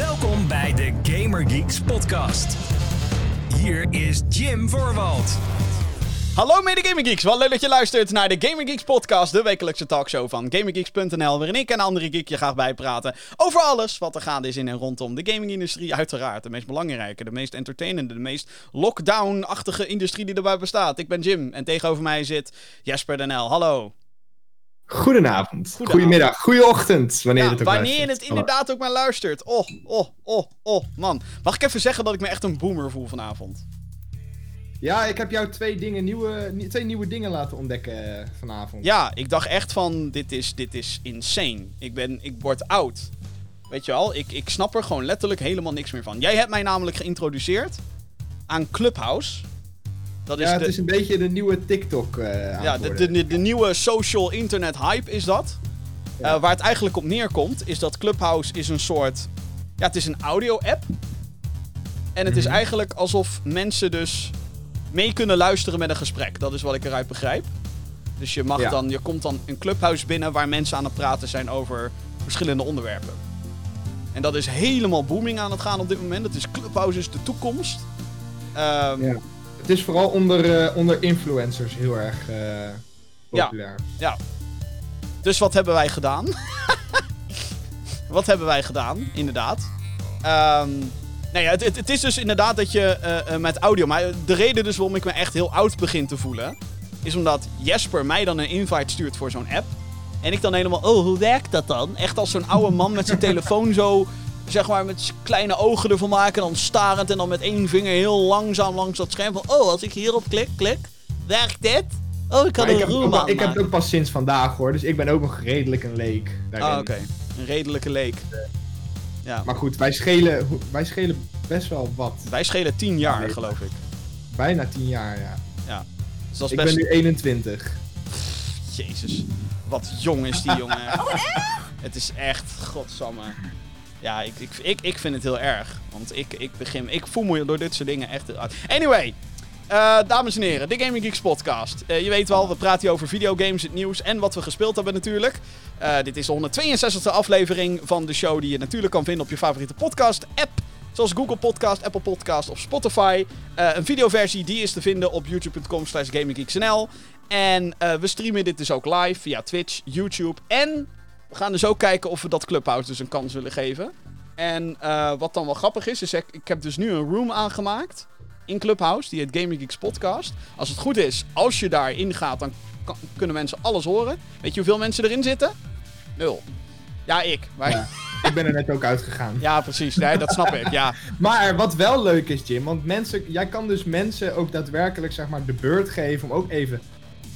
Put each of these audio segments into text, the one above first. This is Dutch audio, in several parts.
Welkom bij de Gamer Geeks podcast. Hier is Jim Voorwald. Hallo mede Gaming Geeks, wat leuk dat je luistert naar de Gaming Geeks podcast, de wekelijkse talkshow van GamingGeeks.nl, waarin ik en andere geek je graag bijpraten over alles wat er gaande is in en rondom de gamingindustrie. Uiteraard de meest belangrijke, de meest entertainende, de meest lockdown-achtige industrie die erbij bestaat. Ik ben Jim en tegenover mij zit Jesper Denel. Hallo. Goedenavond, goedemiddag, goedeochtend, wanneer Ja, het ook wanneer luistert. het inderdaad ook maar luistert. Oh, oh, oh, oh, man. Mag ik even zeggen dat ik me echt een boomer voel vanavond? Ja, ik heb jou twee, dingen, nieuwe, nie- twee nieuwe dingen laten ontdekken eh, vanavond. Ja, ik dacht echt van, dit is, dit is insane. Ik, ben, ik word oud. Weet je wel, ik, ik snap er gewoon letterlijk helemaal niks meer van. Jij hebt mij namelijk geïntroduceerd aan Clubhouse. Dat is Ja, de, het is een beetje de nieuwe TikTok aan ja, de, de, de, nieuwe social internet hype is dat. Ja. Eh, waar het eigenlijk op neerkomt, is dat Clubhouse is een soort... Ja, het is een audio-app. En het is Mhm. eigenlijk alsof mensen dus mee kunnen luisteren met een gesprek. Dat is wat ik eruit begrijp. Dus je, mag Ja. dan, je komt dan een clubhouse binnen waar mensen aan het praten zijn over verschillende onderwerpen. En dat is helemaal booming aan het gaan op dit moment. Het is Clubhouse is de toekomst. Ehm, Ja. Het is vooral onder, eh, onder influencers heel erg eh, populair. Dus wat hebben wij gedaan? wat hebben wij gedaan, inderdaad? Ehm nou ja, het, het, is dus inderdaad dat je eh, met audio... Maar de reden dus waarom ik me echt heel oud begin te voelen... is omdat Jesper mij dan een invite stuurt voor zo'n app. En ik dan helemaal... Oh, hoe werkt dat dan? Echt als zo'n oude man met zijn telefoon zo... Zeg maar met kleine ogen ervan maken. Dan starend en dan met één vinger heel langzaam langs dat scherm. Van, oh, als ik hierop klik, klik. Werkt dit? Oh, ik kan Maar ik, een wel- ik heb het ook pas sinds vandaag hoor, dus ik ben ook nog redelijk een leek daarin. Ah, oké. Een redelijke leek. Ja. Maar goed, wij schelen, wij schelen best wel wat. Wij schelen 10 jaar, Nee. geloof ik. Bijna tien jaar, ja. Dus dat is Ik best... ben nu 21. Jezus. Wat jong is die jongen. Het is echt, godsamme. Ja, ik, ik, ik, ik vind het heel erg. Want ik, ik begin... Ik voel me door dit soort dingen echt heel. Anyway. eh, dames en heren, de Gaming Geeks podcast. Eh, je weet wel, we praten hier over videogames, het nieuws en wat we gespeeld hebben natuurlijk. Eh, dit is de 162e aflevering van de show die je natuurlijk kan vinden op je favoriete podcast app. Zoals Google Podcast, Apple Podcast of Spotify. Een videoversie die is te vinden op youtube.com slash gaminggeeksnl. En we streamen dit dus ook live via Twitch, YouTube. En we gaan dus ook kijken of we dat Clubhouse dus een kans willen geven. En eh, wat dan wel grappig is, is ik, ik heb dus nu een room aangemaakt in Clubhouse. Die heet Gaming Geeks Podcast. Als het goed is, als je daarin gaat, dan kan- kunnen mensen alles horen. Weet je hoeveel mensen erin zitten? Nul. Ja, ik. Maar, ja. Ja. ik ben er net ook uitgegaan. precies. Nee, dat snap ik. Ja. Maar wat wel leuk is, Jim, want mensen, jij kan dus mensen ook daadwerkelijk zeg maar, de beurt geven om ook even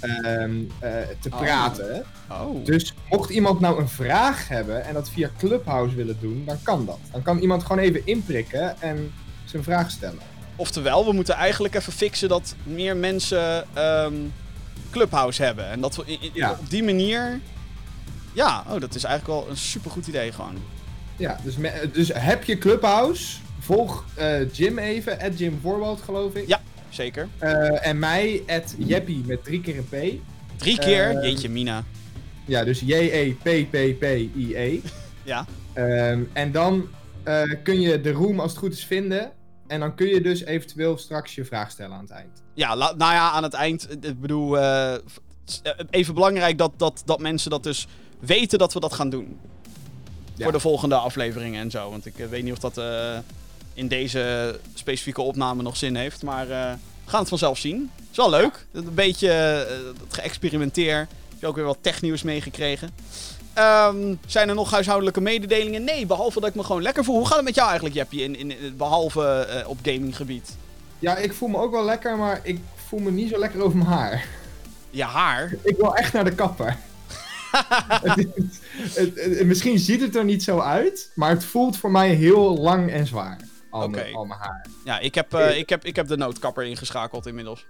ehm, eh, te Oh. praten. Oh. Dus mocht iemand nou een vraag hebben en dat via Clubhouse willen doen, dan kan dat. Dan kan iemand gewoon even inprikken en zijn vraag stellen. Oftewel, we moeten eigenlijk even fixen dat meer mensen ehm, Clubhouse hebben. En dat we Ja. op die manier... Ja, oh, dat is eigenlijk wel een supergoed idee gewoon. Ja, dus, me- dus heb je Clubhouse, volg eh, Jim even, at Jim Voorwald geloof ik. Ja. Zeker. Eh, en mij, at Jeppie met drie keer een P. Drie keer. Eh, Jeetje, Mina. Ja, dus J-E-P-P-P-I-E. Ja. Ehm, en dan eh, kun je de room als het goed is vinden. En dan kun je dus eventueel straks je vraag stellen aan het eind. Ja, nou ja, aan het eind. eh, Ik bedoel, even belangrijk dat, dat, dat mensen dat dus weten dat we dat gaan doen. Ja. Voor de volgende afleveringen en zo. Want ik weet niet of dat in deze specifieke opname nog zin heeft. Maar eh, we gaan het vanzelf zien. Is wel leuk. Een beetje eh, dat geëxperimenteer. Heb je ook weer wat technieuws meegekregen. Ehm, zijn er nog huishoudelijke mededelingen? Nee, behalve dat ik me gewoon lekker voel. Hoe gaat het met jou eigenlijk, Jeppie? In, in, in- behalve eh, op gaminggebied. Ja, ik voel me ook wel lekker, maar ik voel me niet zo lekker over mijn haar. Je haar. Ik wil echt naar de kapper. het- het- misschien ziet het er niet zo uit, maar het voelt voor mij heel lang en zwaar. Al, mijn, Oké. al mijn haar. Ja, ik heb, eh, ik, heb, ik heb de noodkapper ingeschakeld inmiddels.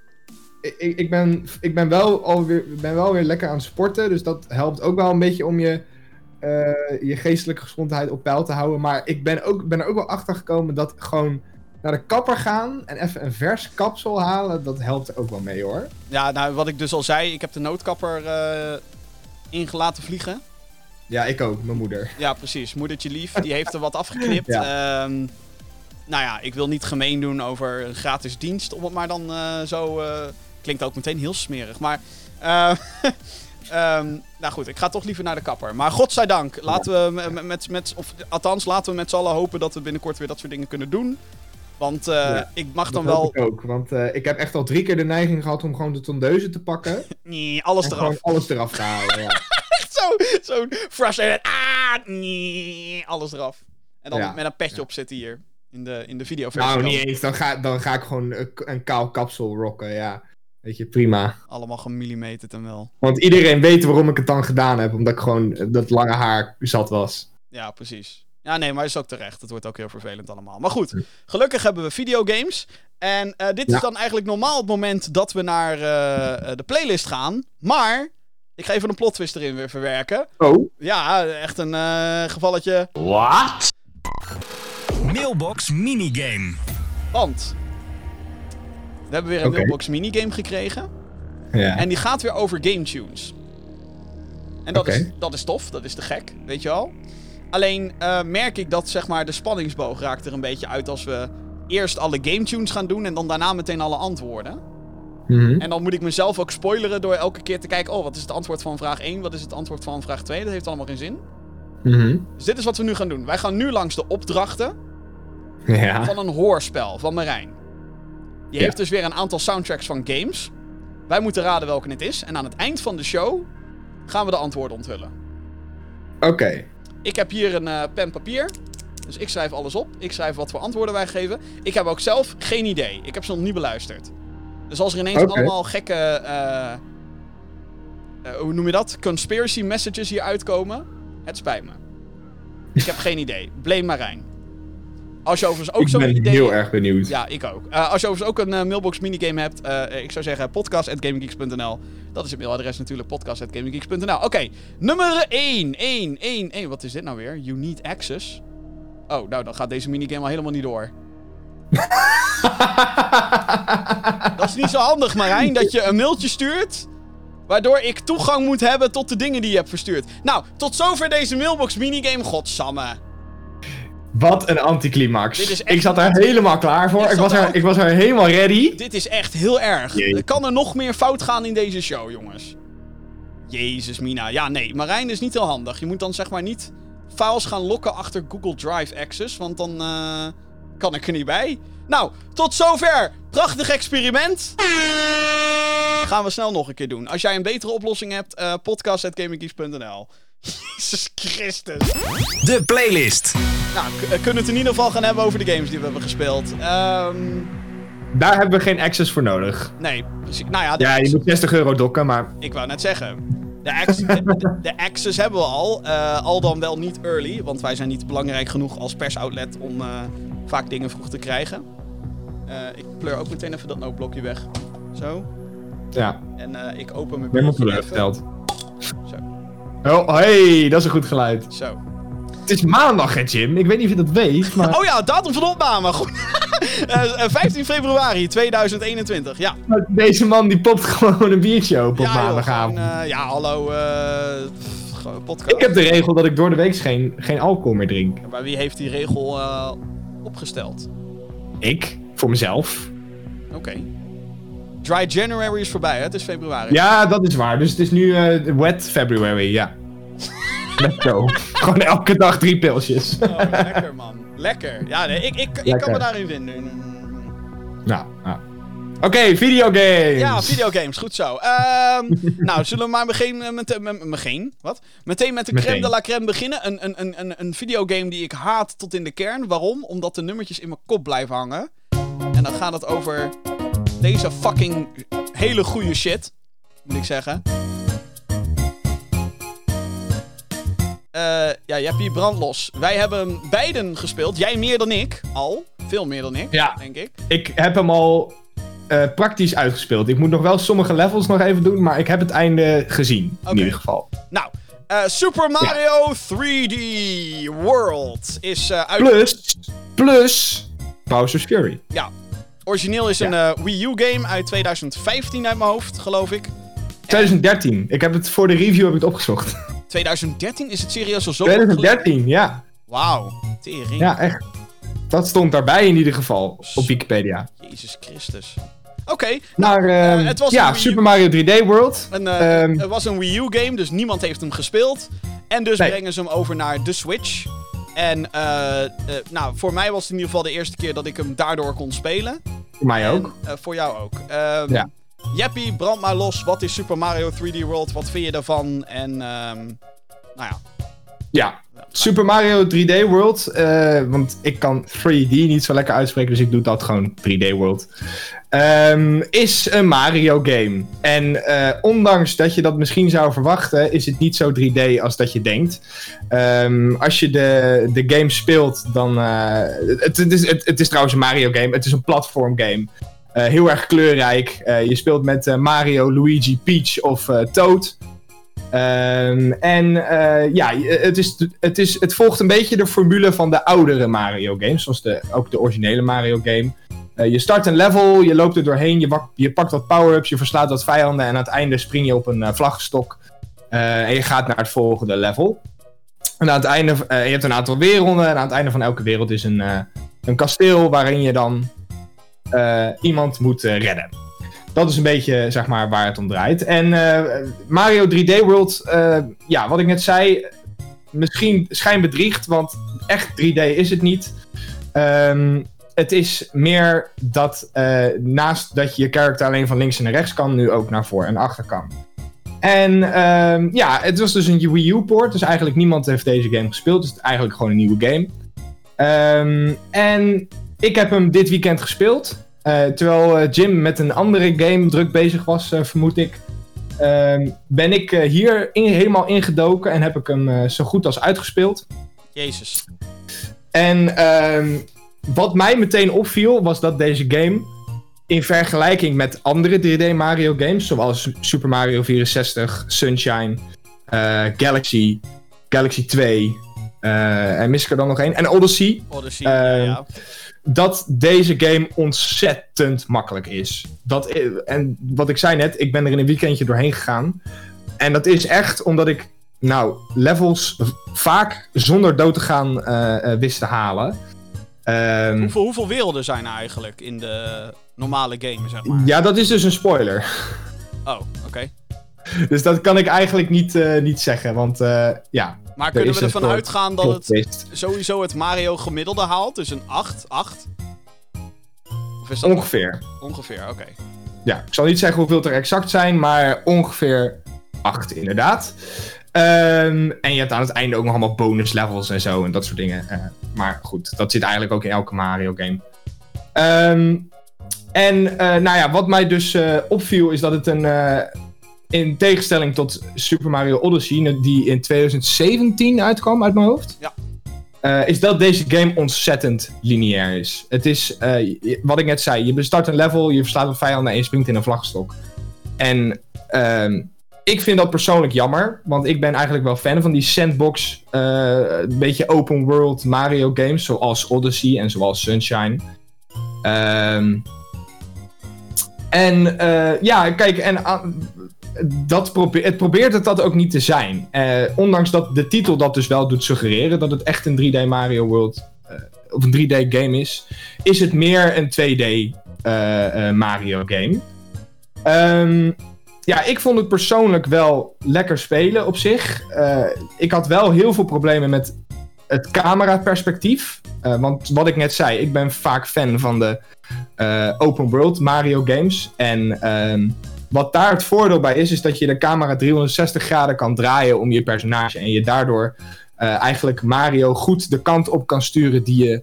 Ik, ik, ben, ik ben, wel alweer, ben wel weer lekker aan het sporten, dus dat helpt ook wel een beetje om je, eh, je geestelijke gezondheid op peil te houden. Maar ik ben, ook, ben er ook wel achter gekomen dat gewoon naar de kapper gaan en even een vers kapsel halen, dat helpt er ook wel mee hoor. Ja, nou, wat ik dus al zei, ik heb de noodkapper eh ingelaten vliegen. Ja, ik ook, mijn moeder. Ja, precies. Moedertje lief, die heeft er wat afgeknipt. Ehm, nou ja, ik wil niet gemeen doen over een gratis dienst, om het maar dan eh, zo... eh, klinkt ook meteen heel smerig, maar... eh, ehm, nou goed, ik ga toch liever naar de kapper. Maar godzijdank, laten we met, met, of, althans, laten we met z'n allen hopen dat we binnenkort weer dat soort dingen kunnen doen. Want Ja, ik mag dan wel ik ook, want ik heb echt al drie keer de neiging gehad om gewoon de tondeuzen te pakken. nee, alles eraf. alles eraf te halen, ja. Zo, zo'n frustrated. Ah, nee, alles eraf. En dan Ja, met een petje ja. op zitten hier. In de, in de videoversie. nou, niet eens. Dan ga, dan ga ik gewoon een, een kaal kapsel rocken, ja. Weet je, prima. Allemaal gemillimeterd en wel. Want iedereen weet waarom ik het dan gedaan heb, omdat ik gewoon dat lange haar zat was. Ja, precies. Ja, nee, maar is ook terecht. Het wordt ook heel vervelend allemaal. Maar goed, gelukkig hebben we videogames. En eh, dit is dan eigenlijk normaal het moment dat we naar eh, eh, de playlist gaan. Maar ik ga even een plot twist erin weer verwerken. Oh? Ja, echt een eh, gevalletje. Mailbox minigame. Want we hebben weer een mailbox minigame gekregen. Ja. En die gaat weer over game tunes. En dat, is, dat is tof, dat is te gek, weet je wel. Alleen eh, merk ik dat zeg maar, de spanningsboog raakt er een beetje uit als we eerst alle game tunes gaan doen en dan daarna meteen alle antwoorden. Mhm. En dan moet ik mezelf ook spoileren door elke keer te kijken: oh, wat is het antwoord van vraag 1? Wat is het antwoord van vraag 2? Dat heeft allemaal geen zin. Mhm. Dus dit is wat we nu gaan doen. Wij gaan nu langs de opdrachten Ja. van een hoorspel van Marijn. Die Ja. heeft dus weer een aantal soundtracks van games. Wij moeten raden welke het is. En aan het eind van de show gaan we de antwoorden onthullen. Oké. Ik heb hier een eh, pen papier. Dus ik schrijf alles op. Ik schrijf wat voor antwoorden wij geven. Ik heb ook zelf geen idee. Ik heb ze nog niet beluisterd. Dus als er ineens allemaal gekke... eh, eh, hoe noem je dat? Conspiracy messages hier uitkomen. Het spijt me. Ik heb geen idee. Blame Marijn. Als je overigens ook ik ben idee... heel erg benieuwd. Ja, ik ook. Eh, als je overigens ook een eh, mailbox minigame hebt, eh, ik zou zeggen podcast.gaminggeeks.nl. Dat is het mailadres natuurlijk, podcast.gaminggeeks.nl. Oké, nummer 1, 1, 1, 1. Wat is dit nou weer? You need access. Oh, nou dan gaat deze minigame al helemaal niet door. Dat is niet zo handig, Marijn, dat je een mailtje stuurt... Waardoor ik toegang moet hebben tot de dingen die je hebt verstuurd. Nou, tot zover deze mailbox minigame. Godsamme. Wat een anticlimax. Echt Ik zat er helemaal klaar voor. Ik was, er ook. ik was er helemaal ready. Dit is echt heel erg. Jee. Er kan er nog meer fout gaan in deze show, jongens. Jezus, Mina. Ja, nee. Marijn is niet heel handig. Je moet dan zeg maar niet files gaan lokken achter Google Drive Access. Want dan eh, kan ik er niet bij. Nou, tot zover. Prachtig experiment. Gaan we snel nog een keer doen. Als jij een betere oplossing hebt, eh podcast.gaminggeeks.nl. Jezus Christus. De playlist. Nou, eh, kunnen we het in ieder geval gaan hebben over de games die we hebben gespeeld. Ehm, Daar hebben we geen access voor nodig. nee, precies. Nou ja, Ja, je moet 60 euro dokken, maar... Ik wou net zeggen. De, Ax- de, Access hebben we al. eh, al dan wel niet early. Want wij zijn niet belangrijk genoeg als persoutlet om eh, vaak dingen vroeg te krijgen. Eh, ik pleur ook meteen even dat noodblokje weg. Zo. Ja, En eh, ik open mijn ik ben teleurgesteld. Zo. Oh, hey, dat is een goed geluid. Zo. Het is maandag, hè, Jim? Ik weet niet of je dat weet, maar... Oh ja, datum van opname. Goed. Eh, eh, 15 februari 2021. Ja. Deze man die popt gewoon een biertje open op joh, maandagavond. gewoon, eh, ja, hallo. eh, gewoon podcast. Ik heb de regel dat ik door de week geen, geen alcohol meer drink. Maar wie heeft die regel eh, opgesteld? Ik, voor mezelf. Oké. Dry January is voorbij, hè? Het is februari. Ja, dat is waar. Dus het is nu eh, wet February, ja. Let's go. Gewoon elke dag drie pilsjes. Oh, lekker man. Lekker. Ja, nee, ik, ik, ik kan me daarin vinden. nou, nou. Oké, videogames. Ja, videogames, goed zo. Ehm, nou, zullen we maar meteen met, met, meteen, wat? meteen met de crème Meteen. de la crème beginnen. Een, een, een, een, een videogame die ik haat tot in de kern. Waarom? Omdat de nummertjes in mijn kop blijven hangen. En dan gaat het over deze fucking hele goede shit, moet ik zeggen. Eh, ja, je hebt hier brandlos. Wij hebben beiden gespeeld. Jij meer dan ik, al. Veel meer dan ik, Ja. denk ik. Ik heb hem al eh, praktisch uitgespeeld. Ik moet nog wel sommige levels nog even doen, maar ik heb het einde gezien. In ieder geval. Nou, eh, Super Mario 3D World is uit... Plus, plus Bowser's Fury. Ja, origineel is een Wii U game uit 2015 uit mijn hoofd, geloof ik. 2013. Ik heb het voor de review heb ik het opgezocht. 2013? Is het serieus al zo lang geleden? 2013, ja. Wauw, tering. Ja, echt. Dat stond daarbij in ieder geval op Wikipedia. Jezus Christus. Oké, Maar ehm, Eh, het was ja. Super Mario 3D World. en, eh, Ehm, het was een Wii U game, dus niemand heeft hem gespeeld. En dus Nee. brengen ze hem over naar de Switch. En eh, nou, voor mij was het in ieder geval de eerste keer dat ik hem daardoor kon spelen. Voor mij ook. En, voor jou ook. Ehm Ja. Jeppie, brand maar los. Wat is Super Mario 3D World? Wat vind je daarvan? En ehm, nou ja. Ja, Super Mario 3D World. eh, want ik kan 3D niet zo lekker uitspreken, dus ik doe dat gewoon 3D World. Ehm, is een Mario game. En eh, ondanks dat je dat misschien zou verwachten, is het niet zo 3D als dat je denkt. Ehm, als je de, de game speelt, dan. eh, het, is, het is trouwens een Mario game. Het is een platform game. Eh, heel erg kleurrijk. Eh, je speelt met eh, Mario, Luigi, Peach of Toad. Ehm, en ja, het, is, het, is, het volgt een beetje de formule van de oudere Mario games, zoals de, ook de originele Mario game. Je start een level, je loopt er doorheen, je, je pakt wat power-ups, je verslaat wat vijanden en aan het einde spring je op een vlaggenstok eh, en je gaat naar het volgende level. En aan het einde, je hebt een aantal werelden en aan het einde van elke wereld is een, een kasteel waarin je dan iemand moet eh, redden. Dat is een beetje, zeg maar, waar het om draait. En eh, Mario 3D World, eh, ja, wat ik net zei, misschien schijnbedriegt, want echt 3D is het niet. Ehm, het is meer dat eh, naast dat je je character alleen van links en rechts kan, nu ook naar voor en achter kan. En ehm, ja, het was dus een Wii U-port, dus eigenlijk niemand heeft deze game gespeeld. Dus het is eigenlijk gewoon een nieuwe game. Ehm, en ik heb hem dit weekend gespeeld. Eh, terwijl eh, Jim met een andere game druk bezig was, eh, vermoed ik. ehm, ben ik hier in- helemaal ingedoken en heb ik hem zo goed als uitgespeeld. Jezus. En ehm, wat mij meteen opviel was dat deze game in vergelijking met andere 3D Mario games, zoals Super Mario 64, Sunshine, Galaxy, Galaxy 2, eh, en mis ik er dan nog één, en Odyssey, Odyssey, ja, Ehm, ja. Dat deze game ontzettend makkelijk is. Dat, en wat ik zei net, ik ben er in een weekendje doorheen gegaan. En dat is echt omdat ik, nou, levels vaak zonder dood te gaan eh, eh, wist te halen. Ehm, Hoeveel, hoeveel werelden zijn er eigenlijk in de normale game, zeg maar? ja, dat is dus een spoiler. Oh, oké. Dus dat kan ik eigenlijk niet, eh, niet zeggen, want ja. Maar Er kunnen we ervan uitgaan dat het sowieso het Mario gemiddelde haalt? Dus een 8, 8? Of is dat Ongeveer. ongeveer? Oké. Ja, ik zal niet zeggen hoeveel het er exact zijn, maar ongeveer acht inderdaad. Ehm, en je hebt aan het einde ook nog allemaal bonus levels en zo en dat soort dingen. Eh, maar goed, dat zit eigenlijk ook in elke Mario game. Ehm, en eh, nou ja, wat mij dus eh, opviel is dat het een... in tegenstelling tot Super Mario Odyssey, die in 2017 uitkwam uit mijn hoofd. Ja. eh, is dat deze game ontzettend lineair is. Het is, eh, wat ik net zei, je bestart een level, je verslaat een vijand en je springt in een vlagstok. En ehm, ik vind dat persoonlijk jammer, want ik ben eigenlijk wel fan van die sandbox, eh, een beetje open world Mario games, zoals Odyssey en zoals Sunshine. Ehm, en ja, kijk, en ah, dat probe het probeert het dat ook niet te zijn. Eh, ondanks dat de titel dat dus wel doet suggereren dat het echt een 3D Mario World eh, of een 3D game is, is het meer een 2D eh, Mario game. Ehm, ja, ik vond het persoonlijk wel lekker spelen op zich. Ik had wel heel veel problemen met het cameraperspectief. Eh, want wat ik net zei, ik ben vaak fan van de open world Mario games. En ehm, wat daar het voordeel bij is, is dat je de camera 360 graden kan draaien om je personage. En je daardoor eh, eigenlijk Mario goed de kant op kan sturen die je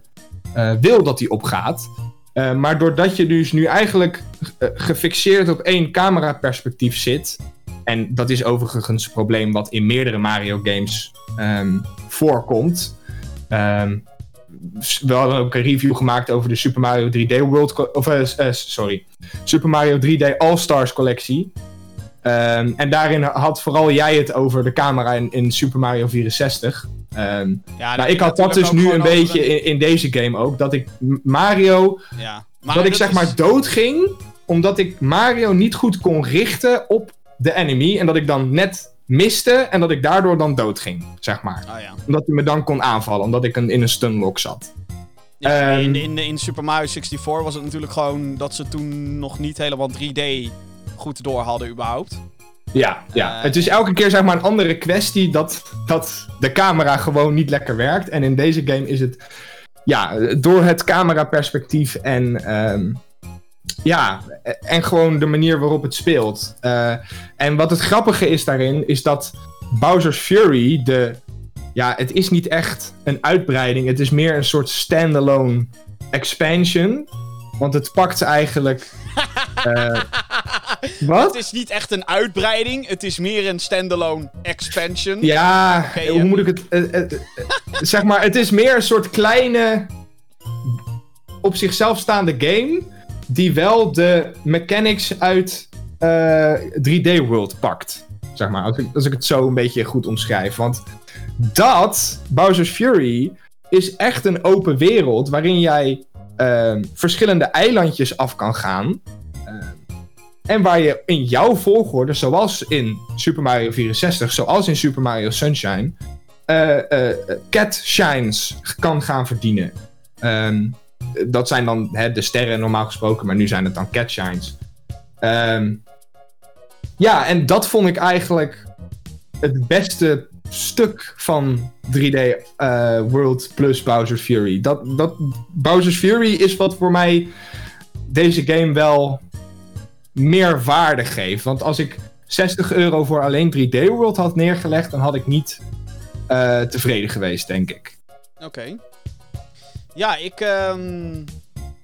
eh, wil dat hij opgaat. Eh, maar doordat je dus nu eigenlijk gefixeerd op één cameraperspectief zit. En dat is overigens een probleem wat in meerdere Mario games ehm, voorkomt. Ehm, we hadden ook een review gemaakt over de Super Mario 3D World. Of, eh, eh, sorry. Super Mario 3D All-Stars collectie. Ehm, en daarin had vooral jij het over de camera in, in Super Mario 64. Ehm, Ja, nou, ik had dat dus nu een beetje in, in deze game ook. Dat ik Mario Ja. Maar dat ik zeg is- maar dood ging, omdat ik Mario niet goed kon richten op de enemy. En dat ik dan net miste en dat ik daardoor dan doodging, zeg maar. Ah ja. Omdat hij me dan kon aanvallen, omdat ik een, in een stunlock zat. Ja, Ehm, in, in, in Super Mario 64 was het natuurlijk gewoon dat ze toen nog niet helemaal 3D goed door hadden überhaupt. Ja, ja. Eh, het is elke keer zeg maar een andere kwestie dat, dat de camera gewoon niet lekker werkt. En in deze game is het, ja, door het cameraperspectief en, ehm, ja, en gewoon de manier waarop het speelt. Eh, en wat het grappige is daarin, is dat Bowser's Fury, de, ja, het is niet echt een uitbreiding. Het is meer een soort standalone expansion. Want het pakt eigenlijk... eh, wat? Het is niet echt een uitbreiding, het is meer een standalone expansion. Ja, hoe moet ik het... eh, zeg maar, het is meer een soort kleine... op zichzelf staande game... die wel de mechanics uit eh, 3D World pakt. Zeg maar, als ik, als ik het zo een beetje goed omschrijf. Want dat, Bowser's Fury, is echt een open wereld... waarin jij ehm, verschillende eilandjes af kan gaan... Ehm, en waar je in jouw volgorde, zoals in Super Mario 64, zoals in Super Mario Sunshine, eh, eh, cat shines kan gaan verdienen. Ehm, dat zijn dan hè, de sterren normaal gesproken, maar nu zijn het dan cat shines. Ehm, ja, en dat vond ik eigenlijk het beste stuk van 3D eh, World plus Bowser's Fury. Dat, dat, Bowser's Fury is wat voor mij deze game wel meer waarde geeft. Want als ik 60 euro voor alleen 3D World had neergelegd, dan had ik niet eh, tevreden geweest, denk ik. Oké. Ja, ik...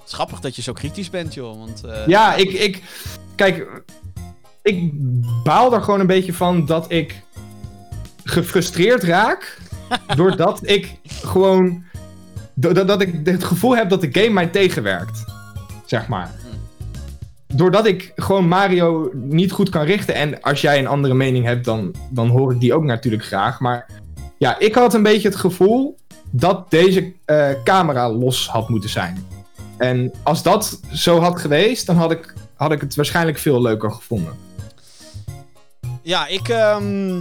Het is grappig dat je zo kritisch bent, joh. Want, eh, Ja, ik, ik. Kijk, ik baal er gewoon een beetje van dat ik gefrustreerd raak. doordat ik gewoon. Doordat dat ik het gevoel heb dat de game mij tegenwerkt. Zeg maar. Doordat ik gewoon Mario niet goed kan richten. En als jij een andere mening hebt, dan, dan hoor ik die ook natuurlijk graag. Maar ja, ik had een beetje het gevoel dat deze eh, camera los had moeten zijn. En als dat zo had geweest, dan had ik, had ik het waarschijnlijk veel leuker gevonden. Ja, ik, ehm,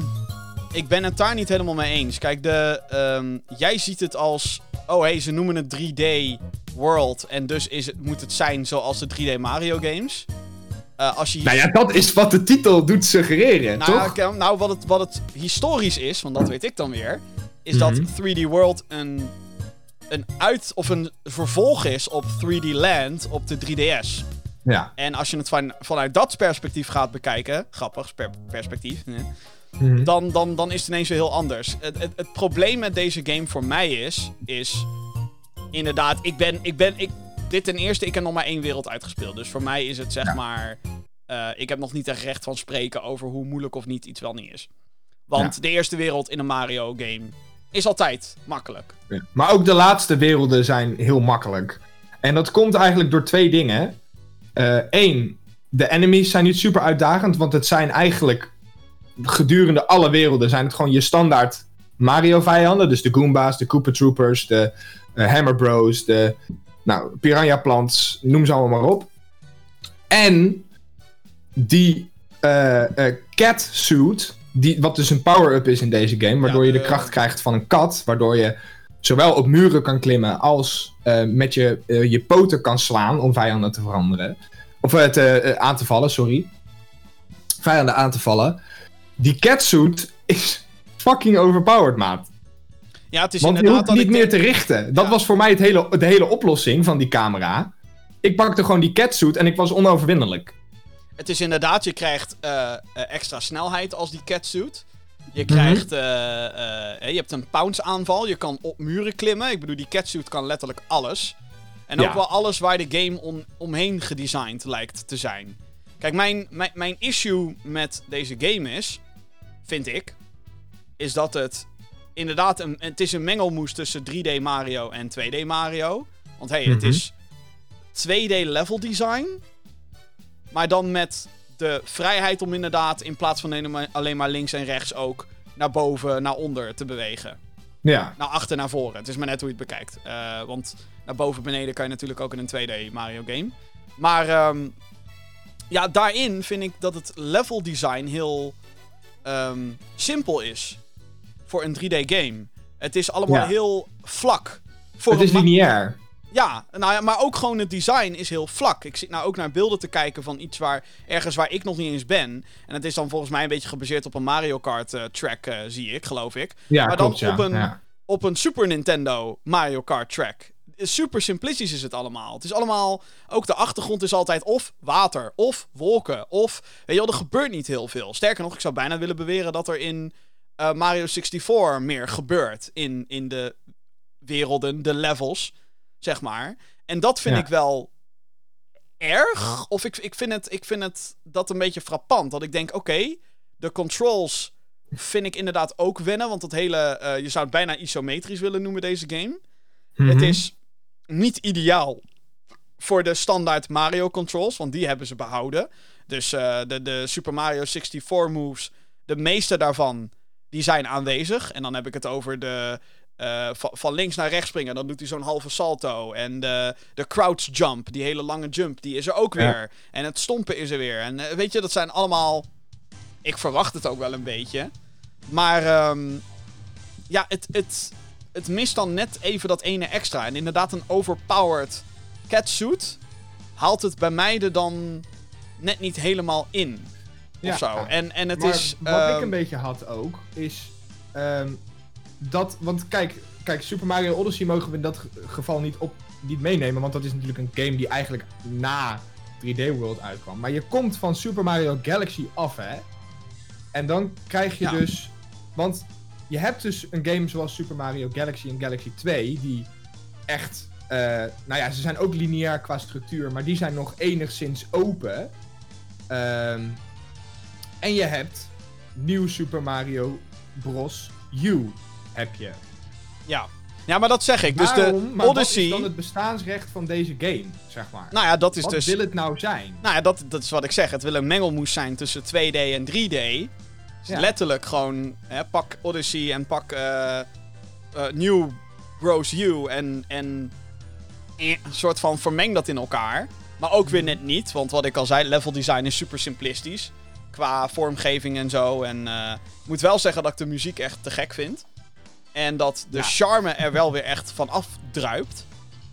ik ben het daar niet helemaal mee eens. Kijk, de, ehm, jij ziet het als... Oh, hé, hey, ze noemen het 3D World. En dus is het, moet het zijn zoals de 3D Mario games. Eh, als je... Nou ja, dat is wat de titel doet suggereren, Nou, toch? nou wat, het, wat het historisch is, want dat weet ik dan weer, is Mhm. dat 3D World een, een uit of een vervolg is op 3D Land op de 3DS. Ja. En als je het van, vanuit dat perspectief gaat bekijken, grappig per- perspectief, nee, Mhm. dan, dan, dan is het ineens weer heel anders. Het, het, het probleem met deze game voor mij is, is inderdaad, ik ben, ik ben, ik, dit ten eerste, ik heb nog maar één wereld uitgespeeld. Dus voor mij is het zeg Ja. maar, eh, ik heb nog niet echt recht van spreken over hoe moeilijk of niet iets wel niet is. Want Ja. de eerste wereld in een Mario game is altijd makkelijk. Maar ook de laatste werelden zijn heel makkelijk. En dat komt eigenlijk door twee dingen. Eén, de enemies zijn niet super uitdagend, want het zijn eigenlijk gedurende alle werelden zijn het gewoon je standaard Mario-vijanden. Dus de Goombas, de Koopa Troopers, de eh, Hammer Bros, de nou, Piranha Plants, noem ze allemaal maar op. En die eh, eh, cat suit, die, wat dus een power-up is in deze game, waardoor Ja, je de de- kracht krijgt van een kat, waardoor je zowel op muren kan klimmen als eh, met je, eh, je poten kan slaan om vijanden te veranderen. Of eh, eh, aan te vallen, sorry. Vijanden aan te vallen. Die catsuit is fucking overpowered, maat. Ja, het is Want je inderdaad hoeft dat niet meer denk- te richten. Dat Ja. was voor mij het hele, de hele oplossing van die camera. Ik pakte gewoon die catsuit en ik was onoverwinnelijk. Het is inderdaad, je krijgt eh, eh, extra snelheid als die catsuit. Je Mhm. krijgt, eh, je hebt een pounce aanval, je kan op muren klimmen. Ik bedoel, die catsuit kan letterlijk alles. En ook wel alles waar de game om, omheen gedesigned lijkt te zijn. Kijk, mijn, mijn, mijn issue met deze game is, vind ik, is dat het inderdaad een, het is een mengelmoes tussen 3D Mario en 2D Mario. Want hey, het Mhm. is 2D level design, maar dan met de vrijheid om inderdaad in plaats van alleen maar- links en rechts ook naar boven, naar onder te bewegen. Ja, Naar achter, naar voren. Het is maar net hoe je het bekijkt. Eh, want naar boven, beneden kan je natuurlijk ook in een 2D Mario game. Maar ehm, ja, daarin vind ik dat het level design heel ehm, simpel is voor een 3D-game. Het is allemaal Ja. heel vlak. Voor Het is lineair. Ja, nou ja, maar ook gewoon het design is heel vlak. Ik zit nou ook naar beelden te kijken van iets waar ergens waar ik nog niet eens ben. En het is dan volgens mij een beetje gebaseerd op een Mario Kart eh, track, eh, zie ik, geloof ik. Ja, Maar dan klopt, ja. op een- ja. Op een Super Nintendo Mario Kart track. Super simplistisch is het allemaal. Het is allemaal. Ook de achtergrond is altijd of water, of wolken, of. Weet je wel, er gebeurt niet heel veel. Sterker nog, ik zou bijna willen beweren dat er in eh, Mario 64 meer gebeurt. In, in de werelden, de levels, zeg maar. En dat vind Ja. ik wel erg. Of ik, ik, vind het, ik vind het dat een beetje frappant. Dat ik denk, oké, de controls vind ik inderdaad ook wennen. Want dat hele, eh, je zou het bijna isometrisch willen noemen, deze game. Het Mhm. is niet ideaal voor de standaard Mario controls, want die hebben ze behouden. Dus eh, de, de Super Mario 64 moves, de meeste daarvan, die zijn aanwezig. En dan heb ik het over de eh, van, van links naar rechts springen, dan doet hij zo'n halve salto. En de, de crouch jump, die hele lange jump, die is er ook Ja. weer. En het stompen is er weer. En eh, weet je, dat zijn allemaal... Ik verwacht het ook wel een beetje. Maar ehm, ja, het, het, het mist dan net even dat ene extra. En inderdaad, een overpowered catsuit haalt het bij mij er dan net niet helemaal in. Ja. Of zo. En, en het maar is. wat ehm, ik een beetje had ook, is ehm, dat, want kijk, kijk, Super Mario Odyssey mogen we in dat ge- geval niet, op, niet meenemen, want dat is natuurlijk een game die eigenlijk na 3D World uitkwam. Maar je komt van Super Mario Galaxy af, hè? En dan krijg je Ja. dus, want je hebt dus een game zoals Super Mario Galaxy en Galaxy 2, die echt, eh, nou ja, ze zijn ook lineair qua structuur, maar die zijn nog enigszins open. Ehm, en je hebt nieuw Super Mario Bros. U heb je. ja. ja, maar dat zeg ik. Dus Waarom? de Maar Odyssey. Wat is dan het bestaansrecht van deze game, zeg maar? Nou ja, dat is wat dus. wil het nou zijn? Nou ja, dat, dat is wat ik zeg. Het wil een mengelmoes zijn tussen 2D en 3D. Dus Ja. Letterlijk gewoon, hè, pak Odyssey en pak eh, eh, New Bros U en, en eh, een soort van vermeng dat in elkaar. Maar ook weer net niet, want wat ik al zei, level design is super simplistisch. Qua vormgeving en zo. En eh, ik moet wel zeggen dat ik de muziek echt te gek vind. En dat de Ja. charme er wel weer echt van afdruipt.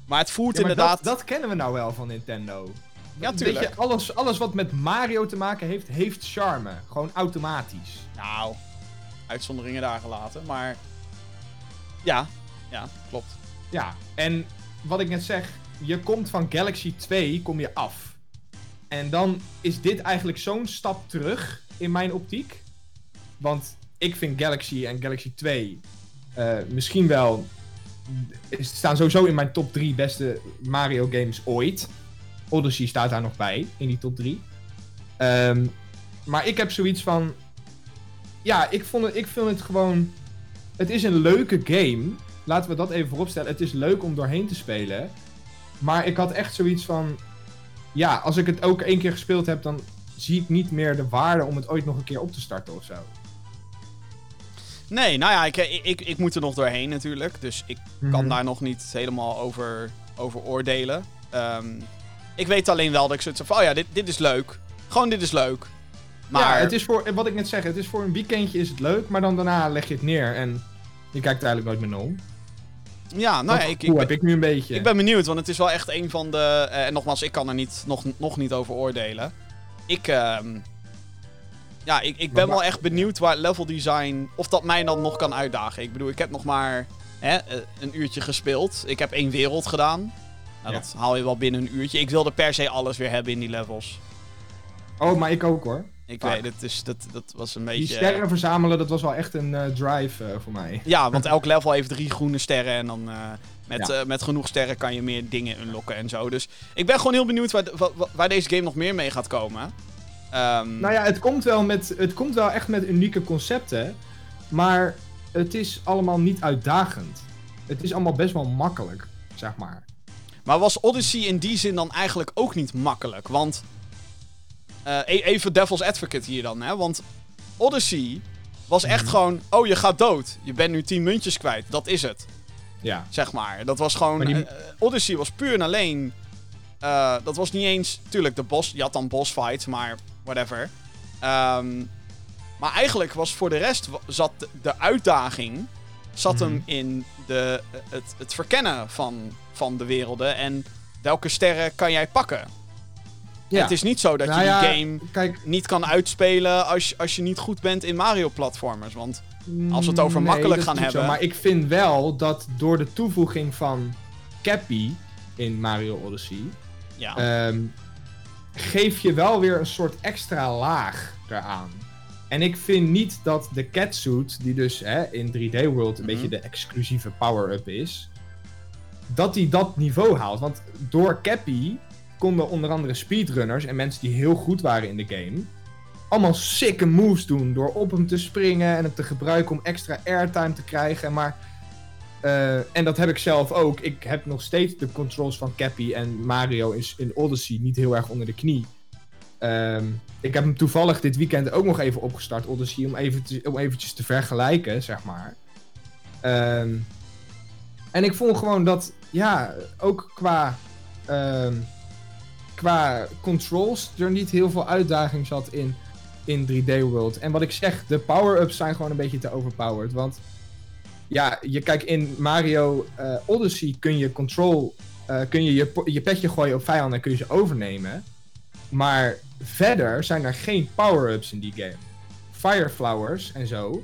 Maar het Ja, maar inderdaad... dat, dat kennen we nou wel van Nintendo. Ja, Weet tuurlijk. je, alles, alles wat met Mario te maken heeft, heeft charme. Gewoon automatisch. Nou, uitzonderingen daar gelaten, maar... Ja, ja, klopt. Ja, en wat ik net zeg, je komt van Galaxy 2, kom je af. En dan is dit eigenlijk zo'n stap terug in mijn optiek. Want ik vind Galaxy en Galaxy 2 eh, misschien wel. Staan sowieso in mijn top 3 beste Mario games ooit. Odyssey staat daar nog bij, in die top 3. Ehm, maar ik heb zoiets van. Ja, ik, vond het, ik vind het gewoon. Het is een leuke game. Laten we dat even vooropstellen. Het is leuk om doorheen te spelen. Maar ik had echt zoiets van. Ja, als ik het ook één keer gespeeld heb, dan zie ik niet meer de waarde om het ooit nog een keer op te starten of zo. Nee, nou ja, ik, ik, ik, ik moet er nog doorheen natuurlijk. Dus ik kan Mhm. daar nog niet helemaal over, over oordelen. Ehm, ik weet alleen wel dat ik zoiets van... Oh ja, dit, dit is leuk. Gewoon dit is leuk. Maar... Ja, het is voor, wat ik net zeg, het is voor een weekendje is het leuk, maar dan daarna leg je het neer en je kijkt er eigenlijk nooit meer naar om. ja, nou ja, ik, ik, ben, heb ik nu een beetje. ik ben benieuwd. Want het is wel echt een van de... eh, en nogmaals, ik kan er niet, nog, nog niet over oordelen. Ik... ehm, ja, ik, ik ben Maar- wel echt benieuwd waar level design... Of dat mij dan nog kan uitdagen. Ik bedoel, ik heb nog maar hè, eh, een uurtje gespeeld. Ik heb één wereld gedaan. Nou, Ja. dat haal je wel binnen een uurtje. Ik wilde per se alles weer hebben in die levels. Oh, maar ik ook hoor. Ik Vaak. weet het, dus dat, dat was een Die beetje... sterren verzamelen, dat was wel echt een eh, drive eh, voor mij. Ja, want elk level heeft drie groene sterren. En dan eh, met, Ja. eh, met genoeg sterren kan je meer dingen unlocken en zo. Dus ik ben gewoon heel benieuwd waar, de- wa- wa- waar deze game nog meer mee gaat komen. Ehm, Nou ja, het komt wel, met, het komt wel echt met unieke concepten, maar het is allemaal niet uitdagend. Het is allemaal best wel makkelijk, zeg maar. Maar was Odyssey in die zin dan eigenlijk ook niet makkelijk? Want. eh, e- even Devil's Advocate hier dan, hè? Want Odyssey was echt Mhm. gewoon. Oh, je gaat dood. Je bent nu 10 muntjes kwijt. Dat is het. Ja. zeg maar. Dat was gewoon... Die- eh, Odyssey was puur en alleen... eh, dat was niet eens... Tuurlijk, de boss... Je had dan boss fights, maar whatever. Ehm, Maar eigenlijk was voor de rest zat de- uitdaging zat hem Mhm. in de, het, het verkennen van, van de werelden en welke sterren kan jij pakken. Ja. Het is niet zo dat Nou je ja, die game Kijk, niet kan uitspelen als, je- als je niet goed bent in Mario-platformers. Want Als we het over nee, makkelijk gaan niet zo. hebben. Maar ik vind wel dat door de toevoeging van Cappy in Mario Odyssey... ja, ehm, geef je wel weer een soort extra laag eraan. En ik vind niet dat de catsuit, die dus hè, in 3D World een Mhm. beetje de exclusieve power-up is, dat die dat niveau haalt. Want door Cappy konden onder andere speedrunners en mensen die heel goed waren in de game, allemaal sikke moves doen door op hem te springen en hem te gebruiken om extra airtime te krijgen. Maar, eh, en dat heb ik zelf ook. Ik heb nog steeds de controls van Cappy en Mario in, in Odyssey niet heel erg onder de knie. Ehm, ik heb hem toevallig dit weekend ook nog even opgestart, Odyssey, om, even om eventjes te vergelijken, zeg maar. Ehm, en ik vond gewoon dat, ja, ook qua, ehm, qua controls er niet heel veel uitdaging zat in, in 3D World. En wat ik zeg, de power-ups zijn gewoon een beetje te overpowered. Want ja, je kijkt in Mario eh, Odyssey kun je control, eh, kun je je, je petje gooien op vijanden en kun je ze overnemen. Maar verder zijn er geen power-ups in die game. Fireflowers en zo,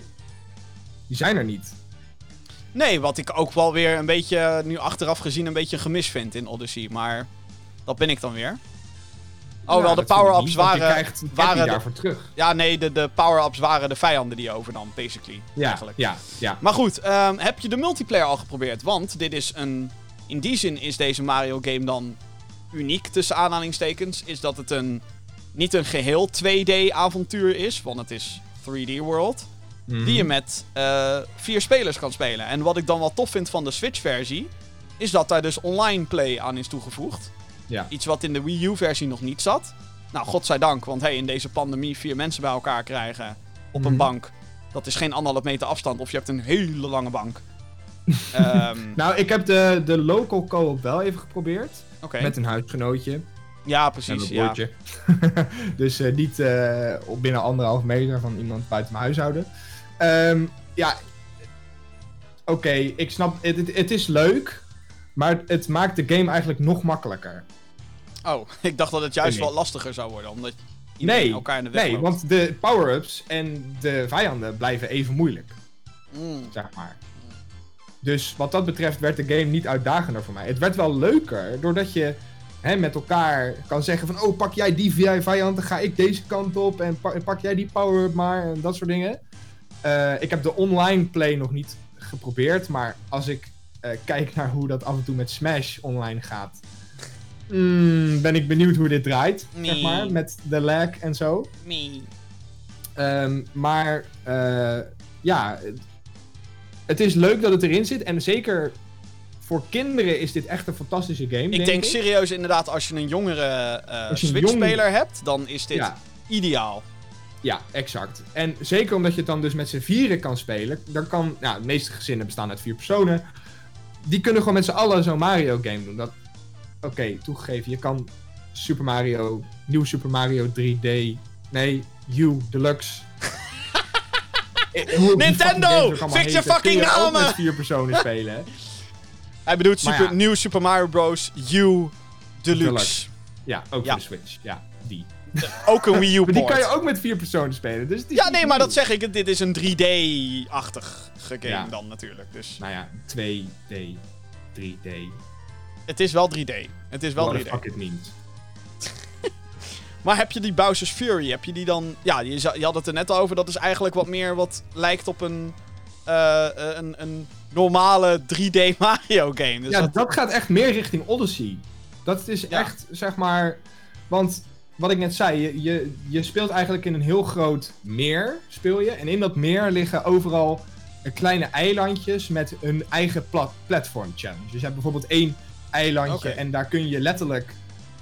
die zijn er niet. nee, wat ik ook wel weer een beetje, nu achteraf gezien, een beetje gemis vind in Odyssey. Maar dat ben ik dan weer. Oh, wel, de power-ups waren... Je krijgt waren daarvoor terug. Ja, nee, de, de power-ups waren de vijanden die je overnam, basically. Ja, eigenlijk. ja, ja. Maar goed, ehm, heb je de multiplayer al geprobeerd? Want dit is een. In die zin is deze Mario game dan uniek tussen aanhalingstekens. Is dat het een. Niet een geheel 2D avontuur is, want het is 3D World. Mhm. Die je met eh, vier spelers kan spelen. En wat ik dan wel tof vind van de Switch-versie. Is dat daar dus online play aan is toegevoegd. Ja. Iets wat in de Wii U-versie nog niet zat. Nou, godzijdank, want hey, in deze pandemie vier mensen bij elkaar krijgen op een Mhm. bank. Dat is geen anderhalf meter afstand of je hebt een hele lange bank. Ehm Nou, ik heb de, de local co-op wel even geprobeerd. Met een huisgenootje. Ja, En precies. een Ja. dus eh, niet op binnen anderhalf meter van iemand buiten mijn huishouden. Ehm, ja, oké, ik snap, het, het, het is leuk, maar het maakt de game eigenlijk nog makkelijker. Oh, ik dacht dat het juist Nee. wel lastiger zou worden, omdat Nee, elkaar in de weg nee, loopt. want de power-ups en de vijanden blijven even moeilijk, Mm. zeg maar. Dus wat dat betreft werd de game niet uitdagender voor mij. Het werd wel leuker, doordat je hè, met elkaar kan zeggen van... Oh, pak jij die vi- vijand, dan ga ik deze kant op. En pa- pak jij die power-up maar, en dat soort dingen. Eh, ik heb de online play nog niet geprobeerd. Maar als ik eh, kijk naar hoe dat af en toe met Smash online gaat... mm, ben ik benieuwd hoe dit draait, zeg maar. Met de lag en zo. Ehm, maar eh, ja, het, is leuk dat het erin zit. En zeker voor kinderen is dit echt een fantastische game. Ik denk, denk serieus inderdaad, als je een jongere een Switch-speler hebt, dan is dit Ja, ideaal. ja, exact. En zeker omdat je het dan dus met z'n vieren kan spelen. Dan kan, nou, de meeste gezinnen bestaan uit vier personen. Die kunnen gewoon met z'n allen zo'n Mario game doen. Dat, Oké, toegegeven, je kan Super Mario, nieuw Super Mario 3D, nee, U Deluxe. Eh, Nintendo! Fix je fucking namen! met vier personen spelen, hè? Hij bedoelt super, ja. nieuw Super Mario Bros. U Deluxe. Deluxe. Ja, ook Ja. de Switch. Ja, die. Ook een Wii U die kan je ook met vier personen spelen. Dus Ja, nee, maar dat zeg ik. Dit is een 3D-achtig game Ja. dan natuurlijk. Dus Nou ja, 2D, 3D. Het is wel 3D. Het is wel What 3D. the fuck it means. Maar heb je die Bowser's Fury? Heb je die dan... Ja, je, je had het er net al over. Dat is eigenlijk wat meer wat lijkt op een... eh, eh, een, een normale 3D Mario game. Dus ja, dat, dat... gaat echt meer richting Odyssey. Dat is Ja. echt, zeg maar... Want, wat ik net zei, je, je, je speelt eigenlijk in een heel groot meer, speel je. En in dat meer liggen overal kleine eilandjes met hun eigen plat platform challenge. Dus je hebt bijvoorbeeld één eilandje en daar kun je letterlijk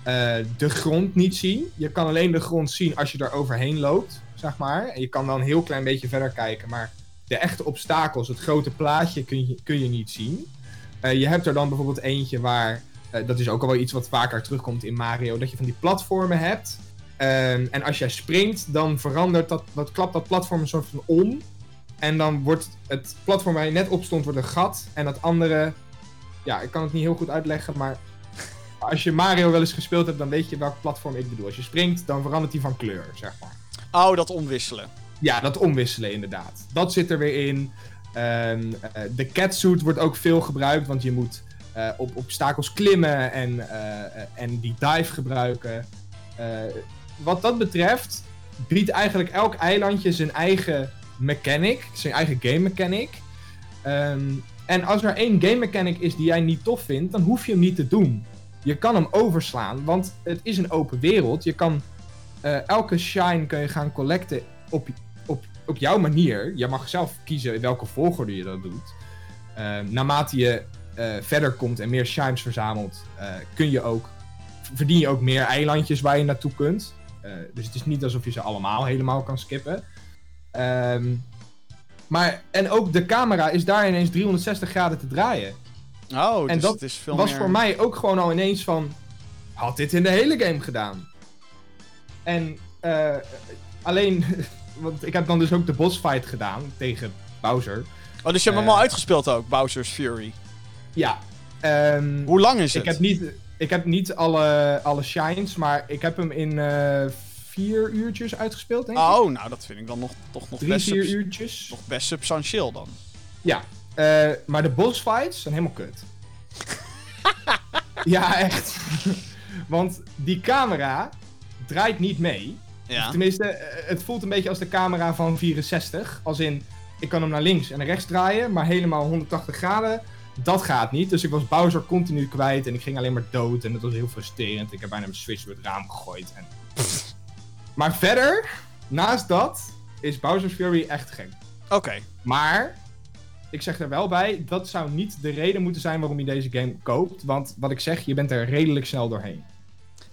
eh, de grond niet zien. Je kan alleen de grond zien als je daar overheen loopt, zeg maar. En je kan dan een heel klein beetje verder kijken, maar de echte obstakels, het grote plaatje, kun je, kun je niet zien. Eh, je hebt er dan bijvoorbeeld eentje waar, eh, dat is ook al wel iets wat vaker terugkomt in Mario, dat je van die platformen hebt. Ehm, en als jij springt, dan verandert dat, dat klapt dat platform een soort van om. En dan wordt het platform waar je net op stond, wordt een gat. En dat andere, ja, ik kan het niet heel goed uitleggen, maar als je Mario wel eens gespeeld hebt, dan weet je welk platform ik bedoel. Als je springt, dan verandert die van kleur, zeg maar. Oh, dat omwisselen. Ja, dat omwisselen inderdaad. Dat zit er weer in. Ehm, eh, de catsuit wordt ook veel gebruikt, want je moet eh, op obstakels klimmen en, eh, en die dive gebruiken. wat dat betreft biedt eigenlijk elk eilandje zijn eigen mechanic, zijn eigen game mechanic. Ehm, en als er één game mechanic is die jij niet tof vindt, dan hoef je hem niet te doen. Je kan hem overslaan, want het is een open wereld. Je kan elke shine kun je gaan collecten op, op, op jouw manier. Je mag zelf kiezen welke volgorde je dat doet. Uh, naarmate je uh, verder komt en meer shines verzamelt, kun je ook, verdien je ook meer eilandjes waar je naartoe kunt. dus het is niet alsof je ze allemaal helemaal kan skippen. Um, maar, en ook de camera is daar ineens 360 graden te draaien. Oh, en dus dat het is veel was meer... voor mij ook gewoon al ineens van... Had dit in de hele game gedaan? En alleen want ik heb dan dus ook de boss fight gedaan tegen Bowser. Oh, dus je hebt hem Eh. al uitgespeeld ook, Bowser's Fury. Ja. ehm, Hoe lang is het? ik heb niet, ik heb niet alle, alle shines, maar ik heb hem in eh, vier uurtjes uitgespeeld, denk ik. Oh, nou dat vind ik dan nog, toch nog Drie, best, vier uurtjes. nog best substantieel dan. Ja. Eh, maar de boss fights zijn helemaal kut. ja, echt. Want die camera draait niet mee. Ja. Tenminste, eh, het voelt een beetje als de camera van 64. Als in, ik kan hem naar links en naar rechts draaien, maar helemaal 180 graden. Dat gaat niet. Dus ik was Bowser continu kwijt en ik ging alleen maar dood. En dat was heel frustrerend. Ik heb bijna mijn Switch door het raam gegooid. En... maar verder, naast dat, is Bowser's Fury echt gek. Oké. Maar, ik zeg er wel bij, dat zou niet de reden moeten zijn waarom je deze game koopt. Want wat ik zeg, je bent er redelijk snel doorheen.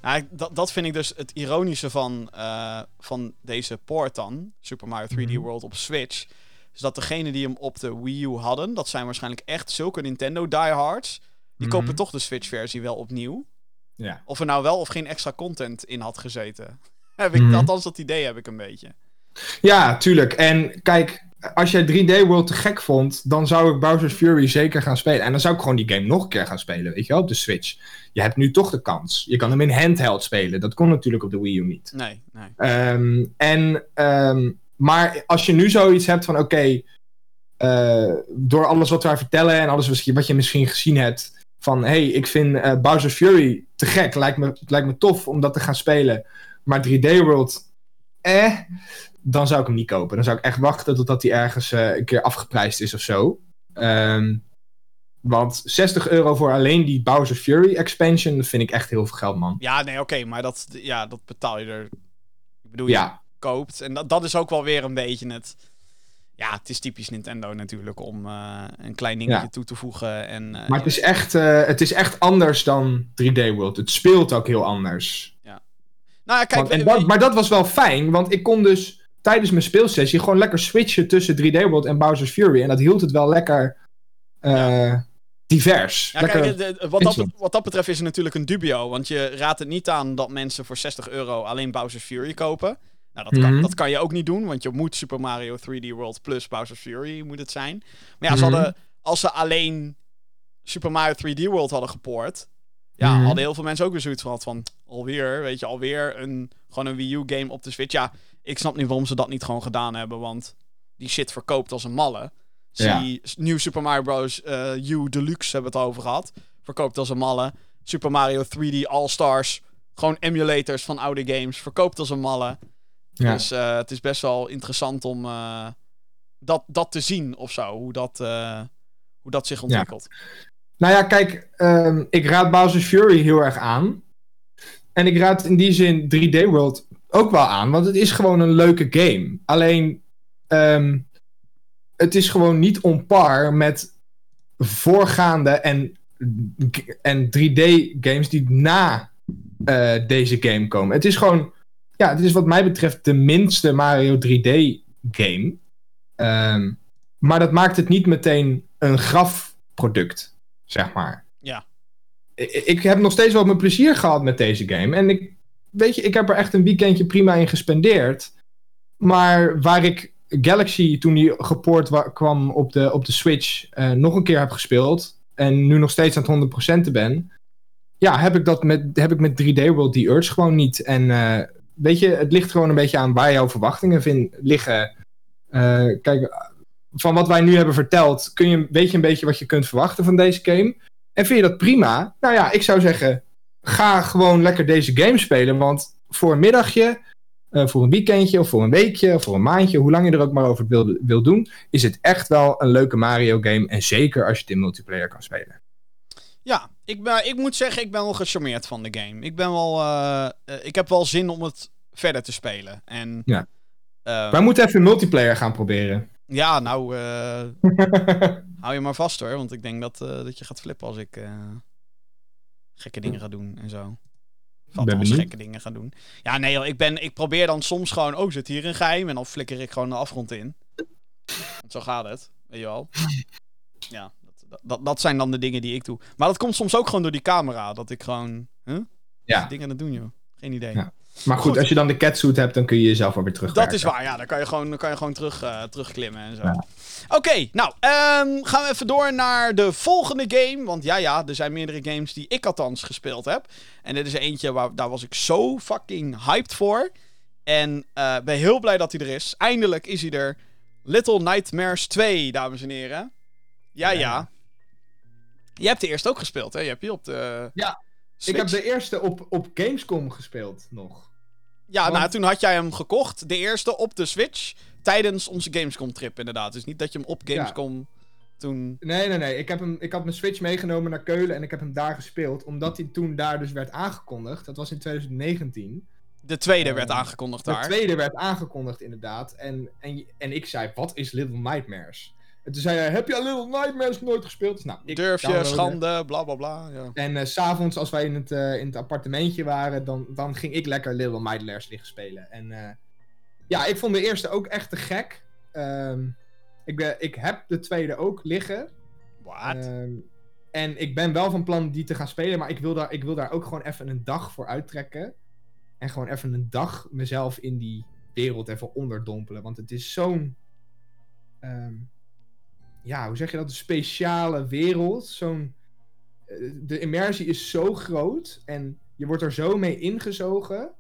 Nou, dat, dat vind ik dus het ironische van, eh, van deze port dan, Super Mario 3D Mhm. World op Switch. Is dat degenen die hem op de Wii U hadden, dat zijn waarschijnlijk echt zulke Nintendo diehards. Die Mhm. kopen toch de Switch-versie wel opnieuw. Ja. Of er nou wel of geen extra content in had gezeten. Heb ik, Mhm. Althans, dat idee heb ik een beetje. Ja, tuurlijk. En kijk, als jij 3D World te gek vond, dan zou ik Bowser's Fury zeker gaan spelen. En dan zou ik gewoon die game nog een keer gaan spelen, weet je wel, op de Switch. Je hebt nu toch de kans. Je kan hem in handheld spelen. Dat kon natuurlijk op de Wii U niet. Nee, nee. Ehm, en, ehm, maar als je nu zoiets hebt van, oké, eh, door alles wat wij vertellen en alles wat je, wat je misschien gezien hebt, van, hey, ik vind eh, Bowser's Fury te gek, lijkt me, het lijkt me tof om dat te gaan spelen, maar 3D World, eh, dan zou ik hem niet kopen. Dan zou ik echt wachten totdat hij ergens eh, een keer afgeprijsd is of zo. Ehm, want 60 euro voor alleen die Bowser's Fury expansion, dat vind ik echt heel veel geld, man. Ja, nee, oké, maar dat, ja, dat betaal je er. Ik bedoel, Ja. je koopt. En dat, dat is ook wel weer een beetje het. Ja, het is typisch Nintendo natuurlijk om eh, een klein dingetje Ja. toe te voegen. En, eh, Maar het is, echt, het is echt anders dan 3D World. Het speelt ook heel anders. Nou ja, kijk, Want- en we- dat, we- maar dat was wel fijn, want ik kon dus tijdens mijn speelsessie gewoon lekker switchen tussen 3D World en Bowser's Fury. En dat hield het wel lekker eh, divers. ja, lekker... kijk, de- de- wat, dat, wat dat betreft is het natuurlijk een dubio. Want je raadt het niet aan dat mensen voor 60 euro alleen Bowser's Fury kopen. Nou, dat kan, Mhm. dat kan je ook niet doen, want je moet Super Mario 3D World plus Bowser's Fury moet het zijn. Maar ja, ze hadden, als ze alleen Super Mario 3D World hadden gepoord, ja, Mhm. hadden heel veel mensen ook weer zoiets van, van alweer, weet je, alweer een, gewoon een Wii U game op de Switch. Ja, ik snap niet waarom ze dat niet gewoon gedaan hebben, want die shit verkoopt als een malle. Ja. Zie, New Super Mario Bros. eh, U Deluxe hebben we het over gehad. Verkoopt als een malle. Super Mario 3D All-Stars. Gewoon emulators van oude games. Verkoopt als een malle. Ja. Dus eh, het is best wel interessant om eh, dat, dat te zien of zo. Hoe dat, hoe dat zich ontwikkelt. Nou ja, kijk, ehm, ik raad Bowser's Fury heel erg aan. En ik raad in die zin 3D World ook wel aan, want het is gewoon een leuke game. Alleen, ehm, het is gewoon niet on par met voorgaande en, en 3D-games die na eh, deze game komen. Het is gewoon, ja, het is wat mij betreft de minste Mario 3D-game. Ehm, maar dat maakt het niet meteen een grafproduct, zeg maar. Ja. I- Ik heb nog steeds wel mijn plezier gehad met deze game. En ik, weet je, ik heb er echt een weekendje prima in gespendeerd. Maar waar ik Galaxy, toen die gepoord wa- kwam op de, op de Switch, eh, nog een keer heb gespeeld. En nu nog steeds aan het 100% ben. Ja, heb ik dat met, heb ik met 3D World die Urge gewoon niet. En eh, weet je, het ligt gewoon een beetje aan waar jouw verwachtingen vin- liggen. Eh, kijk, van wat wij nu hebben verteld, kun je, weet je een beetje wat je kunt verwachten van deze game. En vind je dat prima? Nou ja, ik zou zeggen, ga gewoon lekker deze game spelen. Want voor een middagje, eh, voor een weekendje, of voor een weekje, of voor een maandje, hoe lang je er ook maar over wil, wil doen, is het echt wel een leuke Mario game. En zeker als je het in multiplayer kan spelen. Ja, ik, ben, ik moet zeggen, ik ben wel gecharmeerd van de game. Ik ben wel. eh, eh, ik heb wel zin om het verder te spelen. En. Ja. eh, Wij moeten even multiplayer gaan proberen. Ja, nou. eh, hou je maar vast hoor. Want ik denk dat, eh, dat je gaat flippen als ik. eh, gekke dingen ga doen en zo. Althans benieuwd. gekke dingen ga doen. Ja, nee, joh, ik, ben, ik probeer dan soms gewoon. Oh, zit hier een geheim. En dan flikker ik gewoon de afgrond in. Want zo gaat het. Weet je wel. Ja, dat, dat, dat zijn dan de dingen die ik doe. Maar dat komt soms ook gewoon door die camera. Dat ik gewoon. Huh? Ja. Dingen aan het doen, joh. Geen idee. Ja. Maar goed, Goed. als je dan de catsuit hebt, dan kun je jezelf alweer terug. Dat is waar, ja. Dan kan je gewoon, dan kan je gewoon terug, eh, terugklimmen en zo. Oké, nou, ehm, gaan we even door naar de volgende game. Want ja, ja, er zijn meerdere games die ik althans gespeeld heb. En dit is eentje waar daar was ik zo fucking hyped voor. En eh ben heel blij dat hij er is. Eindelijk is hij er. Little Nightmares 2, dames en heren. Ja, ja. Ja. Je hebt de eerste ook gespeeld, hè? Je hebt die op de. Ja, Switch. Ik heb de eerste op, op Gamescom gespeeld nog. Ja, Want- nou, toen had jij hem gekocht, de eerste op de Switch, tijdens onze Gamescom-trip inderdaad. Dus niet dat je hem op Gamescom toen... Nee, nee, nee. Ik, heb hem, ik had mijn Switch meegenomen naar Keulen en ik heb hem daar gespeeld. Omdat hij toen daar dus werd aangekondigd. Dat was in 2019. De tweede Eh, werd aangekondigd De daar. tweede werd aangekondigd inderdaad. En, en, en ik zei, wat is Little Nightmares? En toen zei hij, heb je Little Nightmares nooit gespeeld? Dus, nou, ik Durf je, schande, bla bla bla. Ja. En eh, s s'avonds, als wij in het, eh, in het appartementje waren, dan, dan ging ik lekker Little Nightmares liggen spelen. En eh, ja, ik vond de eerste ook echt te gek. Ehm, ik, ben, ik heb de tweede ook liggen. Wat? Ehm, en ik ben wel van plan die te gaan spelen, maar ik wil, daar, ik wil daar ook gewoon even een dag voor uittrekken. En gewoon even een dag mezelf in die wereld even onderdompelen. Want het is zo'n. ehm, ja, hoe zeg je dat? Een speciale wereld. Zo'n. eh, de immersie is zo groot en je wordt er zo mee ingezogen.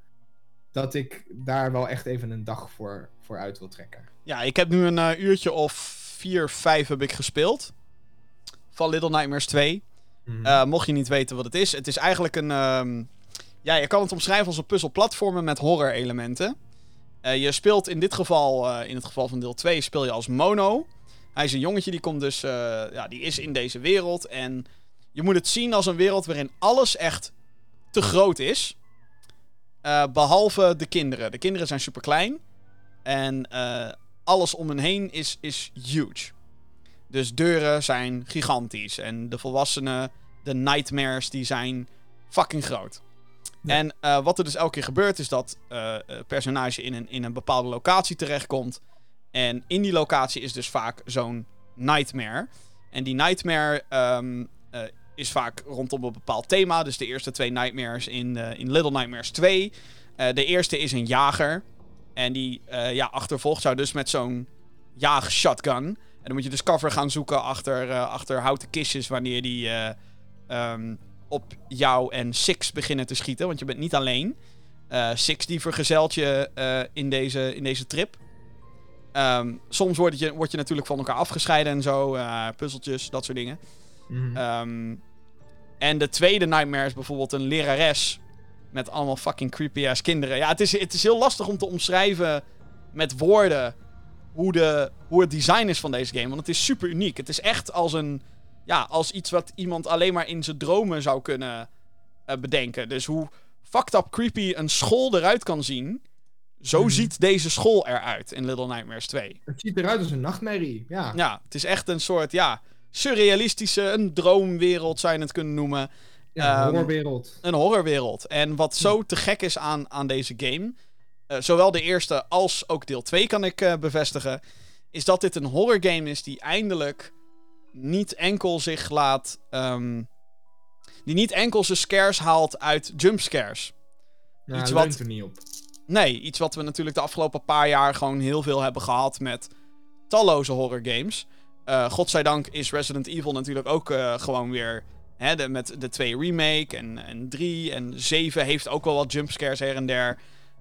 Dat ik daar wel echt even een dag voor, voor uit wil trekken. Ja, ik heb nu een eh, uurtje of vier, vijf heb ik gespeeld. Van Little Nightmares 2. Eh, mocht je niet weten wat het is. Het is eigenlijk een... ehm, ja, je kan het omschrijven als een puzzelplatformer met horror elementen. Je speelt in dit geval, in het geval van deel 2, speel je als Mono. Hij is een jongetje, die komt dus... eh, ja, die is in deze wereld. En je moet het zien als een wereld waarin alles echt te groot is. Eh, behalve de kinderen. De kinderen zijn super klein. En eh, alles om hen heen is, is huge. Dus deuren zijn gigantisch. En de volwassenen, de nightmares, die zijn fucking groot. Ja. En wat er dus elke keer gebeurt, is dat een personage in een, in een bepaalde locatie terechtkomt. En in die locatie is dus vaak zo'n nightmare. En die nightmare ehm, eh, is vaak rondom een bepaald thema. Dus de eerste twee nightmares in, eh, in Little Nightmares 2. Eh, de eerste is een jager. En die ja, achtervolgt jou dus met zo'n jaag-shotgun. En dan moet je dus cover gaan zoeken achter, achter houten kistjes wanneer die eh, ehm, op jou en Six beginnen te schieten. Want je bent niet alleen. Six die vergezelt je in, deze, in deze trip. Ehm, soms word je, word je natuurlijk van elkaar afgescheiden en zo. eh, puzzeltjes, dat soort dingen. Mhm. Ehm, en de tweede Nightmare is bijvoorbeeld een lerares met allemaal fucking creepy ass kinderen. Ja, het is, het is heel lastig om te omschrijven met woorden hoe, de, hoe het design is van deze game. Want het is super uniek. Het is echt als een. Ja, als iets wat iemand alleen maar in zijn dromen zou kunnen eh, bedenken. Dus hoe fucked up creepy een school eruit kan zien. Zo Mhm. ziet deze school eruit in Little Nightmares 2. Het ziet eruit als een nachtmerrie. Ja. Ja, het is echt een soort, ja, surrealistische, een droomwereld zou je het kunnen noemen. Ja, Ehm, horrorwereld. Een horrorwereld. En wat zo te gek is aan, aan deze game, eh, zowel de eerste als ook deel 2 kan ik eh, bevestigen, is dat dit een horror game is die eindelijk niet enkel zich laat. ehm, die niet enkel zijn scares haalt uit jumpscares. Nou, Iets wat- er niet op. Nee, iets wat we natuurlijk de afgelopen paar jaar gewoon heel veel hebben gehad met talloze horror games. Eh godzijdank is Resident Evil natuurlijk ook eh, gewoon weer hè, de, met de 2 remake en, en 3 en 7 heeft ook wel wat jumpscares her en der.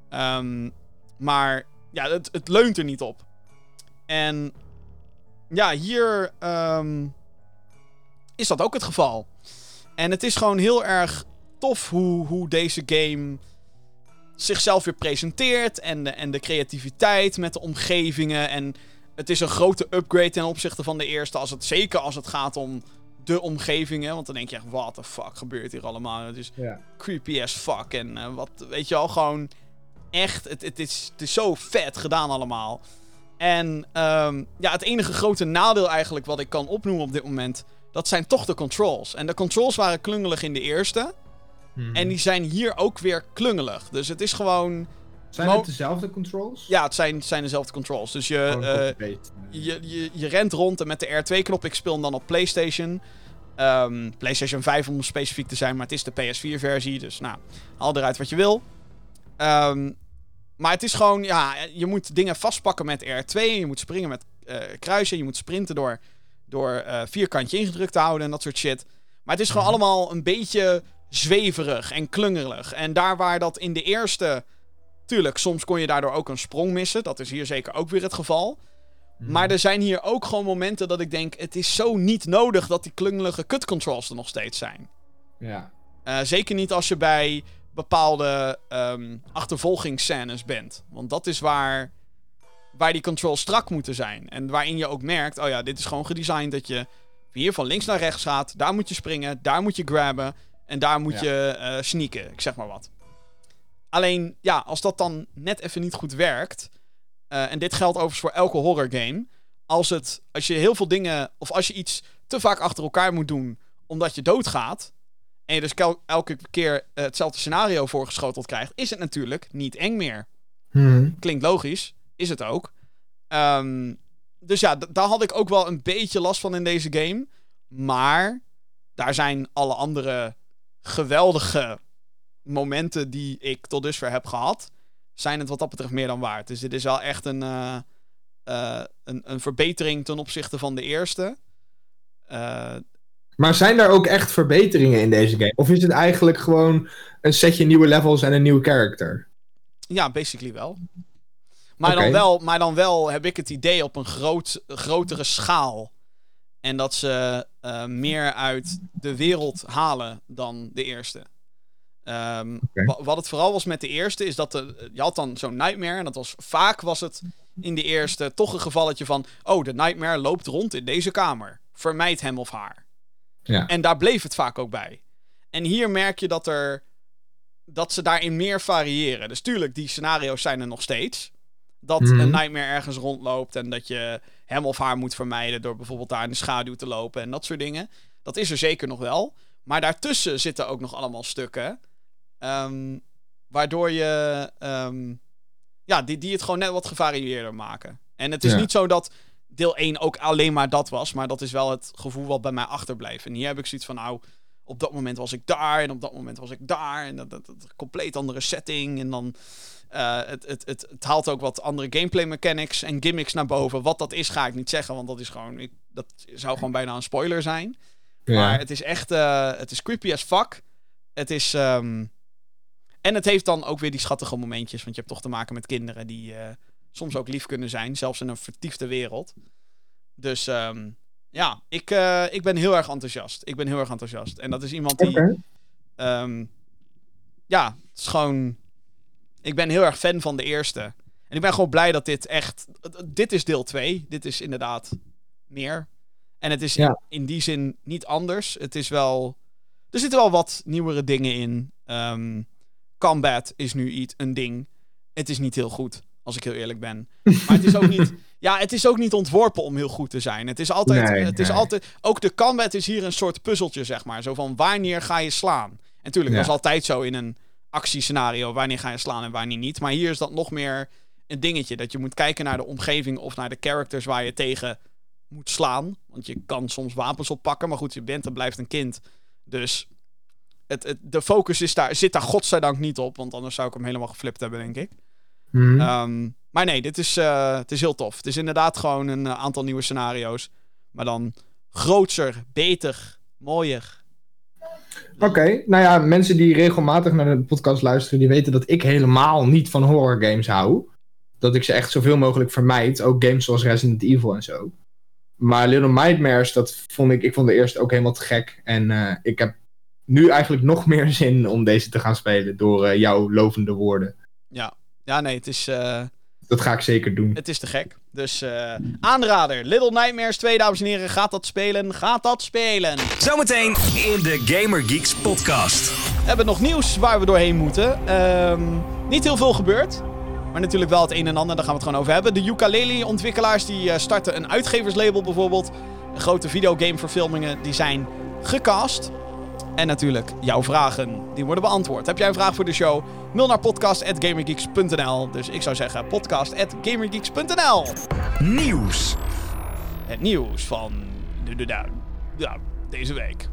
Ehm, maar ja, het, het leunt er niet op. En ja, hier ehm, is dat ook het geval. En het is gewoon heel erg tof hoe, hoe deze game zichzelf weer presenteert. En de, en de creativiteit met de omgevingen. En het is een grote upgrade ten opzichte van de eerste. Als het, zeker als het gaat om de omgevingen. Want dan denk je echt, what the fuck gebeurt hier allemaal? Het is creepy as fuck. En eh, wat, weet je al, gewoon echt, het, het, is, het is zo vet gedaan allemaal. En ehm, ja, het enige grote nadeel eigenlijk wat ik kan opnoemen op dit moment, dat zijn toch de controls. En de controls waren klungelig in de eerste. Mhm. En die zijn hier ook weer klungelig. Dus het is gewoon, Zijn het dezelfde controls? ja, het zijn, zijn dezelfde controls. Dus je, Gewoon eh, je, je, je rent rond en met de R2-knop. Ik speel hem dan op PlayStation. Ehm, PlayStation 5 om specifiek te zijn, maar het is de PS4-versie. Dus nou, haal eruit wat je wil. Ehm, maar het is gewoon, ja, je moet dingen vastpakken met R2. Je moet springen met eh, kruisen. Je moet sprinten door, door eh, vierkantje ingedrukt te houden en dat soort shit. Maar het is gewoon Mhm. allemaal een beetje zweverig en klungelig. En daar waar dat in de eerste... Tuurlijk, soms kon je daardoor ook een sprong missen. Dat is hier zeker ook weer het geval. Mhm. Maar er zijn hier ook gewoon momenten dat ik denk... Het is zo niet nodig dat die klungelige cut controls er nog steeds zijn. Ja. Eh, zeker niet als je bij bepaalde ehm achtervolgingsscènes bent. Want dat is waar, waar die controls strak moeten zijn. En waarin je ook merkt... Oh ja, dit is gewoon gedesigned dat je hier van links naar rechts gaat. Daar moet je springen, daar moet je grabben. En daar moet Ja. je eh sneaken, ik zeg maar wat. Alleen, ja, als dat dan net even niet goed werkt... eh, en dit geldt overigens voor elke horror game. Als, het, als je heel veel dingen... Of als je iets te vaak achter elkaar moet doen... omdat je doodgaat... en je dus kel- elke keer eh, hetzelfde scenario voorgeschoteld krijgt... is het natuurlijk niet eng meer. Mhm. Klinkt logisch, is het ook. Ehm, dus ja, d- daar had ik ook wel een beetje last van in deze game. Maar daar zijn alle andere geweldige momenten die ik tot dusver heb gehad, zijn het wat dat betreft meer dan waard. Dus dit is wel echt een, eh, eh, een, een verbetering ten opzichte van de eerste. Eh, Maar zijn er ook echt verbeteringen in deze game? Of is het eigenlijk gewoon een setje nieuwe levels en een nieuw character? Ja, basically wel. Maar, dan wel. maar dan wel heb ik het idee op een groot, grotere schaal. En dat ze eh, meer uit de wereld halen dan de eerste. Ehm, Wat het vooral was met de eerste, is dat de, je had dan zo'n nightmare. En dat was vaak was het in de eerste toch een gevalletje van... Oh, de nightmare loopt rond in deze kamer. Vermijd hem of haar. Ja. En daar bleef het vaak ook bij. En hier merk je dat er dat ze daarin meer variëren. Dus tuurlijk, die scenario's zijn er nog steeds. Dat Mhm. een nightmare ergens rondloopt en dat je hem of haar moet vermijden door bijvoorbeeld daar in de schaduw te lopen en dat soort dingen. Dat is er zeker nog wel. Maar daartussen zitten ook nog allemaal stukken. ehm, waardoor je. ehm, ja, die, die het gewoon net wat gevarieerder maken. En het is Ja. niet zo dat deel 1 ook alleen maar dat was. Maar dat is wel het gevoel wat bij mij achterblijft. En hier heb ik zoiets van, nou, op dat moment was ik daar. En op dat moment was ik daar. En dat, dat, dat compleet andere setting. En dan. Eh, het, het, het, het haalt ook wat andere gameplay mechanics en gimmicks naar boven. Wat dat is, ga ik niet zeggen. Want dat is gewoon. Ik, dat zou gewoon bijna een spoiler zijn. Maar het is echt. eh, het is creepy as fuck. Het is. ehm, en het heeft dan ook weer die schattige momentjes. Want je hebt toch te maken met kinderen die eh, soms ook lief kunnen zijn. Zelfs in een vertiefde wereld. Dus ehm, ja, ik, ik ben heel erg enthousiast. Ik ben heel erg enthousiast. En dat is iemand die. Ehm, ja, het is gewoon. Ik ben heel erg fan van de eerste. En ik ben gewoon blij dat dit echt. Dit is deel 2. Dit is inderdaad meer. En het is Ja. in die zin niet anders. Het is wel. Er zitten wel wat nieuwere dingen in. Ehm, combat is nu iets, een ding. Het is niet heel goed, als ik heel eerlijk ben. Maar het is ook niet. Ja, het is ook niet ontworpen om heel goed te zijn. Het is altijd. Nee, het is altijd ook de combat is hier een soort puzzeltje, zeg maar. Zo van wanneer ga je slaan? En natuurlijk, dat Ja. is altijd zo in een actiescenario. Wanneer ga je slaan en wanneer niet. Maar hier is dat nog meer een dingetje. Dat je moet kijken naar de omgeving of naar de characters waar je tegen moet slaan. Want je kan soms wapens oppakken. Maar goed, je bent en blijft een kind. Dus het, het, de focus is daar, zit daar godzijdank niet op. Want anders zou ik hem helemaal geflipt hebben, denk ik. Mhm. Ehm, maar nee, dit is, eh, het is heel tof. Het is inderdaad gewoon een eh, aantal nieuwe scenario's. Maar dan grootser, beter, mooier. Oké, nou ja, mensen die regelmatig naar de podcast luisteren, die weten dat ik helemaal niet van horror games hou. Dat ik ze echt zoveel mogelijk vermijd. Ook games zoals Resident Evil en zo. Maar Little Nightmares, dat vond ik, ik vond de eerste ook helemaal te gek. En eh, ik heb nu eigenlijk nog meer zin om deze te gaan spelen door eh, jouw lovende woorden. Ja, ja nee, het is, eh, Dat ga ik zeker doen. het is te gek. Dus eh, aanrader, Little Nightmares 2, dames en heren. Gaat dat spelen? Gaat dat spelen? Zometeen in de Gamer Geeks podcast. We hebben nog nieuws waar we doorheen moeten. Ehm, niet heel veel gebeurd. Maar natuurlijk wel het een en ander, daar gaan we het gewoon over hebben. De ukulele-ontwikkelaars die eh, starten een uitgeverslabel bijvoorbeeld. Grote videogameverfilmingen die zijn gecast. En natuurlijk jouw vragen, die worden beantwoord. Heb jij een vraag voor de show? Mail naar podcast.gamergeeks.nl Dus ik zou zeggen podcast.gamergeeks.nl Nieuws. Het nieuws van de, de, de- ja, deze week.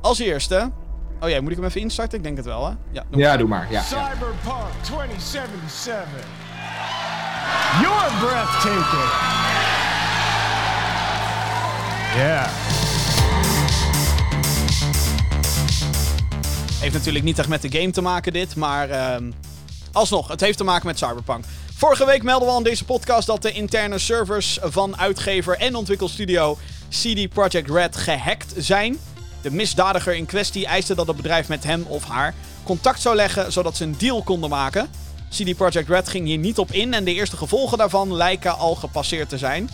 Als eerste... Oh ja, moet ik hem even instarten? Ik denk het wel, hè? Ja, doe Ja, doe maar. Ja, ja. Cyberpunk 2077. You're breathtaking. Yeah. Heeft natuurlijk niet echt met de game te maken dit, maar ehm, alsnog, het heeft te maken met Cyberpunk. Vorige week melden we al in deze podcast dat de interne servers van uitgever en ontwikkelstudio CD Projekt Red gehackt zijn. De misdadiger in kwestie eiste dat het bedrijf met hem of haar contact zou leggen zodat ze een deal konden maken. CD Projekt Red ging hier niet op in en de eerste gevolgen daarvan lijken al gepasseerd te zijn.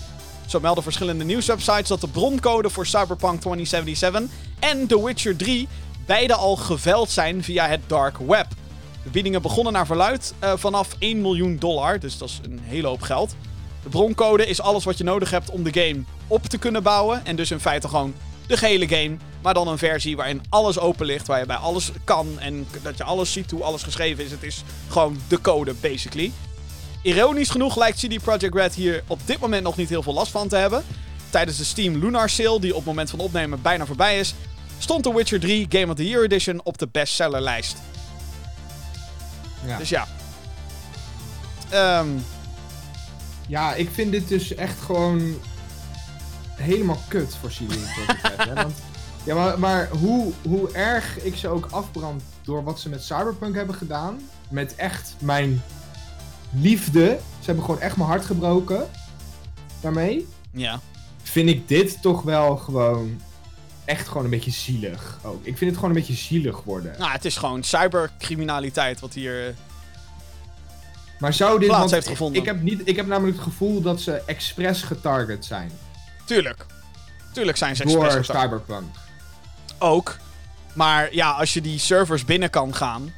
Zo melden verschillende nieuwswebsites dat de broncode voor Cyberpunk 2077 en The Witcher 3 beide al geveld zijn via het dark web. De biedingen begonnen naar verluid eh, vanaf 1 miljoen dollar, dus dat is een hele hoop geld. De broncode is alles wat je nodig hebt om de game op te kunnen bouwen en dus in feite gewoon de gehele game, maar dan een versie waarin alles open ligt, waar je bij alles kan en dat je alles ziet hoe alles geschreven is. Het is gewoon de code, basically. Ironisch genoeg lijkt CD Projekt Red hier op dit moment nog niet heel veel last van te hebben. Tijdens de Steam Lunar Sale, die op het moment van opnemen bijna voorbij is, stond The Witcher 3 Game of the Year Edition op de bestsellerlijst. Ja. Dus ja. Ehm, Ja, ik vind dit dus echt gewoon helemaal kut voor want, ja, maar, maar hoe, hoe erg ik ze ook afbrand door wat ze met Cyberpunk hebben gedaan. Met echt mijn liefde. Ze hebben gewoon echt mijn hart gebroken. Daarmee. ja. Vind ik dit toch wel gewoon echt gewoon een beetje zielig. Ook. Ik vind het gewoon een beetje zielig worden. Nou, het is gewoon cybercriminaliteit wat hier... eh, Maar zou dit... plaats heeft gevonden. Ik heb, niet, ik heb namelijk het gevoel dat ze expres getarget zijn. Tuurlijk. Tuurlijk zijn ze Door expres gestart. Cyberpunk. ook. Maar ja, als je die servers binnen kan gaan.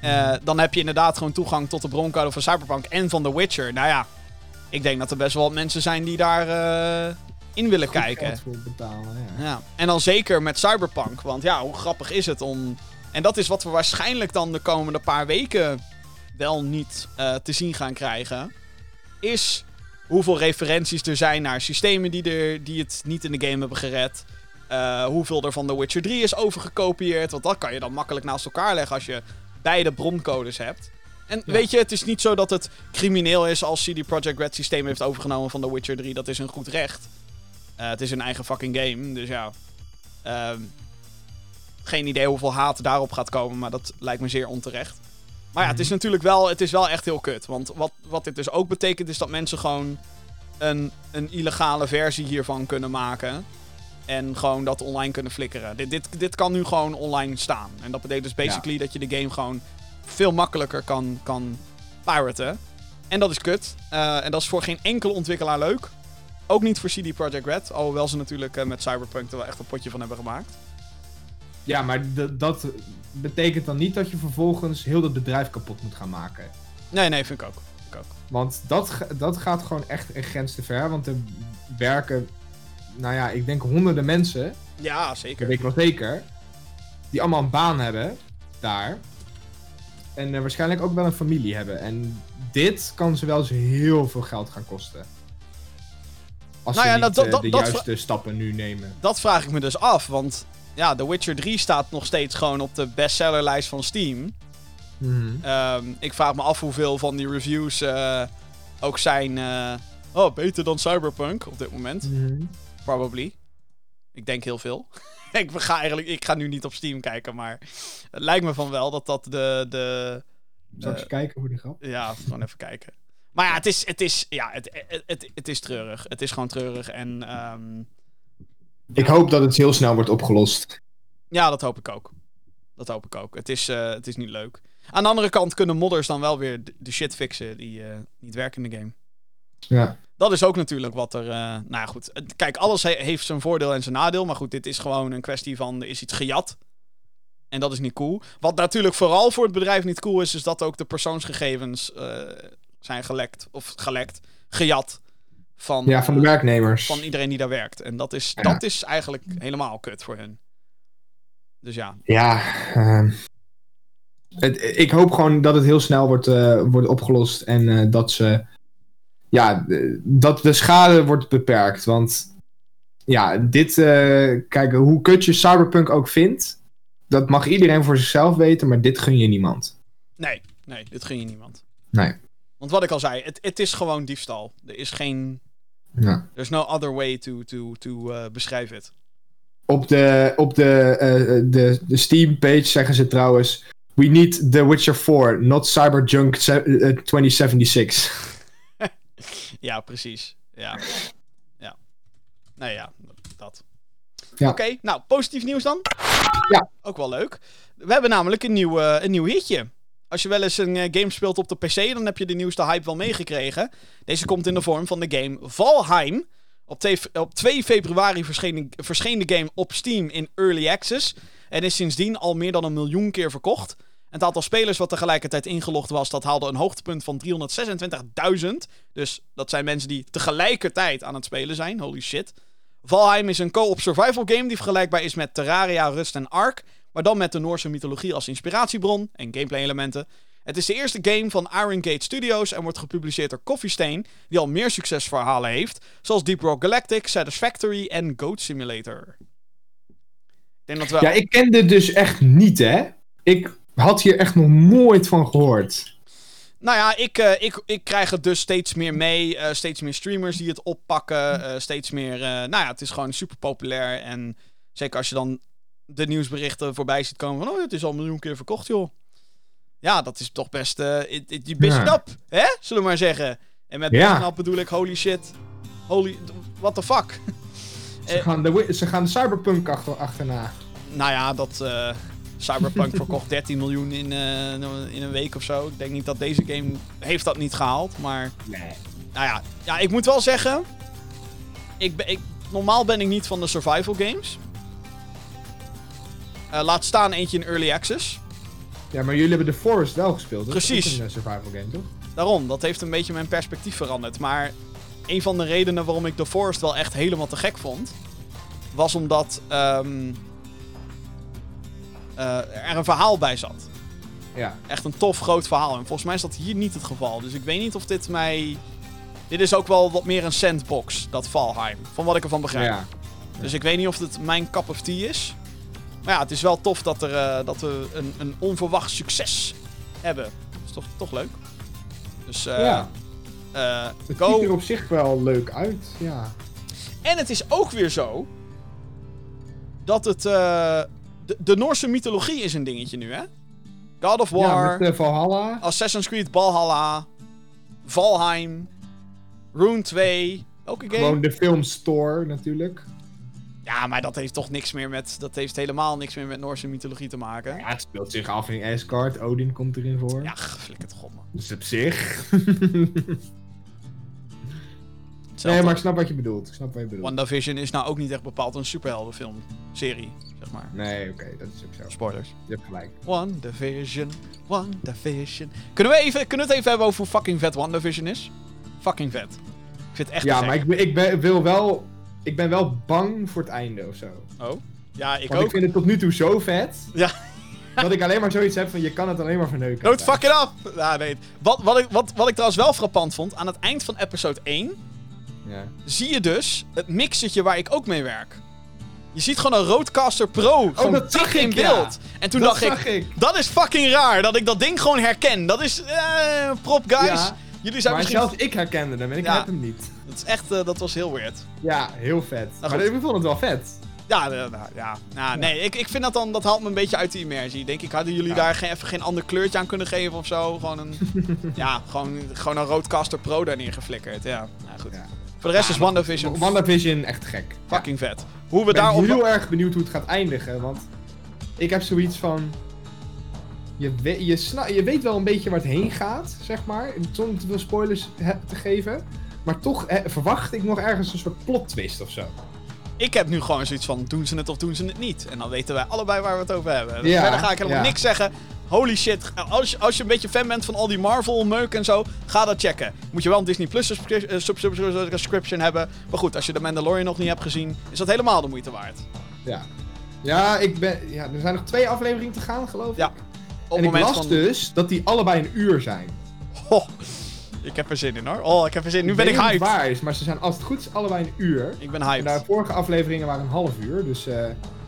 eh, dan heb je inderdaad gewoon toegang tot de broncode van Cyberpunk en van The Witcher. Nou ja, ik denk dat er best wel wat mensen zijn die daar eh, in willen Goed kijken. voor betalen, ja. Ja. En dan zeker met Cyberpunk. Want ja, hoe grappig is het om. En dat is wat we waarschijnlijk dan de komende paar weken wel niet eh, te zien gaan krijgen. Is hoeveel referenties er zijn naar systemen die, er, die het niet in de game hebben gered. Eh, hoeveel er van The Witcher 3 is overgekopieerd. Want dat kan je dan makkelijk naast elkaar leggen als je beide broncodes hebt. En Ja. weet je, het is niet zo dat het crimineel is als CD Projekt Red systeem heeft overgenomen van The Witcher 3. Dat is een goed recht. Eh, het is een eigen fucking game, dus ja. Ehm, geen idee hoeveel haat daarop gaat komen, maar dat lijkt me zeer onterecht. Maar ja, het is natuurlijk wel, het is wel echt heel kut. Want wat, wat dit dus ook betekent, is dat mensen gewoon een, een illegale versie hiervan kunnen maken. En gewoon dat online kunnen flikkeren. Dit, dit, dit kan nu gewoon online staan. En dat betekent dus basically dat je de game gewoon veel makkelijker kan, kan piraten. En dat is kut. Eh, en dat is voor geen enkele ontwikkelaar leuk. Ook niet voor CD Projekt Red. Alhoewel ze natuurlijk eh, met Cyberpunk er wel echt een potje van hebben gemaakt. Ja, maar dat betekent dan niet dat je vervolgens heel dat bedrijf kapot moet gaan maken. Nee, nee, vind ik ook. Vind ik ook. Want dat, dat gaat gewoon echt een grens te ver. Want er werken, nou ja, ik denk honderden mensen, Ja, dat zeker. weet ik wel zeker, die allemaal een baan hebben daar. En eh, waarschijnlijk ook wel een familie hebben. En dit kan ze wel eens heel veel geld gaan kosten. Als Nou ze ja, niet dat- eh, dat- de dat- juiste stappen nu nemen. Dat vraag ik me dus af, want ja, The Witcher 3 staat nog steeds gewoon op de bestsellerlijst van Steam. Mhm. Ehm, ik vraag me af hoeveel van die reviews eh, ook zijn. eh, oh, beter dan Cyberpunk op dit moment. Mhm. Probably. Ik denk heel veel. ik, ga eigenlijk, ik ga nu niet op Steam kijken, maar het lijkt me van wel dat dat de. de Zal ik eens kijken voor de grap? ja, gewoon even kijken. Maar ja, het is, het is, ja, het, het, het, het is treurig. Het is gewoon treurig. En ehm, Ik hoop dat het heel snel wordt opgelost. ja, dat hoop ik ook. Dat hoop ik ook. Het is, eh, het is niet leuk. Aan de andere kant kunnen modders dan wel weer de, shit fixen die eh, niet werken in de game. Ja. Dat is ook natuurlijk wat er. eh, nou ja, goed. Kijk, alles he- heeft zijn voordeel en zijn nadeel. Maar goed, dit is gewoon een kwestie van. Er is iets gejat. En dat is niet cool. Wat natuurlijk vooral voor het bedrijf niet cool is. Is dat ook de persoonsgegevens zijn gelekt. Of gelekt. Gejat. Van, ja, van de eh, werknemers. van iedereen die daar werkt. En dat is, Ja. dat is eigenlijk helemaal kut voor hen. Dus ja. Ja, ehm, het, ik hoop gewoon dat het heel snel wordt, eh, wordt opgelost en eh, dat ze. Ja, de- dat de schade wordt beperkt. Want ja, dit. kijk, hoe kut je Cyberpunk ook vindt, dat mag iedereen voor zichzelf weten, maar dit gun je niemand. Nee, nee, dit gun je niemand. Nee. Want wat ik al zei, het, het is gewoon diefstal. Er is geen. Ja. There's no other way to, to, to eh, beschrijf het. Op de, op de, eh, de, de Steam-page zeggen ze trouwens. We need The Witcher 4, not Cyberjunk se- eh, 2076. Ja, precies. Ja. Ja. Nee, ja, dat. Ja. Oké, nou, positief nieuws dan? Ja. Ook wel leuk. We hebben namelijk een nieuw, eh, een nieuw hitje. Als je wel eens een eh, game speelt op de PC, dan heb je de nieuwste hype wel meegekregen. Deze komt in de vorm van de game Valheim. Op, op 2 februari verscheen, verscheen de game op Steam in Early Access. En is sindsdien al meer dan een miljoen keer verkocht. Het aantal spelers wat tegelijkertijd ingelogd was, dat haalde een hoogtepunt van 326.000. Dus dat zijn mensen die tegelijkertijd aan het spelen zijn. Holy shit. Valheim is een co-op survival game die vergelijkbaar is met Terraria, Rust en Ark. Maar dan met de Noorse mythologie als inspiratiebron en gameplay elementen. Het is de eerste game van Iron Gate Studios en wordt gepubliceerd door Coffee Stain, die al meer succesverhalen heeft, zoals Deep Rock Galactic, Satisfactory en Goat Simulator. Ik denk dat we Ja, ik kende dus echt niet, hè? Ik had hier echt nog nooit van gehoord. Nou ja, ik, eh, ik, ik krijg het dus steeds meer mee. eh, steeds meer streamers die het oppakken. eh, steeds meer. nou ja, het is gewoon super populair. En zeker als je dan de nieuwsberichten voorbij ziet komen van. Oh, het is al een miljoen keer verkocht, joh. Ja, dat is toch best. it, it, you best Ja. up, hè? Zullen we maar zeggen. En met Ja. bedoel ik holy shit. Holy. What the fuck? Ze Eh. gaan de, ze gaan de cyberpunk achter, achterna. Nou ja, dat. eh, Cyberpunk verkocht 13 miljoen in, eh, in een week of zo. Ik denk niet dat deze game heeft dat niet gehaald. Maar Nee. Nou ja, ja ik moet wel zeggen. Ik ben, ik, normaal ben ik niet van de survival games. Eh, laat staan eentje in early access. Ja, maar jullie hebben The Forest wel gespeeld. Dat is Precies. ook een eh, survival game, toch? Daarom, dat heeft een beetje mijn perspectief veranderd. Maar een van de redenen waarom ik The Forest wel echt helemaal te gek vond. was omdat. ehm, eh, er een verhaal bij zat. Ja. Echt een tof groot verhaal. En volgens mij is dat hier niet het geval. Dus ik weet niet of dit mij. Dit is ook wel wat meer een sandbox, dat Valheim. Van wat ik ervan begrijp. ja. Dus ik weet niet of het mijn cup of tea is. Maar ja, het is wel tof dat, er, eh, dat we een, een onverwacht succes hebben. Dat is toch, toch leuk. Dus eh Ja. eh, Het go. ziet er op zich wel leuk uit, ja. En het is ook weer zo dat het. de, de Noorse mythologie is een dingetje nu, hè? God of Ja, War, uh, Valhalla. Assassin's Creed Valhalla, Valheim, Rune 2. Welke game? Gewoon de film Store natuurlijk. Ja, maar dat heeft toch niks meer met. Dat heeft helemaal niks meer met Noorse mythologie te maken. Ja, het speelt zich af in Asgard. Odin komt erin voor. Ja, flikker het god, man. Dus op zich. Nee, maar ik snap wat je bedoelt. Ik snap wat je bedoelt. WandaVision is nou ook niet echt bepaald een superheldenfilm serie, zeg maar. Nee, oké, dat is ook zo. Spoilers. Je hebt gelijk. WandaVision, WandaVision. Kunnen we, even, kunnen we het even hebben over hoe fucking vet WandaVision is? Fucking vet. Ik vind het echt Ja, maar ik, ik ben, wil wel... Ik ben wel bang voor het einde of zo. Oh? Ja, ik Want ook. ik vind het tot nu toe zo vet. Ja. dat ik alleen maar zoiets heb van je kan het alleen maar verneuken. Don't fuck it up! Ja, nee. Wat, wat, ik, wat, wat ik trouwens wel frappant vond, aan het eind van episode 1 Ja. zie je dus het mixetje waar ik ook mee werk. Je ziet gewoon een Roadcaster Pro gewoon Oh, dat zag in ja. beeld. En toen Dat dacht ik, ik. dat is fucking raar dat ik dat ding gewoon herken. Dat is, eh, prop guys. Ja, Jullie zijn Maar misschien... zelfs ik herkende hem en ik heb hem niet. Dat is echt, eh, dat was heel weird. Ja, heel vet. Nou, maar ik vond het wel vet. Ja, eh, nou, ja. Nou, nee, ik, ik vind dat dan, dat haalt me een beetje uit de immersie. Denk ik, hadden jullie Ja. daar geen, even geen ander kleurtje aan kunnen geven of zo? Gewoon een, ja, gewoon, gewoon een Roadcaster Pro daar neergeflikkerd. Ja, nou goed. Ja. Voor de rest is WandaVision WandaVision echt gek. fucking vet. Hoe we Ik ben daarop... heel erg benieuwd hoe het gaat eindigen, want ik heb zoiets van... Je, we- je, je weet wel een beetje waar het heen gaat, zeg maar. Zonder te veel spoilers te geven. Maar toch eh, verwacht ik nog ergens een soort plot twist of zo. Ik heb nu gewoon zoiets van, doen ze het of doen ze het niet? En dan weten wij allebei waar we het over hebben. Ja, verder ga ik helemaal ja. niks zeggen. Holy shit, als je, als je een beetje fan bent van al die Marvel-meuk en zo, ga dat checken. Moet je wel een Disney Plus eh, sub- sub- sub- subscription hebben. Maar goed, als je de Mandalorian nog niet hebt gezien, is dat helemaal de moeite waard. Ja. Ja, ik ben, ja, er zijn nog twee afleveringen te gaan, geloof ik. Ja, Op en ik las van... dus dat die allebei een uur zijn. Oh, ik heb er zin in hoor. Oh, ik heb er zin in. Nu ben ik niet of het hyped. waar is, maar ze zijn als het goed is allebei een uur. Ik ben En hyped. de vorige afleveringen waren een half uur, dus... eh,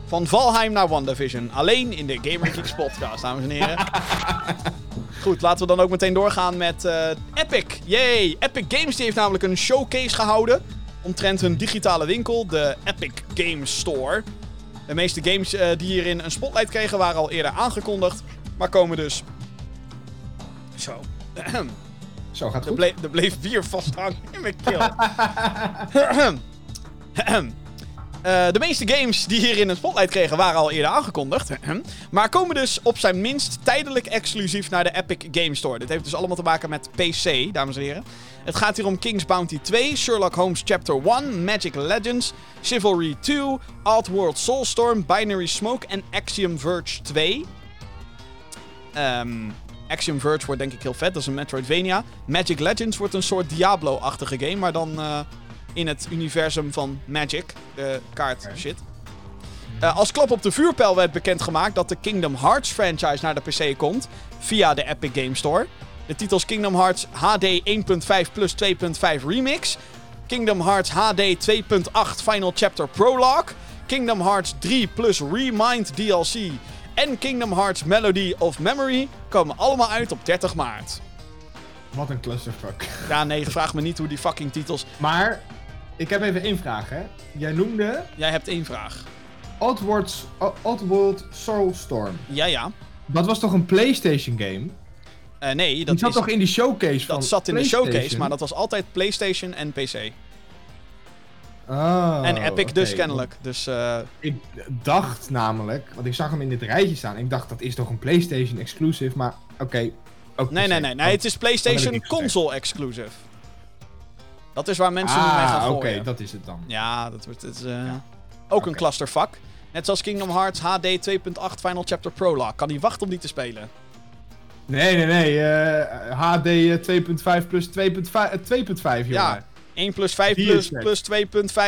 Van Valheim naar WandaVision. Alleen in de Gamer Geeks podcast, dames en heren. Goed, laten we dan ook meteen doorgaan met eh, Epic. Yay! Epic Games die heeft namelijk een showcase gehouden. Omtrent hun digitale winkel, de Epic Games Store. De meeste games eh, die hierin een spotlight kregen waren al eerder aangekondigd. Maar komen dus... Zo. zo, gaat Er, goed. ble er bleef bier vasthangen in mijn keel. Eh, de meeste games die hierin een spotlight kregen waren al eerder aangekondigd. maar komen dus op zijn minst tijdelijk exclusief naar de Epic Game Store. Dit heeft dus allemaal te maken met PC, dames en heren. Het gaat hier om King's Bounty 2, Sherlock Holmes Chapter 1, Magic Legends, Chivalry 2, Oddworld Soulstorm, Binary Smoke en Axiom Verge 2. Ehm Axiom Verge wordt denk ik heel vet, dat is een Metroidvania. Magic Legends wordt een soort Diablo-achtige game, maar dan eh, in het universum van Magic, de kaart shit. Eh, als klap op de vuurpijl werd bekendgemaakt dat de Kingdom Hearts franchise naar de PC komt via de Epic Game Store. De titels Kingdom Hearts HD 1.5 plus 2.5 Remix, Kingdom Hearts HD 2.8 Final Chapter Prologue, Kingdom Hearts 3 plus Remind DLC en Kingdom Hearts Melody of Memory komen allemaal uit op 30 maart. Wat een clusterfuck. Ja, nee, vraag me niet hoe die fucking titels... Maar, ik heb even één vraag, hè. Jij noemde Jij hebt één vraag. Oddworld, Oddworld Soulstorm. Ja, ja. Dat was toch een PlayStation game? Eh, nee, Die dat, zat is, toch in die showcase van dat zat in de showcase, maar dat was altijd PlayStation en PC. Oh, en Epic dus kennelijk. Dus eh, Ik dacht namelijk, want ik zag hem in dit rijtje staan. Ik dacht dat is toch een PlayStation exclusive, maar oké. ook nee, nee, nee, nee. Oh, Het is dan PlayStation console exclusive. Dat is waar mensen nu mee gaan Ah, oké, dat is het dan. Ja, dat wordt het, is, Ja. ook een clusterfuck. Net zoals Kingdom Hearts HD 2.8 Final Chapter Prologue. Kan niet wachten om die te spelen. Nee, nee, nee. HD eh, 2.5 plus 2.5, eh, 2.5 jongen. Ja. 1 plus 5 Die plus, is vet. plus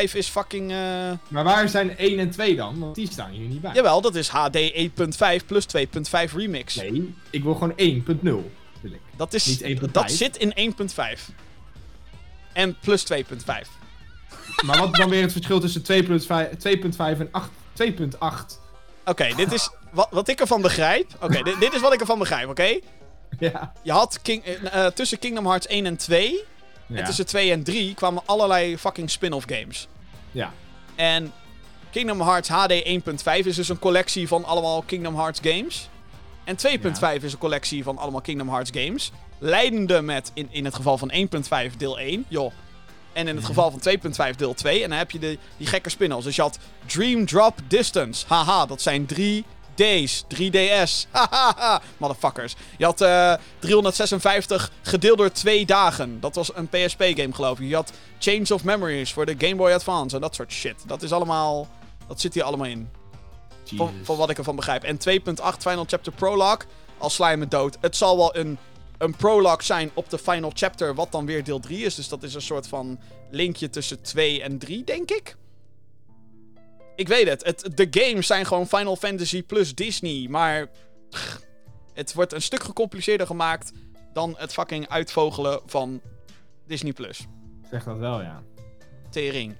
2.5 is fucking... eh, Maar waar zijn 1 en 2 dan? Want die staan hier niet bij. Jawel, dat is HD 1.5 plus 2.5 remix. Nee, ik wil gewoon 1.0. Wil ik. Dat, is, Niet 1.5. dat zit in 1.5. En plus 2.5. Maar wat dan weer het verschil tussen 2.5 2.5 en 8 2.8? Oké, dit is wat, wat ik ervan begrijp. Oké, dit, dit is wat ik ervan begrijp, oké? Ja. Je had King, eh, tussen Kingdom Hearts 1 en 2 en tussen 2 en 3 kwamen allerlei fucking spin-off games. Ja. En Kingdom Hearts HD 1.5 is dus een collectie van allemaal Kingdom Hearts games. En 2.5 is een collectie van allemaal Kingdom Hearts games. Leidende met, in, in het geval van 1.5 deel 1, joh. En in het geval van 2.5 deel 2. En dan heb je de, die gekke spin-offs. Dus je had Dream Drop Distance. Haha, dat zijn drie 3D's. 3DS. Motherfuckers. Je had eh, 356 gedeeld door twee dagen. Dat was een PSP-game, geloof ik. Je had Change of Memories voor de Game Boy Advance en dat soort shit. Dat is allemaal. Dat zit hier allemaal in. Van, van, wat ik ervan begrijp. En 2.8 Final Chapter Prologue. Al sla me dood. Het zal wel een, een prologue zijn op de Final Chapter, wat dan weer deel 3 is. Dus dat is een soort van linkje tussen 2 en 3, denk ik. Ik weet het. het. De games zijn gewoon Final Fantasy plus Disney. Maar... pff, het wordt een stuk gecompliceerder gemaakt dan het fucking uitvogelen van Disney Plus. Zeg dat wel, ja. Tering.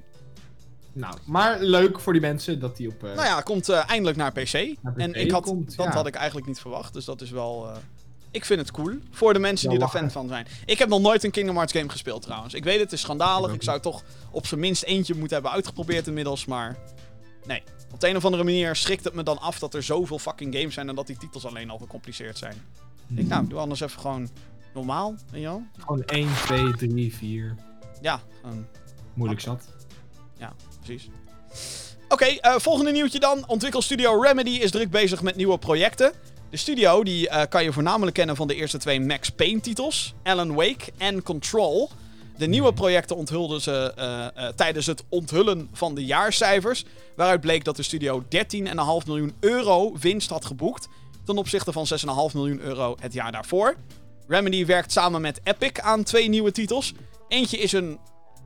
Nou, maar leuk voor die mensen dat die op... eh, Nou ja, komt eh, eindelijk naar PC. Naar PC en ik had, komt, dat ja. had ik eigenlijk niet verwacht. Dus dat is wel. eh, ik vind het cool. Voor de mensen die er fan van zijn. Ik heb nog nooit een Kingdom Hearts game gespeeld trouwens. Ik weet het, het is schandalig. Ik Ik zou toch op zijn minst eentje moeten hebben uitgeprobeerd inmiddels. Maar nee. Op de een of andere manier schrikt het me dan af dat er zoveel fucking games zijn. En dat die titels alleen al gecompliceerd zijn. Ik denk, nou, doe anders even gewoon normaal. Weet je wel? Gewoon 1, 2, 3, 4. Ja, gewoon Moeilijk zat. precies. Oké, eh, volgende nieuwtje dan. Ontwikkelstudio Remedy is druk bezig met nieuwe projecten. De studio die, eh, kan je voornamelijk kennen van de eerste twee Max Payne titels. Alan Wake en Control. De nieuwe projecten onthulden ze eh, eh, tijdens het onthullen van de jaarcijfers. Waaruit bleek dat de studio 13,5 miljoen euro winst had geboekt. Ten opzichte van 6,5 miljoen euro het jaar daarvoor. Remedy werkt samen met Epic aan twee nieuwe titels. Eentje is een,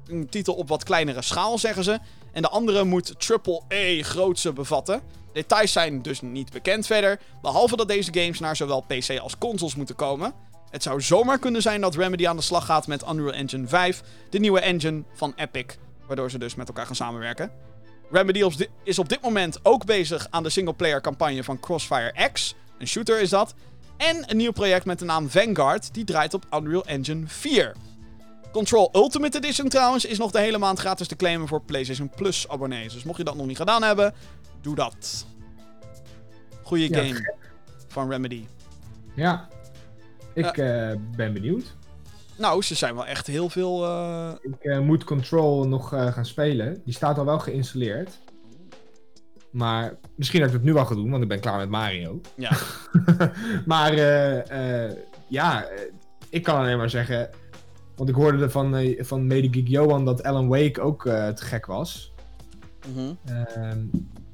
een titel op wat kleinere schaal, zeggen ze. En de andere moet triple-A grootse bevatten. Details zijn dus niet bekend verder. Behalve dat deze games naar zowel PC als consoles moeten komen. Het zou zomaar kunnen zijn dat Remedy aan de slag gaat met Unreal Engine 5, de nieuwe engine van Epic. Waardoor ze dus met elkaar gaan samenwerken. Remedy is op dit moment ook bezig aan de singleplayer campagne van Crossfire X. Een shooter is dat. En een nieuw project met de naam Vanguard, die draait op Unreal Engine 4. Control Ultimate Edition trouwens is nog de hele maand gratis te claimen voor PlayStation Plus abonnees. Dus mocht je dat nog niet gedaan hebben, doe dat. Goeie Ja, game van Remedy. Ja. Ik eh, ben benieuwd. Nou, ze zijn wel echt heel veel. eh, Ik eh, moet Control nog gaan spelen. Die staat al wel geïnstalleerd. Maar misschien dat ik het nu al ga doen, want ik ben klaar met Mario. Ja. maar ja, ik kan alleen maar zeggen. Want ik hoorde van, van Medegeek Johan dat Alan Wake ook te gek was. mhm. Ehm,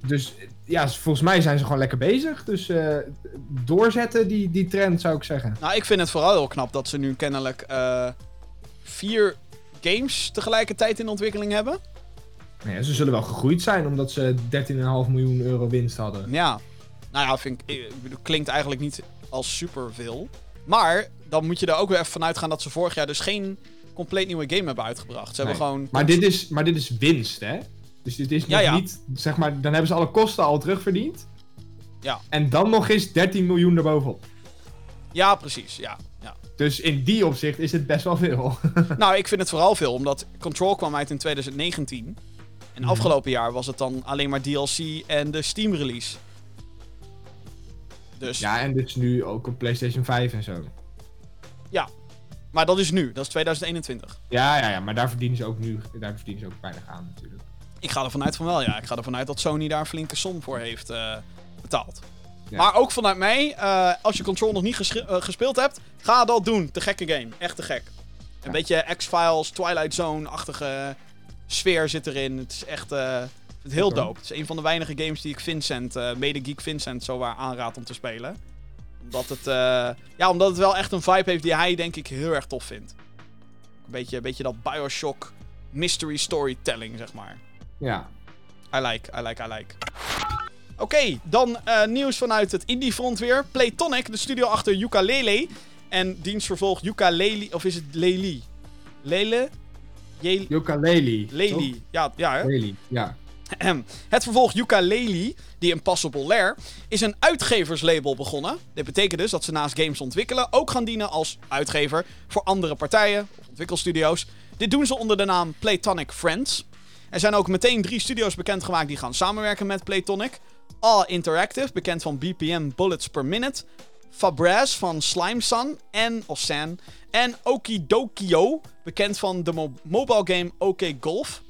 dus ja, volgens mij zijn ze gewoon lekker bezig. Dus eh, doorzetten die, die trend zou ik zeggen. Nou, ik vind het vooral heel knap dat ze nu kennelijk eh, vier games tegelijkertijd in ontwikkeling hebben. Nou ja, ze zullen wel gegroeid zijn omdat ze 13,5 miljoen euro winst hadden. Ja. Nou ja, vind ik, klinkt eigenlijk niet als superveel. Maar dan moet je er ook weer even vanuit gaan dat ze vorig jaar dus geen compleet nieuwe game hebben uitgebracht. Ze hebben gewoon. Maar dit, is, maar dit is winst, hè? Dus dit is nog Ja, ja. niet, zeg maar, dan hebben ze alle kosten al terugverdiend. Ja. En dan nog eens 13 miljoen erbovenop. Ja, precies. Ja. ja. Dus in die opzicht is het best wel veel. nou, ik vind het vooral veel, omdat Control kwam uit in 2019. En Mhm. afgelopen jaar was het dan alleen maar DLC en de Steam release. Dus. ja, en dus nu ook op PlayStation 5 en zo. Maar dat is nu, dat is 2021. Ja, ja, ja, maar daar verdienen ze ook nu, daar verdienen ze ook weinig aan natuurlijk. Ik ga er vanuit van wel, ja. Ik ga er vanuit dat Sony daar een flinke som voor heeft eh, betaald. Ja. Maar ook vanuit mij, eh, als je Control nog niet eh, gespeeld hebt, ga dat doen. Te gekke game. Echt te gek. Een Ja. beetje X-Files, Twilight Zone-achtige sfeer zit erin. Het is echt het heel dope. Het is een van de weinige games die ik Vincent, mede geek Vincent, zo waar aanraad om te spelen. Omdat het, ja, omdat het wel echt een vibe heeft die hij denk ik heel erg tof vindt. Een beetje, een beetje dat Bioshock mystery storytelling, zeg maar. Ja. I like, I like, I like. Oké, dan eh, nieuws vanuit het indie front weer. Playtonic, de studio achter Yooka-Lele. En dienstvervolg Yooka-Lele, of is het Lely? Lele? Je Yooka-Laylee. Lely. Ja, ja hè? Lely, ja. Het vervolg Yooka-Laylee, die Impossible Lair, is een uitgeverslabel begonnen. Dit betekent dus dat ze naast games ontwikkelen ook gaan dienen als uitgever voor andere partijen of ontwikkelstudio's. Dit doen ze onder de naam Playtonic Friends. Er zijn ook meteen drie studio's bekendgemaakt die gaan samenwerken met Playtonic. All Interactive, bekend van BPM Bullets Per Minute. Fabraz van Slime Sun en, of. En Okidokio, bekend van de mo- mobile game OK Golf.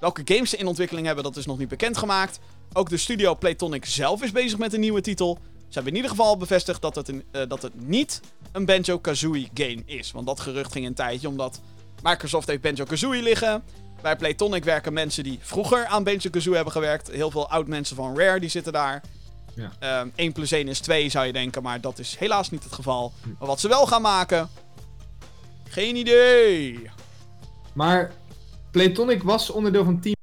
Welke games ze in ontwikkeling hebben, dat is nog niet bekendgemaakt. Ook de studio Playtonic zelf is bezig met een nieuwe titel. Ze hebben in ieder geval bevestigd dat het, een, eh, dat het niet een Banjo-Kazooie game is. Want dat gerucht ging een tijdje, omdat Microsoft heeft Banjo-Kazooie liggen. Bij Playtonic werken mensen die vroeger aan Banjo-Kazooie hebben gewerkt. Heel veel oud-mensen van Rare die zitten daar. Ja. Ehm 1 plus 1 is 2 zou je denken, maar dat is helaas niet het geval. Maar wat ze wel gaan maken... Geen idee. Maar Playtonic was onderdeel van Team...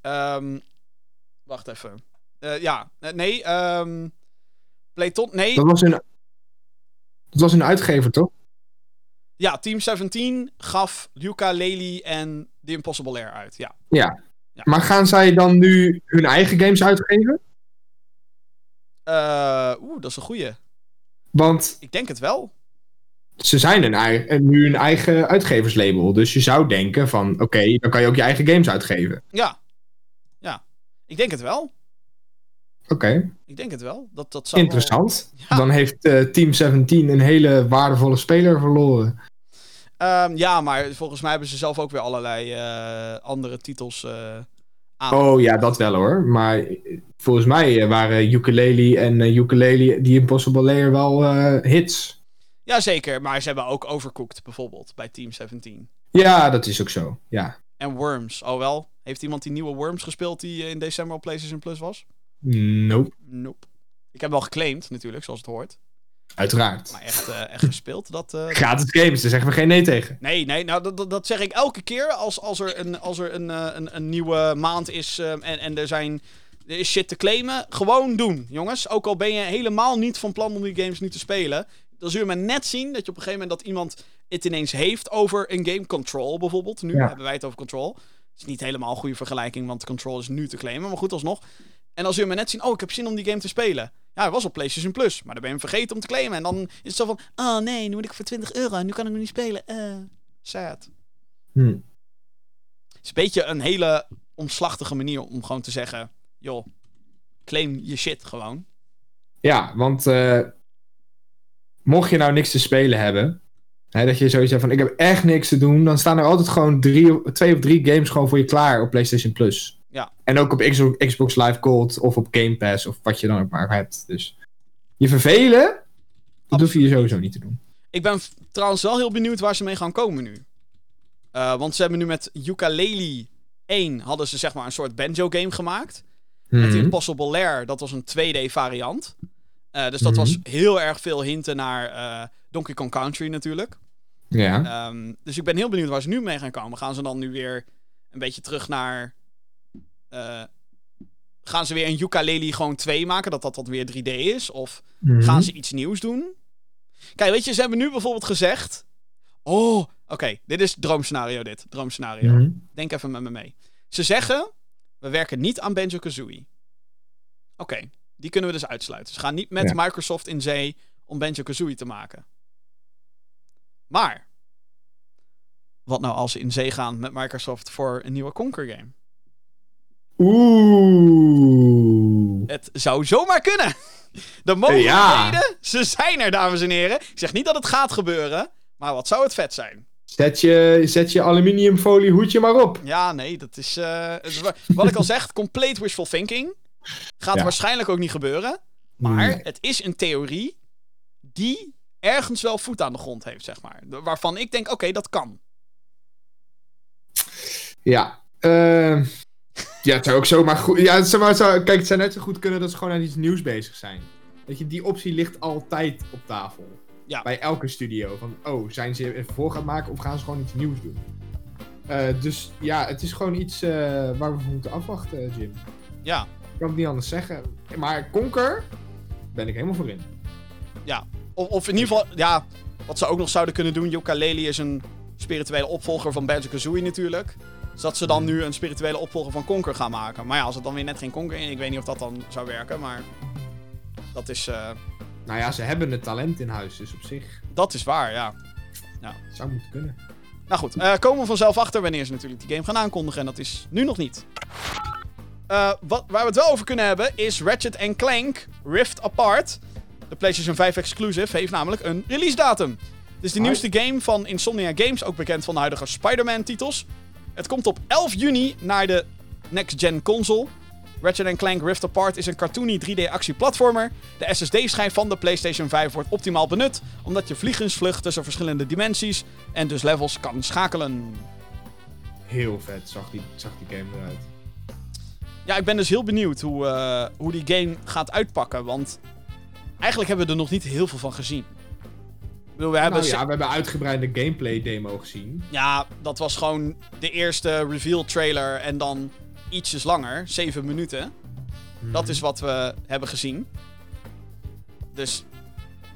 Ehm, wacht even. Eh, ja, eh, nee. ehm Playton, nee. Dat was een... Dat was een uitgever, toch? Ja, Team 17 gaf Luca, Lely en The Impossible Air uit. Ja. Ja. Ja. Maar gaan zij dan nu hun eigen games uitgeven? Eh, Oeh, dat is een goeie. Want Ik denk het wel. ze zijn een eigen, nu een eigen uitgeverslabel. Dus je zou denken van, oké, dan kan je ook je eigen games uitgeven. Ja. Ja. Ik denk het wel. Oké, Ik denk het wel. Dat, dat zou wel- interessant. Ja. Dan heeft eh, Team 17 een hele waardevolle speler verloren. Ehm, ja, maar volgens mij hebben ze zelf ook weer allerlei eh, andere titels eh aan. Oh ja, dat wel hoor. Maar volgens mij eh, waren Ukulele en eh, Ukulele, die Impossible Layer wel hits. Jazeker, maar ze hebben ook Overcooked bijvoorbeeld bij Team 17. Ja, dat is ook zo. Ja. En Worms. Oh wel, heeft iemand die nieuwe Worms gespeeld die in december op PlayStation Plus was? Nope. Nope. Ik heb wel geclaimd natuurlijk, zoals het hoort. Uiteraard. Maar echt, eh, echt gespeeld, dat... eh, Gratis games, daar zeggen we geen nee tegen. Nee, nee, nou dat, dat, dat zeg ik elke keer als, als er, een, als er een, eh, een, een nieuwe maand is eh, en, en er, zijn, er is shit te claimen. Gewoon doen, jongens. Ook al ben je helemaal niet van plan om die games nu te spelen. Dan zul je maar net zien dat je op een gegeven moment dat iemand het ineens heeft over een game. Control bijvoorbeeld. Nu Ja. hebben wij het over Control. Het is niet helemaal een goede vergelijking, want Control is nu te claimen. Maar goed, alsnog. En dan zul je maar net zien, oh, ik heb zin om die game te spelen. Ja, hij was op PlayStation Plus, maar dan ben je hem vergeten om te claimen. En dan is het zo van, oh nee, nu moet ik voor 20 euro en nu kan ik hem niet spelen. Eh, sad. Hm. Het is een beetje een hele omslachtige manier om gewoon te zeggen: joh, claim je shit gewoon. Ja, want eh, mocht je nou niks te spelen hebben, hè, dat je hebt van ik heb echt niks te doen, dan staan er altijd gewoon drie, twee of drie games gewoon voor je klaar op PlayStation Plus. Ja. En ook op Xbox, Live Gold of op Game Pass of wat je dan ook maar hebt. Dus je vervelen, dat hoef je je sowieso niet te doen. Ik ben trouwens wel heel benieuwd waar ze mee gaan komen nu. Eh, want ze hebben nu met Ukulele 1 hadden ze zeg maar een soort banjo-game gemaakt. Met Mhm. Impossible Lair, dat was een 2D variant. Eh, dus dat Mhm. was heel erg veel hinten naar eh, Donkey Kong Country natuurlijk. Ja. Ehm, dus ik ben heel benieuwd waar ze nu mee gaan komen. Gaan ze dan nu weer een beetje terug naar. Eh, gaan ze weer een Ukulele gewoon 2 maken? Dat dat wat weer 3D is? Of Mhm. gaan ze iets nieuws doen? Kijk, weet je, ze hebben nu bijvoorbeeld gezegd. Oh, oké, dit is droomscenario dit. Droomscenario. Mhm. Denk even met me mee. Ze zeggen, we werken niet aan Banjo-Kazooie. Oké, die kunnen we dus uitsluiten. Ze gaan niet met Ja. Microsoft in zee om Banjo-Kazooie te maken. Maar, wat nou als ze in zee gaan met Microsoft voor een nieuwe Conquer game? Oeh. Het zou zomaar kunnen. De mogelijkheden, Ja. ze zijn er, dames en heren. Ik zeg niet dat het gaat gebeuren, maar wat zou het vet zijn? Zet je, zet je aluminiumfolie hoedje maar op. Ja, nee, dat is. eh, wat ik al zeg, compleet wishful thinking. Gaat Ja. waarschijnlijk ook niet gebeuren. Maar Nee. het is een theorie die ergens wel voet aan de grond heeft, zeg maar. Waarvan ik denk, oké, dat kan. Ja. eh, ja, het zou ook zomaar goed... Ja, het zou, maar, het zou- kijk, het zou net zo goed kunnen dat ze gewoon aan iets nieuws bezig zijn. Weet je, die optie ligt altijd op tafel. Ja. Bij elke studio. Van, oh, zijn ze een vervolg aan het maken of gaan ze gewoon iets nieuws doen? Eh, dus ja, het is gewoon iets eh, waar we voor moeten afwachten, Jim. Ja, Ik kan het niet anders zeggen. Maar Conker, ben ik helemaal voor in. of, of in ieder geval, ja, wat ze ook nog zouden kunnen doen. Yooka-Laylee is een spirituele opvolger van Banjo-Kazooie natuurlijk. Dus dat ze dan nu een spirituele opvolger van Conker gaan maken. Maar ja, als het dan weer net geen Conker is, ik weet niet of dat dan zou werken, maar dat is, eh, Nou ja, ze hebben het talent in huis, dus op zich dat is waar, ja. zou moeten kunnen. Nou goed, eh, komen we vanzelf achter wanneer ze natuurlijk die game gaan aankondigen. En dat is nu nog niet. Eh, wat, waar we het wel over kunnen hebben is Ratchet Clank Rift Apart. De PlayStation 5 exclusive heeft namelijk een release datum. Het is de nieuwste game van Insomnia Games, ook bekend van de huidige Spider-Man titels. Het komt op 11 juni naar de next-gen console. Ratchet Clank Rift Apart is een cartoony 3D actieplatformer. De SSD-schijf van de PlayStation 5 wordt optimaal benut, omdat je vliegensvlucht tussen verschillende dimensies en dus levels kan schakelen. Heel vet zag die, zag die game eruit. Ja, ik ben dus heel benieuwd hoe, eh, hoe die game gaat uitpakken, want eigenlijk hebben we er nog niet heel veel van gezien. Bedoel, we hebben Nou ja, we hebben uitgebreide gameplay demo gezien. Ja, dat was gewoon de eerste reveal trailer en dan ietsjes langer, 7 minuten. Dat is wat we hebben gezien. Dus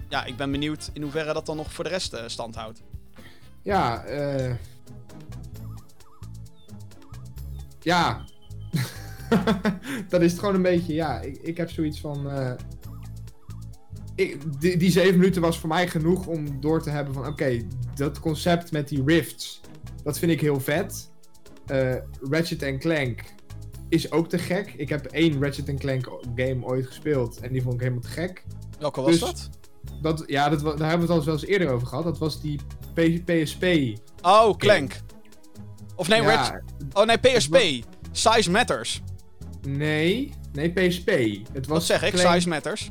ja, ik ben benieuwd in hoeverre dat dan nog voor de rest eh, stand houdt. ja, eh. ja. dat is het gewoon een beetje, ja. Ik, ik heb zoiets van. eh, ik, die, die zeven minuten was voor mij genoeg om door te hebben van: oké, dat concept met die rifts, dat vind ik heel vet. Eh, Ratchet Clank is ook te gek. Ik heb één Ratchet Clank game ooit gespeeld en die vond ik helemaal te gek. Welke was Dus- dat? Dat, ja, dat, daar hebben we het al wel eens eerder over gehad. Dat was die P- PSP. Oh, Clank. Of nee, ja, Ratchet- Oh nee, PSP. Size Matters. Nee, nee, PSP. Het was Wat zeg ik? Clank- Size Matters.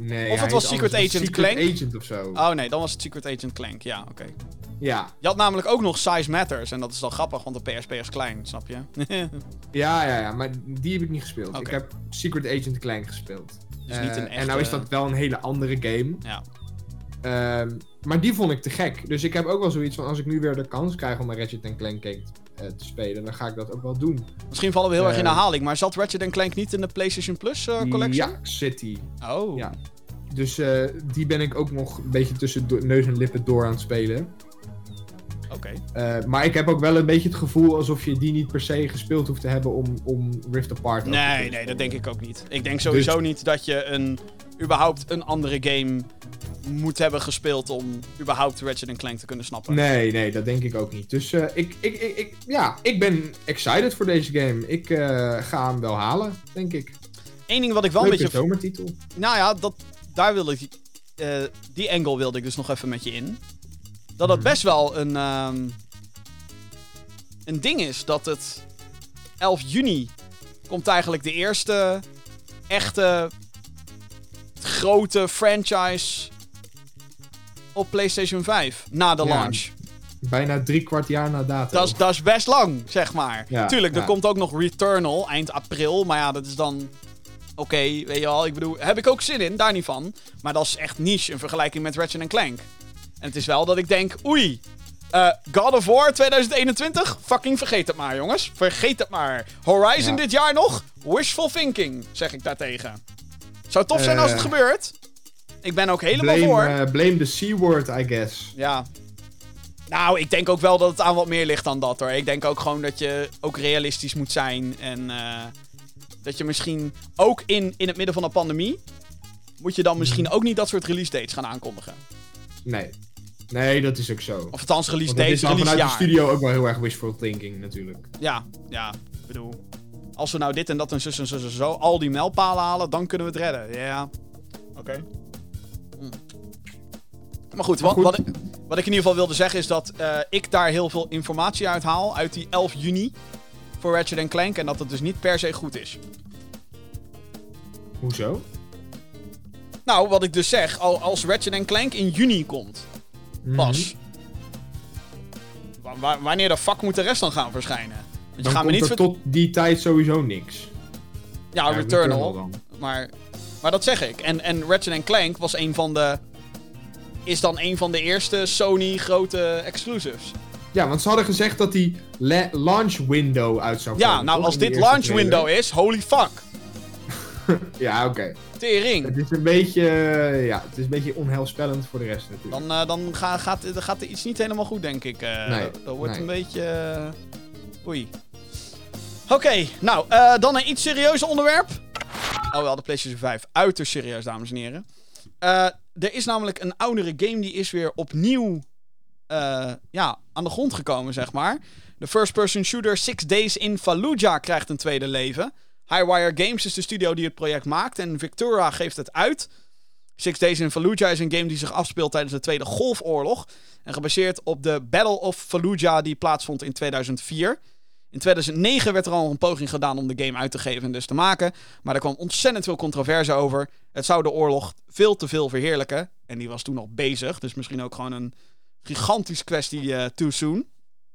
Nee, Of het was Secret. Agent Secret Clank? Agent of zo. Oh nee, dan was het Secret Agent Clank. Ja, oké. Ja. Je had namelijk ook nog Size Matters. En dat is dan grappig, want de PSP is klein, snap je? ja, ja, ja, maar die heb ik niet gespeeld. Ik heb Secret Agent Clank gespeeld. Dus niet Eh, een En nou is dat wel een hele andere game. ja. Ehm, maar die vond ik te gek. Dus ik heb ook wel zoiets van, als ik nu weer de kans krijg om een Ratchet Clank game eh, te spelen, dan ga ik dat ook wel doen. Misschien vallen we heel erg in Eh. herhaling, maar zat Ratchet Clank niet in de PlayStation Plus eh, collection? Ja, City. Oh. Ja. Dus eh, die ben ik ook nog een beetje tussen neus en lippen door aan het spelen. Oké. Eh, maar ik heb ook wel een beetje het gevoel alsof je die niet per se gespeeld hoeft te hebben om, om Rift Apart Nee, nee, dat denk ik ook niet. Ik denk sowieso Dus- niet dat je een, überhaupt een andere game moet hebben gespeeld om überhaupt Ratchet Clank te kunnen snappen. Nee, nee, dat denk ik ook niet. Dus eh, ik, ik, ik, ik, ja, ik ben excited voor deze game. Ik eh, ga hem wel halen, denk ik. Eén ding wat ik wel een beetje... zomertitel. Nou ja, dat, daar wilde ik... eh, die angle wilde ik dus nog even met je in. Dat het Mhm. best wel een... ehm, een ding is dat het 11 juni komt eigenlijk de eerste echte grote franchise op PlayStation 5 na de Ja. launch. Bijna drie kwart jaar na datum. Dat is, dat is best lang, zeg maar. Ja, Tuurlijk, er komt ook nog Returnal eind april. Maar ja, dat is dan. Oké, weet je wel. Ik bedoel, heb ik ook zin in, daar niet van. Maar dat is echt niche in vergelijking met Ratchet Clank. En het is wel dat ik denk, oei. eh, God of War 2021? Fucking vergeet het maar, jongens. Vergeet het maar. Horizon dit jaar nog? Wishful thinking, zeg ik daartegen. Zou tof zijn als het Eh. gebeurt. Ik ben ook helemaal blame, voor. eh, blame the C-word, I guess. Ja. Nou, ik denk ook wel dat het aan wat meer ligt dan dat hoor. Ik denk ook gewoon dat je ook realistisch moet zijn. En eh, dat je misschien ook in, in het midden van een pandemie. Moet je dan misschien ook niet dat soort release dates gaan aankondigen. Nee. Nee, dat is ook zo. Of althans release Want dat dates, is dan vanuit de studio ook wel heel erg wishful thinking, natuurlijk. Ja, ja. Ik bedoel. Als we nou dit en dat en zus en zus en zo. Al die mijlpalen halen, dan kunnen we het redden. Ja. Oké. Hm. Maar goed, wat, goed. Wat, ik, wat ik in ieder geval wilde zeggen is dat eh, ik daar heel veel informatie uit haal. Uit die 11 juni. Voor Ratchet Clank. En dat het dus niet per se goed is. Hoezo? Nou, wat ik dus zeg. Al, als Ratchet Clank in juni komt. Mhm. Pas. wa- wa- wanneer de fuck moet de rest dan gaan verschijnen? Dan gaat me komt niet er tot die tijd sowieso niks. Ja, Ja, Returnal. Maar, maar dat zeg ik. En, en Ratchet Clank was een van de... Is dan een van de eerste Sony grote exclusives. Ja, want ze hadden gezegd dat die la- launch window uit zou komen. Ja, nou als dit launch trailer. window is, holy fuck. Ja, oké. Tering. Het is een beetje, eh, ja, het is een beetje onheilspellend voor de rest natuurlijk. Dan, eh, dan ga, gaat, gaat er iets niet helemaal goed, denk ik. Eh, Nee, dat wordt nee. een beetje... Oei. Oké, nou, eh, dan een iets serieuzer onderwerp. Oh, wel, de PlayStation 5. Uiterst serieus, dames en heren. Eh, er is namelijk een oudere game die is weer opnieuw eh, ja, aan de grond gekomen, zeg maar. De first-person shooter Six Days in Fallujah krijgt een tweede leven. Highwire Games is de studio die het project maakt en Victura geeft het uit. Six Days in Fallujah is een game die zich afspeelt tijdens de Tweede Golfoorlog. En gebaseerd op de Battle of Fallujah die plaatsvond in 2004. In 2009 werd er al een poging gedaan om de game uit te geven en dus te maken. Maar er kwam ontzettend veel controverse over. Het zou de oorlog veel te veel verheerlijken. En die was toen al bezig. Dus misschien ook gewoon een gigantisch kwestie eh, too soon.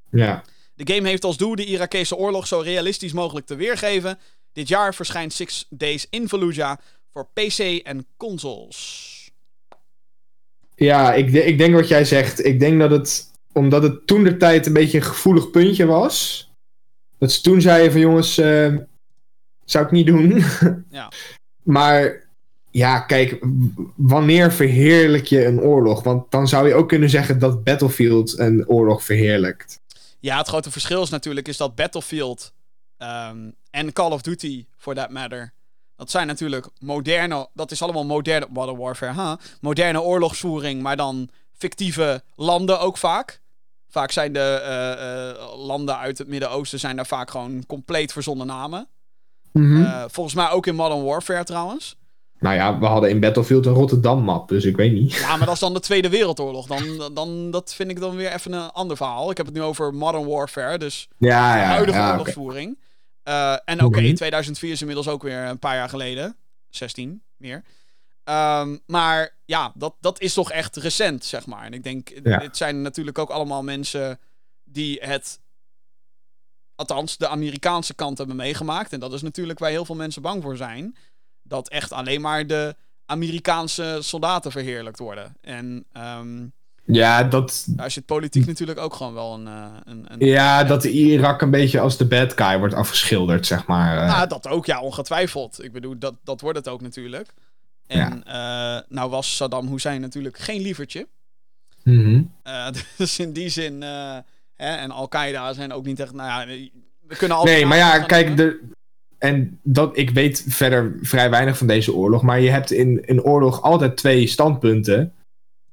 Ja. De game heeft als doel de Irakese oorlog zo realistisch mogelijk te weergeven. Dit jaar verschijnt Six Days in Fallujah voor PC en consoles. Ja, ik, ik denk wat jij zegt. Ik denk dat het, omdat het toen de tijd een beetje een gevoelig puntje was. Dat ze toen zeiden van jongens, eh, zou ik niet doen. Ja. maar ja, kijk, wanneer verheerlijk je een oorlog? Want dan zou je ook kunnen zeggen dat Battlefield een oorlog verheerlijkt. Ja, het grote verschil is natuurlijk is dat Battlefield ehm, en Call of Duty, for that matter, dat zijn natuurlijk moderne, dat is allemaal moderne, Modern Warfare, ha, moderne oorlogsvoering, maar dan fictieve landen ook vaak. Vaak zijn de eh, eh, landen uit het Midden-Oosten zijn daar vaak gewoon compleet verzonnen namen. Mhm. Eh, volgens mij ook in Modern Warfare trouwens. Nou ja, we hadden in Battlefield een Rotterdam-map, dus ik weet niet. Ja, maar dat is dan de Tweede Wereldoorlog. Dan, dan, dat vind ik dan weer even een ander verhaal. Ik heb het nu over Modern Warfare, dus Ja, ja, huidige ja, oké. oorlogsvoering. En oké, Mhm. 2004 is inmiddels ook weer een paar jaar geleden. 16 meer. Ehm, maar ja, dat, dat is toch echt recent, zeg maar. En ik denk, Ja. dit zijn natuurlijk ook allemaal mensen die het, althans de Amerikaanse kant hebben meegemaakt. En dat is natuurlijk waar heel veel mensen bang voor zijn. Dat echt alleen maar de Amerikaanse soldaten verheerlijkt worden. En ehm, Ja, dat, daar zit politiek natuurlijk ook gewoon wel een... eh, een, een ja, dat Irak een beetje als de bad guy wordt afgeschilderd, zeg maar. eh. Nou, dat ook, ja, ongetwijfeld. Ik bedoel, dat, dat wordt het ook natuurlijk. En eh, nou was Saddam Hussein natuurlijk geen lievertje. Mhm. Eh, dus in die zin, eh, hè, en Al-Qaeda zijn ook niet echt, nou ja, we kunnen altijd... Nee, maar ja, kijk, de, en dat, ik weet verder vrij weinig van deze oorlog, maar je hebt in een oorlog altijd twee standpunten.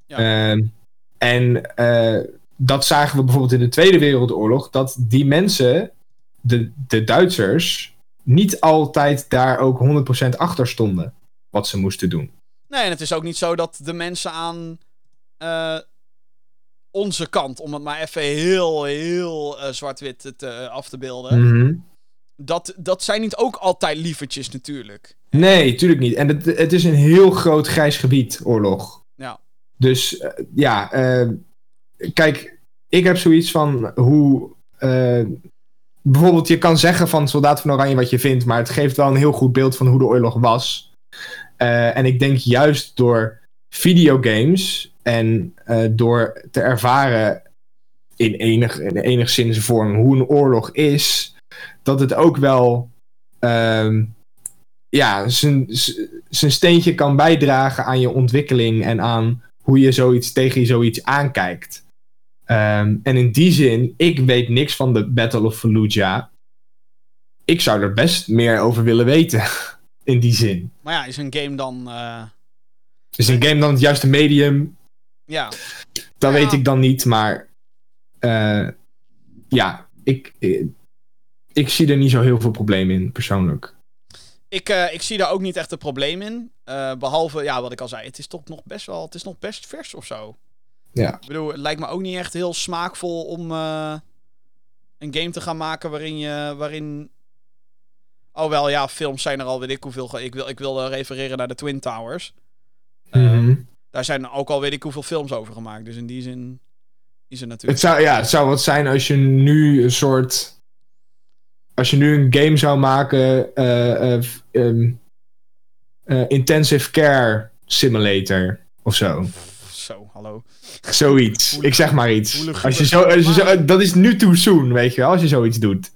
Ja. Ehm, en dat zagen we bijvoorbeeld in de Tweede Wereldoorlog, dat die mensen, de, de Duitsers, niet altijd daar ook 100% achter stonden wat ze moesten doen. Nee, en het is ook niet zo dat de mensen aan eh, onze kant, om het maar even heel, heel eh, zwart-wit te, af te beelden, Mhm. dat, dat zijn niet ook altijd lievertjes natuurlijk. Nee, tuurlijk niet. En het, het is een heel groot grijs gebied, oorlog. Ja. Dus eh, ja, eh, kijk, ik heb zoiets van hoe. eh, bijvoorbeeld, je kan zeggen van Soldaat van Oranje wat je vindt, maar het geeft wel een heel goed beeld van hoe de oorlog was. Eh, en ik denk juist door videogames en eh, door te ervaren in, enig, in enigszins vorm hoe een oorlog is, dat het ook wel ehm, ja, zijn steentje kan bijdragen aan je ontwikkeling en aan hoe je zoiets tegen zoiets aankijkt. Ehm, en in die zin, ik weet niks van de Battle of Fallujah. Ik zou er best meer over willen weten. In die zin. Maar ja, is een game dan... eh, Is een game dan het juiste medium? ja, Dat Ja. weet ik dan niet, maar. eh, ja, ik, ik, ik zie er niet zo heel veel probleem in, persoonlijk. Ik, eh, ik zie daar ook niet echt een probleem in. Eh, behalve, ja, wat ik al zei, het is toch nog best wel, het is nog best vers of zo. Ja. Ik bedoel, het lijkt me ook niet echt heel smaakvol om eh, een game te gaan maken waarin je, waarin... Oh wel, ja, films zijn er al, weet ik hoeveel. Ik wil, ik wil eh, refereren naar de Twin Towers. Eh, Mhm. Daar zijn ook al weet ik hoeveel films over gemaakt. Dus in die zin is het Het natuurlijk... zou, ja, het zou wat zijn als je nu een soort. Als je nu een game zou maken. eh, eh, ehm, eh, intensive Care Simulator of zo. Zo, hallo. Zoiets. Ik zeg maar iets. Als je zo, als je zo, dat is nu too soon, weet je wel, als je zoiets doet.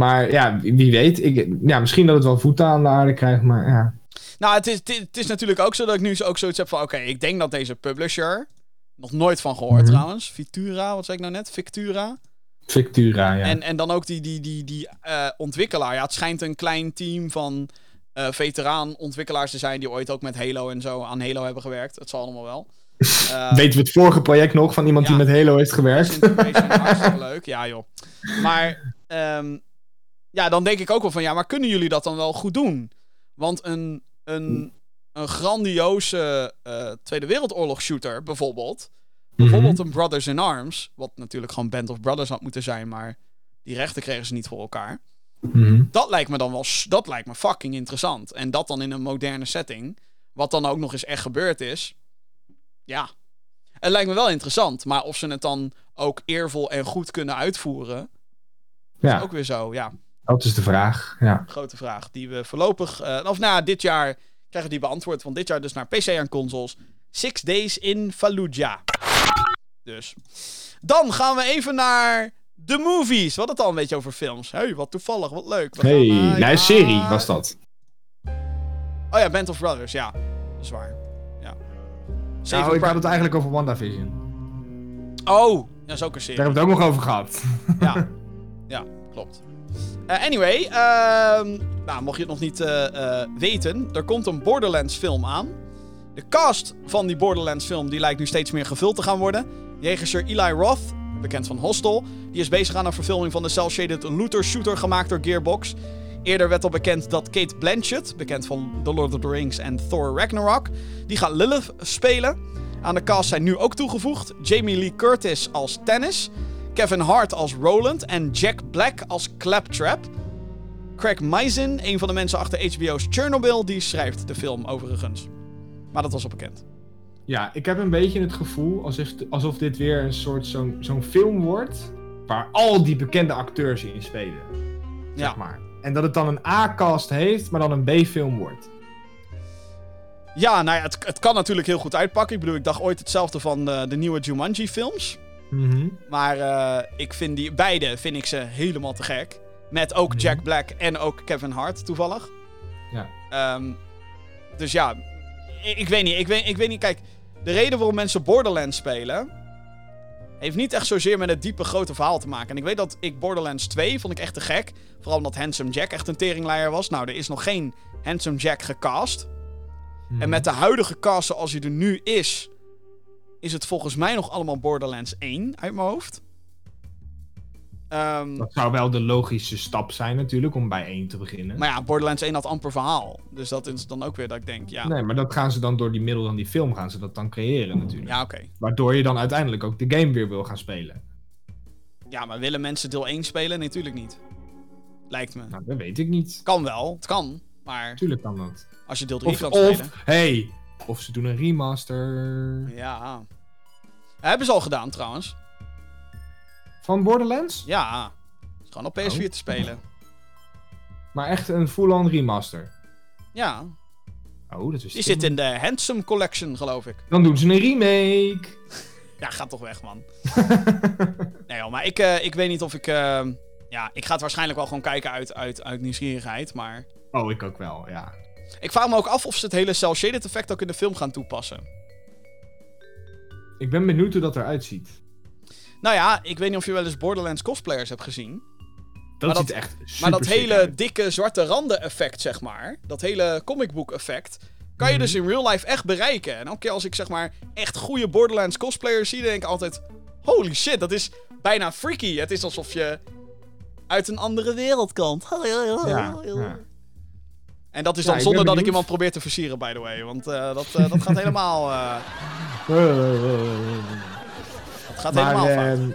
Maar ja, wie weet. Ik, ja, misschien dat het wel voeten aan de aarde krijgt, maar ja. Nou, het is, het, is natuurlijk ook zo dat ik nu ook zoiets heb van... Oké, ik denk dat deze publisher... Nog nooit van gehoord Mhm. trouwens. Vitura, wat zei ik nou net? Victura. Victura, ja. En, en dan ook die, die, die, die eh, ontwikkelaar. Ja, het schijnt een klein team van eh veteraan ontwikkelaars te zijn... die ooit ook met Halo en zo aan Halo hebben gewerkt. Het zal allemaal wel. Eh, Weten we het vorige project nog van iemand ja. die met Halo heeft gewerkt? Hartstikke leuk. Ja, joh. Maar ehm, ja, dan denk ik ook wel van ja, maar kunnen jullie dat dan wel goed doen? Want een, een, een grandioze eh, Tweede Wereldoorlog shooter, bijvoorbeeld. Bijvoorbeeld Mhm. een Brothers in Arms. Wat natuurlijk gewoon Band of Brothers had moeten zijn, maar die rechten kregen ze niet voor elkaar. Mhm. Dat lijkt me dan wel, dat lijkt me fucking interessant. En dat dan in een moderne setting. Wat dan ook nog eens echt gebeurd is. Ja. Het lijkt me wel interessant. Maar of ze het dan ook eervol en goed kunnen uitvoeren. Ja, Ook weer zo, ja. Dat is de vraag. Ja. Grote vraag. Die we voorlopig. eh, of nou, ja, dit jaar krijgen die beantwoord. Want dit jaar dus naar PC en consoles. Six Days in Fallujah. Dus. Dan gaan we even naar de movies. We hadden het al een beetje over films. hey, wat toevallig, wat leuk. We Hey, gaan, eh, nee, ja, serie was dat. Oh ja, Band of Brothers, ja. Dat is waar. Ja. Nou, ik had het eigenlijk over WandaVision. Oh, dat is ook een serie. Daar hebben we het ook nog over gehad. Ja, ja klopt. Eh, anyway, ehm, nou, mocht je het nog niet eh, eh, weten, er komt een Borderlands film aan. De cast van die Borderlands film die lijkt nu steeds meer gevuld te gaan worden. Regisseur Eli Roth, bekend van Hostel, die is bezig aan een verfilming van de cel-shaded looter shooter gemaakt door Gearbox. Eerder werd al bekend dat Kate Blanchett, bekend van The Lord of the Rings en Thor Ragnarok, die gaat Lilith spelen. Aan de cast zijn nu ook toegevoegd Jamie Lee Curtis als Tennis, Kevin Hart als Roland en Jack Black als Claptrap. Craig Mazin, een van de mensen achter HBO's Chernobyl, die schrijft de film overigens. Maar dat was al bekend. Ja, ik heb een beetje het gevoel alsof, alsof dit weer een soort zo'n zo'n film wordt. Waar al die bekende acteurs in spelen. Ja. Zeg maar. En dat het dan een A-cast heeft, maar dan een B-film wordt. Ja, nou ja, het, het kan natuurlijk heel goed uitpakken. Ik bedoel, ik dacht ooit hetzelfde van de, de nieuwe Jumanji-films. Mhm. Maar eh, ik vind die beide vind ik ze helemaal te gek. Met ook Jack Black en ook Kevin Hart toevallig. Ja. Ehm, dus ja, ik, ik weet niet. Ik weet, ik weet niet. Kijk, de reden waarom mensen Borderlands spelen. heeft niet echt zozeer met het diepe grote verhaal te maken. En ik weet dat ik Borderlands 2 vond ik echt te gek. Vooral omdat Handsome Jack echt een teringleier was. Nou, er is nog geen Handsome Jack gecast. Mhm. En met de huidige cast zoals hij er nu is, is het volgens mij nog allemaal Borderlands 1 uit mijn hoofd. Ehm, Dat zou wel de logische stap zijn natuurlijk, om bij één te beginnen. maar ja, Borderlands 1 had amper verhaal. Dus dat is dan ook weer dat ik denk, ja, Nee, maar dat gaan ze dan door die middel van die film gaan ze dat dan creëren natuurlijk. ja oké. Waardoor je dan uiteindelijk ook de game weer wil gaan spelen. Ja, maar willen mensen deel 1 spelen? Nee, natuurlijk niet. Lijkt me. Nou, dat weet ik niet. Kan wel, het kan. Maar Tuurlijk kan dat. als je deel 3 Of, kan spelen... of hey, of ze doen een remaster Ja. Hebben ze al gedaan trouwens. van Borderlands. Ja. Is gewoon op PS4 Oh. te spelen. Maar echt een full-on remaster. Ja. Oh, dat is Die zit in de Handsome Collection, geloof ik. Dan doen ze een remake. Ja, ga toch weg, man. nee, joh, maar ik, eh, ik weet niet of ik... eh, ja, ik ga het waarschijnlijk wel gewoon kijken uit, uit, uit nieuwsgierigheid, maar... Oh, ik ook wel, ja. Ik vraag me ook af of ze het hele cel-shaded effect ook in de film gaan toepassen. Ik ben benieuwd hoe dat eruit ziet. Nou ja, ik weet niet of je wel eens Borderlands cosplayers hebt gezien. Dat Maar ziet dat- echt super Maar dat hele uit. dikke zwarte randen effect, zeg maar. Dat hele comic book effect. Kan je Mhm. dus in real life echt bereiken. En elke keer als ik zeg maar echt goede Borderlands cosplayers zie, denk ik altijd... Holy shit, dat is bijna freaky. Het is alsof je uit een andere wereld komt. Ja, ja. En dat is dan zonder dat ik iemand probeer te versieren, by the way. Want eh, dat, eh, dat gaat helemaal... eh, dat gaat maar helemaal fout. ehm,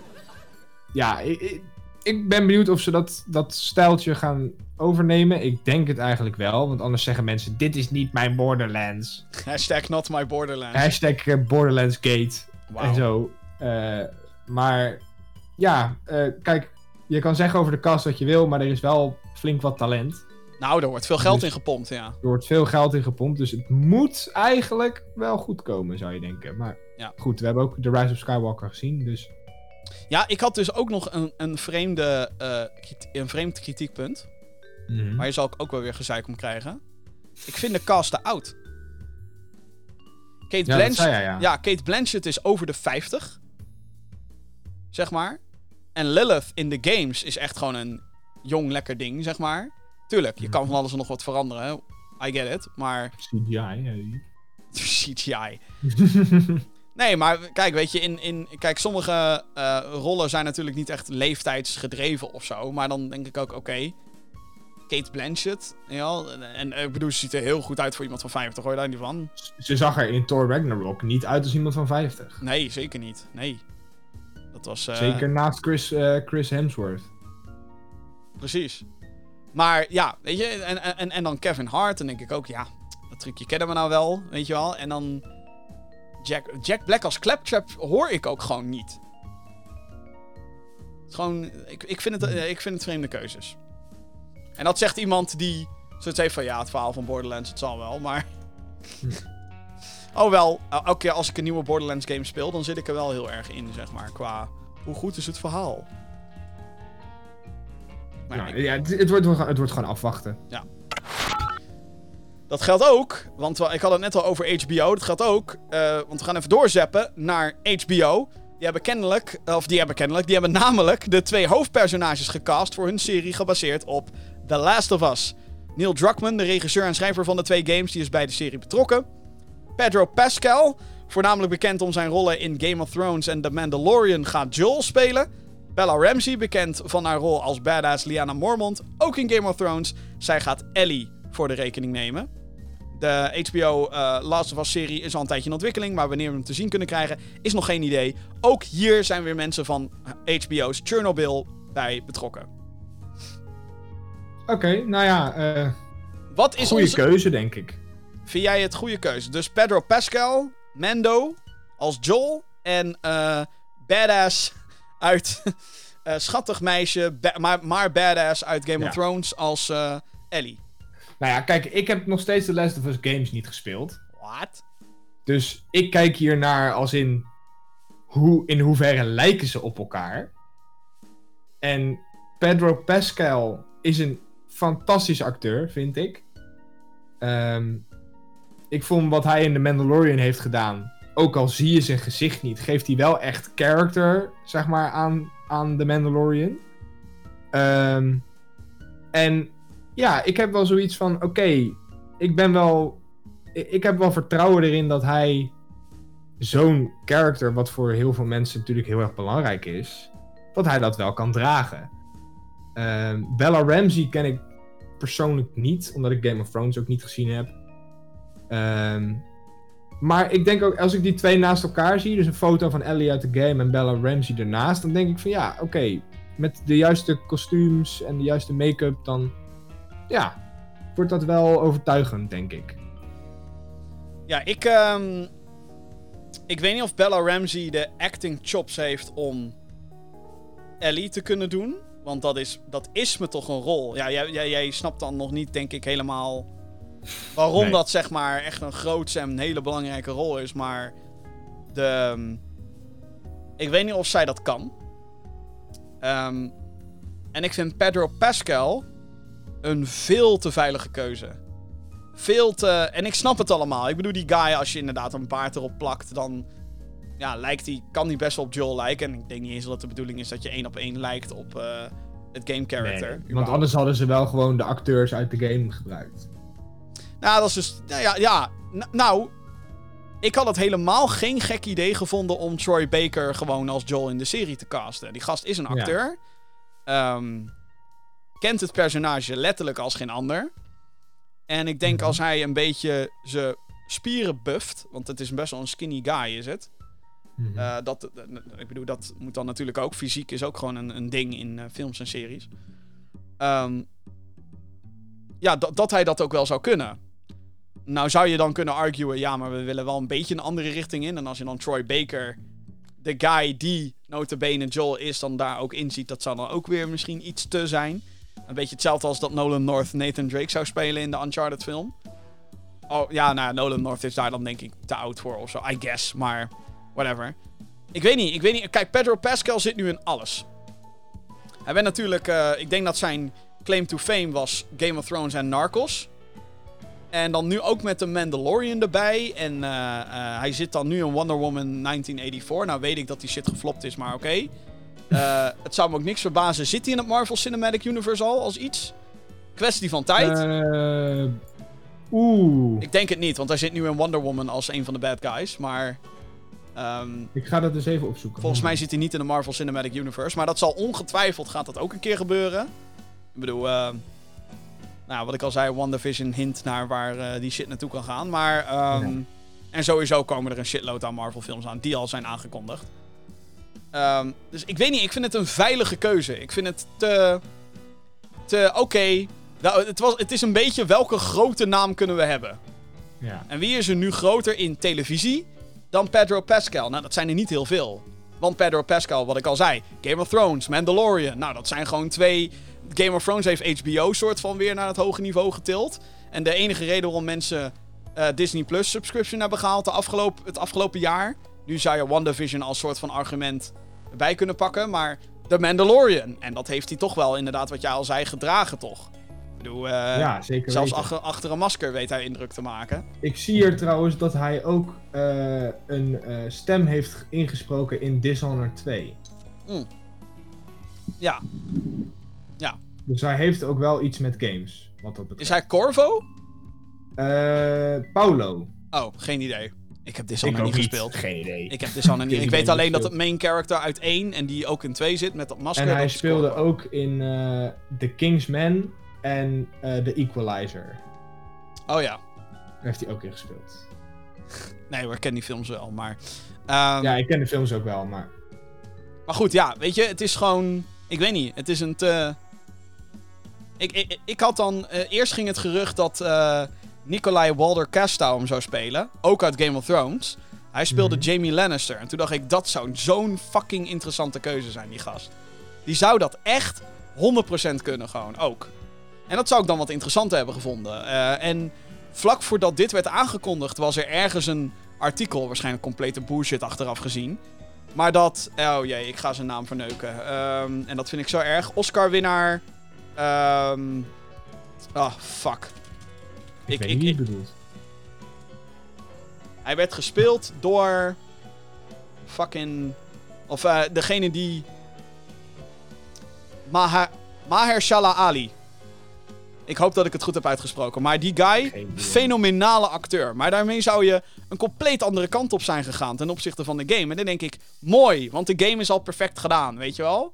ja, ik, ben benieuwd of ze dat, dat stijltje gaan overnemen. Ik denk het eigenlijk wel, want anders zeggen mensen: Dit is niet mijn Borderlands. Hashtag not my Borderlands. Hashtag Borderlands Gate en zo. Maar ja, kijk, je kan zeggen over de cast wat je wil, maar er is wel flink wat talent. Nou, er wordt veel geld Dus- in gepompt, ja. Er wordt veel geld in gepompt, dus het moet eigenlijk wel goed komen, zou je denken. Maar Ja. goed, we hebben ook The Rise of Skywalker gezien, dus... Ja, ik had dus ook nog een, een, vreemde, eh, een vreemd kritiekpunt. Mhm. Maar je zal ik ook wel weer gezeik om krijgen. Ik vind de cast te oud. Kate, Ja, Blanchett, ja. ja, Kate Blanchett is over de 50. Zeg maar. En Lilith in de games is echt gewoon een jong lekker ding, zeg maar. Tuurlijk, je kan van alles en nog wat veranderen. I get it. Maar CGI. CGI. Nee, maar kijk, weet je, in, in, kijk, sommige eh, rollen zijn natuurlijk niet echt leeftijdsgedreven of zo. Maar dan denk ik ook, oké, Kate Blanchett, ja, en, en ik bedoel, ze ziet er heel goed uit voor iemand van 50, hoor je daar niet van? Ze zag er in Thor Ragnarok niet uit als iemand van 50. Nee, zeker niet. Nee. Dat was... eh, Zeker naast Chris, eh, Chris Hemsworth. Precies. Maar ja, weet je, en, en, en dan Kevin Hart, dan denk ik ook, ja, dat trucje kennen we nou wel, weet je wel. En dan Jack, Jack Black als Claptrap hoor ik ook gewoon niet. Het is Gewoon, ik, ik, vind het, eh, ik vind het vreemde keuzes. En dat zegt iemand die zoiets heeft van, ja, het verhaal van Borderlands, het zal wel, maar... oh wel, el- elke keer als ik een nieuwe Borderlands game speel, dan zit ik er wel heel erg in, zeg maar, qua hoe goed is het verhaal. Maar Nou, ik- ja, het, het, wordt, het wordt gewoon afwachten. Dat geldt ook, want ik had het net al over HBO. Dat geldt ook, eh, want we gaan even doorzeppen naar HBO. Die hebben kennelijk, of die hebben kennelijk, die hebben namelijk de twee hoofdpersonages gecast voor hun serie gebaseerd op The Last of Us. Neil Druckmann, de regisseur en schrijver van de twee games, die is bij de serie betrokken. Pedro Pascal, voornamelijk bekend om zijn rollen in Game of Thrones en The Mandalorian, gaat Joel spelen. Bella Ramsey, bekend van haar rol als badass Lyanna Mormont, ook in Game of Thrones. Zij gaat Ellie voor de rekening nemen. De HBO eh, Last of Us serie is al een tijdje in ontwikkeling, maar wanneer we hem te zien kunnen krijgen, is nog geen idee. Ook hier zijn weer mensen van HBO's Chernobyl bij betrokken. Oké, nou ja, eh Wat is goede onze... keuze, denk ik. Vind jij het goede keuze? Dus Pedro Pascal, Mando als Joel en eh, badass uit eh, schattig meisje, ba- maar, maar badass uit Game Ja. of Thrones als eh, Ellie. Nou ja, kijk, ik heb nog steeds de Last of Us games niet gespeeld. What? Dus ik kijk hier naar als in... Hoe, in hoeverre lijken ze op elkaar? En Pedro Pascal is een fantastische acteur, vind ik. Ehm, ik vond wat hij in The Mandalorian heeft gedaan... Ook al zie je zijn gezicht niet, geeft hij wel echt character, zeg maar, aan, aan The Mandalorian. Ehm, en ja, ik heb wel zoiets van: oké, ik ben wel. Ik, heb wel vertrouwen erin dat hij zo'n character, wat voor heel veel mensen natuurlijk heel erg belangrijk is, dat hij dat wel kan dragen. Ehm, Bella Ramsey ken ik persoonlijk niet, omdat ik Game of Thrones ook niet gezien heb. Ehm, maar ik denk ook, als ik die twee naast elkaar zie, dus een foto van Ellie uit de game en Bella Ramsey ernaast, dan denk ik van ja, oké, met de juiste kostuums en de juiste make-up, dan ja, wordt dat wel overtuigend, denk ik. Ja, ik, ehm, ik weet niet of Bella Ramsey de acting chops heeft om Ellie te kunnen doen. Want dat is, dat is me toch een rol. Ja, jij, jij, jij snapt dan nog niet, denk ik, helemaal waarom Nee. dat zeg maar echt een grootse en een hele belangrijke rol is. Maar de, ehm, ik weet niet of zij dat kan. Ehm, en ik vind Pedro Pascal een veel te veilige keuze veel te... En ik snap het allemaal. Ik bedoel, die guy, als je inderdaad een baard erop plakt, dan... Ja, lijkt die, kan die best wel op Joel lijken. En ik denk niet eens dat de bedoeling is dat je één op één lijkt op eh, het game character. Nee, want anders hadden ze wel gewoon de acteurs uit de game gebruikt. Nou, dat is dus... Nou ja, ja. nou... Ik had het helemaal geen gek idee gevonden om Troy Baker gewoon als Joel in de serie te casten. Die gast is een Ja. acteur. Ehm, kent het personage letterlijk als geen ander. En ik denk Mhm. als hij een beetje zijn spieren bufft, want het is best wel een skinny guy is het. Mhm. Eh, dat, ik bedoel, dat moet dan natuurlijk ook. Fysiek is ook gewoon een, een ding in eh, films en series. Ehm, ja, dat- dat hij dat ook wel zou kunnen. Nou zou je dan kunnen arguen, ja, maar we willen wel een beetje een andere richting in. En als je dan Troy Baker, de guy die notabene Joel is, dan daar ook in ziet, dat zou dan ook weer misschien iets te zijn. Een beetje hetzelfde als dat Nolan North Nathan Drake zou spelen in de Uncharted film. Oh, ja, nou, Nolan North is daar dan denk ik te oud voor of zo, I guess. Maar, whatever. Ik weet niet, ik weet niet. Kijk, Pedro Pascal zit nu in alles. Hij bent natuurlijk, eh, ik denk dat zijn claim to fame was Game of Thrones en Narcos. En dan nu ook met de Mandalorian erbij. En eh, eh, hij zit dan nu in Wonder Woman 1984. Nou weet ik dat die shit geflopt is, maar oké. Eh, het zou me ook niks verbazen. Zit hij in het Marvel Cinematic Universe al als iets? Kwestie van tijd. Eh, Oeh, Ik denk het niet, want hij zit nu in Wonder Woman als een van de bad guys. Maar ehm, ik ga dat eens even opzoeken. volgens mij zit hij niet in de Marvel Cinematic Universe. Maar dat zal ongetwijfeld gaat dat ook een keer gebeuren. Ik bedoel, nou, wat ik al zei, WandaVision hint naar waar eh, die shit naartoe kan gaan. Maar, ehm, en sowieso komen er een shitload aan Marvel films aan die al zijn aangekondigd. Ehm, dus ik weet niet, ik vind het een veilige keuze. Ik vind het te, te oké. Nou, het, was, het is een beetje welke grote naam kunnen we hebben. Ja. En wie is er nu groter in televisie dan Pedro Pascal? Nou, dat zijn er niet heel veel. Want Pedro Pascal, wat ik al zei, Game of Thrones, Mandalorian. Nou, dat zijn gewoon twee. Game of Thrones heeft HBO soort van weer naar het hoge niveau getild. En de enige reden waarom mensen eh, Disney Plus subscription hebben gehaald de afgelopen, het afgelopen jaar. Nu zou je WandaVision als soort van argument erbij kunnen pakken. Maar The Mandalorian. En dat heeft hij toch wel inderdaad, wat jij al zei, gedragen toch? Bedoel, eh, ja, zeker zelfs achter, achter een masker weet hij indruk te maken. Ik zie hier trouwens dat hij ook eh, een eh, stem heeft ingesproken in Dishonored 2. Ja. Dus hij heeft ook wel iets met games, wat dat betreft. Is hij Corvo? Eh, Paulo. Oh, geen idee. Ik heb Dishonored niet gespeeld. Geen idee. Ik heb Dishonored niet. Ik weet alleen dat het main character uit 1 en die ook in 2 zit met dat masker. en hij speelde ook in eh The Kingsman en eh The Equalizer. Oh ja. Daar heeft hij ook in gespeeld. Nee hoor, ik ken die films wel, maar... ehm, Ja, ik ken de films ook wel, maar... Maar goed, ja, weet je, het is gewoon... Ik weet niet, het is een te... Ik, ik, ik had dan... eh, eerst ging het gerucht dat eh Nikolai Walder Castow hem zou spelen. Ook uit Game of Thrones. Hij speelde Mhm. Jamie Lannister. En toen dacht ik, dat zou zo'n fucking interessante keuze zijn, die gast. Die zou dat echt 100% kunnen gewoon, ook. En dat zou ik dan wat interessanter hebben gevonden. Eh, en vlak voordat dit werd aangekondigd, was er ergens een artikel, waarschijnlijk complete bullshit achteraf gezien. Maar dat, oh jee, ik ga zijn naam verneuken. Ehm, en dat vind ik zo erg. Oscar-winnaar. ehm ah, fuck. Ik, Ik- weet ik- niet ik- bedoelt. Hij werd gespeeld door. Fucking. Of eh, degene die. Maha, Mahershala Ali. Ik hoop dat ik het goed heb uitgesproken. Maar die guy, fenomenale acteur. Maar daarmee zou je een compleet andere kant op zijn gegaan ten opzichte van de game. En dan denk ik, mooi, want de game is al perfect gedaan, weet je wel?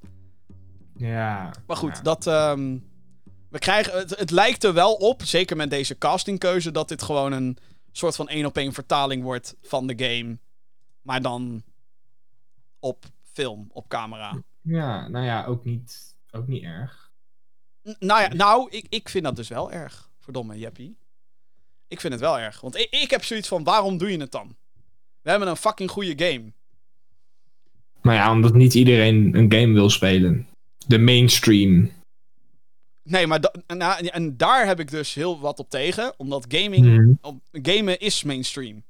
Ja. Maar goed, ja. dat. ehm, we krijgen, het, het lijkt er wel op, zeker met deze castingkeuze, dat dit gewoon een soort van één op één vertaling wordt van de game. Maar dan op film, op camera. Ja, nou ja, ook niet, ook niet erg. Nou ja, nou, ik, ik vind dat dus wel erg. Verdomme, Jeppie. Ik vind het wel erg. Want ik, ik heb zoiets van, waarom doe je het dan? We hebben een fucking goede game. Maar ja, omdat niet iedereen een game wil spelen. De mainstream. Nee, maar da- nou, en daar heb ik dus heel wat op tegen. Omdat gaming Mhm. op, gamen is mainstream.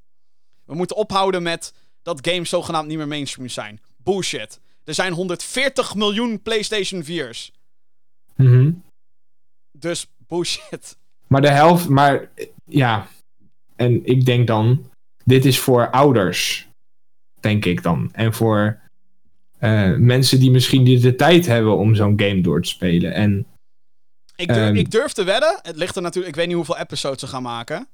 We moeten ophouden met dat games zogenaamd niet meer mainstream zijn. Bullshit. Er zijn 140 miljoen PlayStation 4's. Mhm. Dus bullshit. Maar de helft, maar ja. En ik denk dan, dit is voor ouders. Denk ik dan. En voor eh, mensen die misschien niet de tijd hebben om zo'n game door te spelen. En Ik durf, Ehm. ik durf te wedden. Het ligt er natuurlijk. Ik weet niet hoeveel episodes ze gaan maken.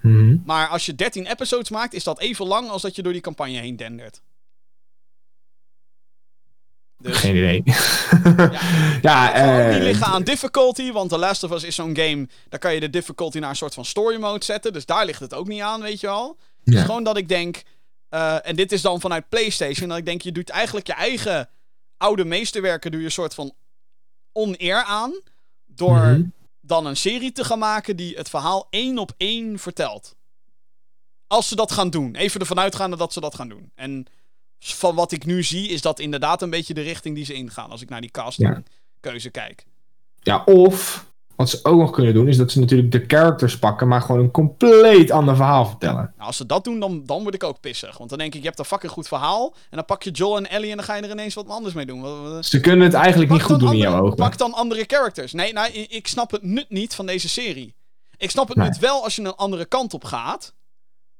mhm. Maar als je 13 episodes maakt, is dat even lang als dat je door die campagne heen dendert. Dus, geen idee. Ja. ja, niet eh, liggen aan difficulty, want The Last of Us is zo'n game. Daar kan je de difficulty naar een soort van story mode zetten. Dus daar ligt het ook niet aan, weet je wel. Het Ja. is gewoon dat ik denk. eh, en dit is dan vanuit PlayStation. Dat ik denk, je doet eigenlijk je eigen oude meesterwerken. Doe je een soort van oneer aan. Door Mhm. dan een serie te gaan maken die het verhaal één op één vertelt. Als ze dat gaan doen. Even ervan uitgaande dat ze dat gaan doen. En van wat ik nu zie, is dat inderdaad een beetje de richting die ze ingaan. Als ik naar die castingkeuze kijk. Ja, of wat ze ook nog kunnen doen, is dat ze natuurlijk de characters pakken, maar gewoon een compleet ander verhaal vertellen. Nou, als ze dat doen, dan, dan word ik ook pissig. Want dan denk ik, je hebt een fucking goed verhaal. En dan pak je Joel en Ellie en dan ga je er ineens wat anders mee doen. Ze kunnen het eigenlijk niet goed doen in jouw ogen. Pak dan andere characters. Nee, nou, ik snap het nut niet van deze serie. Ik snap het Nee. nut wel als je een andere kant op gaat.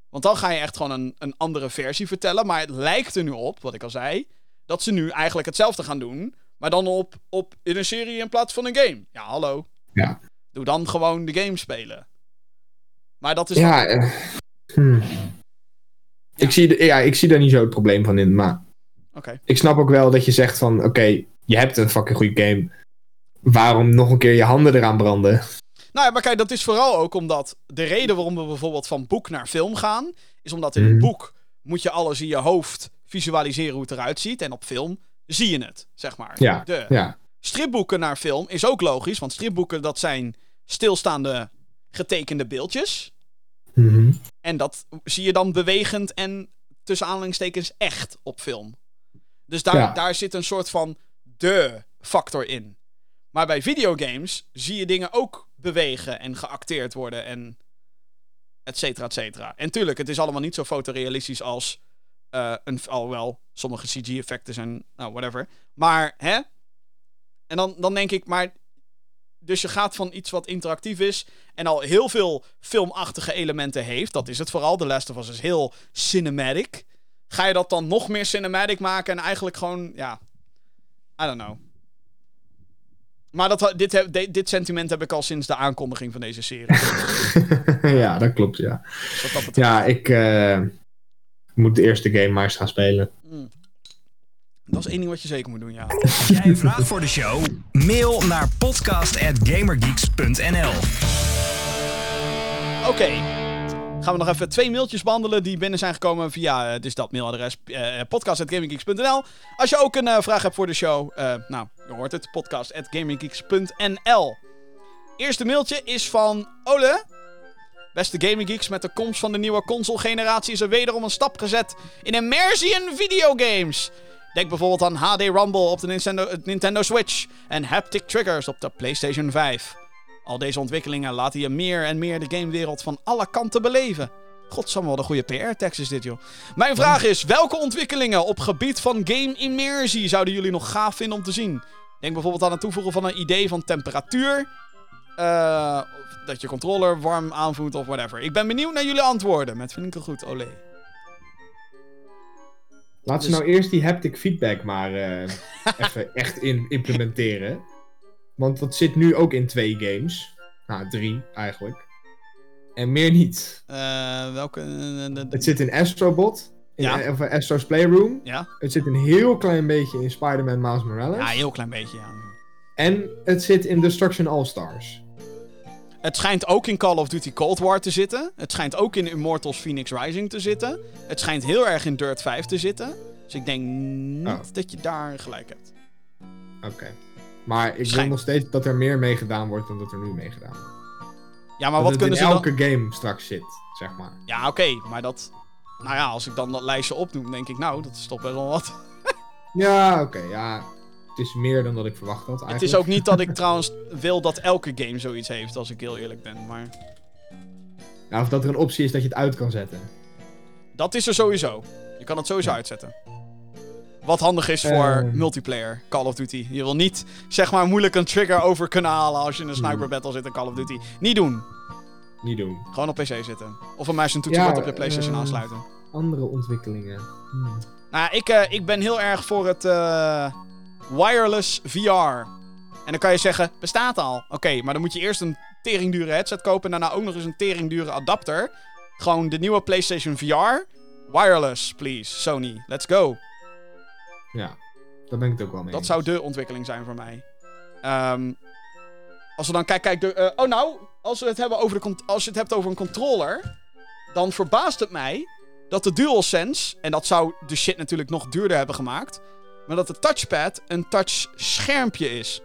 Want dan ga je echt gewoon een, een andere versie vertellen. Maar het lijkt er nu op, wat ik al zei, dat ze nu eigenlijk hetzelfde gaan doen. Maar dan op, op in een serie in plaats van een game. Ja, hallo. Ja. Doe dan gewoon de game spelen. Maar dat is. Ja, eh, hmm. ik, zie, ja, ik zie daar niet zo het probleem van in, maar Oké. ik snap ook wel dat je zegt van, oké, je hebt een fucking goede game. Waarom nog een keer je handen eraan branden? Nou ja, maar kijk, dat is vooral ook omdat de reden waarom we bijvoorbeeld van boek naar film gaan, is omdat in een Mhm. boek moet je alles in je hoofd visualiseren hoe het eruit ziet. En op film zie je het, zeg maar. Ja, De ja. stripboeken naar film is ook logisch, want stripboeken dat zijn stilstaande getekende beeldjes. Mhm. En dat zie je dan bewegend en tussen aanhalingstekens echt op film. Dus daar, Ja. daar zit een soort van de factor in. Maar bij videogames zie je dingen ook bewegen en geacteerd worden en et cetera, et cetera. En tuurlijk, het is allemaal niet zo fotorealistisch als eh een... Alhoewel, sommige CG-effecten zijn... Nou, whatever. Maar, hè? En dan, dan denk ik, maar Dus je gaat van iets wat interactief is en al heel veel filmachtige elementen heeft. Dat is het vooral. The Last of Us is heel cinematic. Ga je dat dan nog meer cinematic maken en eigenlijk gewoon, ja. I don't know. Maar dat, dit, heb- dit, dit sentiment heb ik al sinds de aankondiging van deze serie. ja, dat klopt, ja. Dus dat. Ja, ik eh, moet de eerste game maar eens gaan spelen. Mm. Dat is één ding wat je zeker moet doen, ja. Jij een vraag voor de show? Mail naar podcast.gamergeeks.nl Oké. Gaan we nog even twee mailtjes behandelen die binnen zijn gekomen via eh, dus dat mailadres eh podcast.gaminggeeks.nl. Als je ook een eh, vraag hebt voor de show, eh, nou, je hoort het, podcast.gaminggeeks.nl. Eerste mailtje is van Ole. Beste Gaming Geeks, met de komst van de nieuwe console-generatie is er wederom een stap gezet in immersie videogames. Denk bijvoorbeeld aan HD Rumble op de het Nintendo Switch en haptic triggers op de PlayStation 5. Al deze ontwikkelingen laten je meer en meer de gamewereld van alle kanten beleven. Godsamme, wat een goede PR-tekst is dit, joh. Mijn vraag is, welke ontwikkelingen op gebied van game immersie zouden jullie nog gaaf vinden om te zien? Denk bijvoorbeeld aan het toevoegen van een idee van temperatuur. of dat je controller warm aanvoelt of whatever. Ik ben benieuwd naar jullie antwoorden. Met vriendelijke groet, olé. Laat ze Dus- nou eerst die haptic feedback maar eh, even echt in implementeren. Want dat zit nu ook in twee games. Nou, drie eigenlijk. En meer niet. Eh, welke... eh, de- Het zit in Astrobot. In, Ja. eh, Of Astro's Playroom. Ja? Het zit een heel klein beetje in Spider-Man Miles Morales. ja, heel klein beetje, ja. En het zit in Destruction All-Stars. Het schijnt ook in Call of Duty Cold War te zitten. Het schijnt ook in Immortals Phoenix Rising te zitten. Het schijnt heel erg in Dirt 5 te zitten. Dus ik denk niet Oh. dat je daar gelijk hebt. Oké. Maar ik wil nog steeds dat er meer mee gedaan wordt dan dat er nu mee gedaan wordt. Ja, maar dat wat kunnen ze dan... elke game straks zit, zeg maar. Ja, oké, maar dat... Nou ja, als ik dan dat lijstje opnoem, denk ik, nou, dat is toch best wel wat. Ja, oké, ja. Het is meer dan dat ik verwacht had eigenlijk. Het is ook niet dat ik trouwens wil dat elke game zoiets heeft, als ik heel eerlijk ben. Maar Ja, of dat er een optie is dat je het uit kan zetten. dat is er sowieso. Je kan het sowieso uitzetten. Wat handig is voor Eh. multiplayer, Call of Duty. Je wil niet, zeg maar, moeilijk een trigger over kunnen halen als je in een sniper Hmm. battle zit in Call of Duty. Niet doen. Niet doen. Gewoon op PC zitten. Of een muis en toetsenbord Ja, op je PlayStation eh, aansluiten. Andere ontwikkelingen. Hmm. Nou, ik, eh, ik ben heel erg voor het eh, wireless VR. En dan kan je zeggen, bestaat al. Oké, maar dan moet je eerst een teringdure headset kopen en daarna ook nog eens een teringdure adapter. Gewoon de nieuwe PlayStation VR. Wireless, please. Sony, let's go. Ja, daar ben ik het ook wel mee Dat eens. zou de ontwikkeling zijn voor mij. Ehm, als we dan kijk, kijk, de, eh, oh nou, als we het hebben over de als je het hebt over een controller, dan verbaast het mij dat de DualSense, en dat zou de shit natuurlijk nog duurder hebben gemaakt, maar dat de touchpad een touch schermpje is.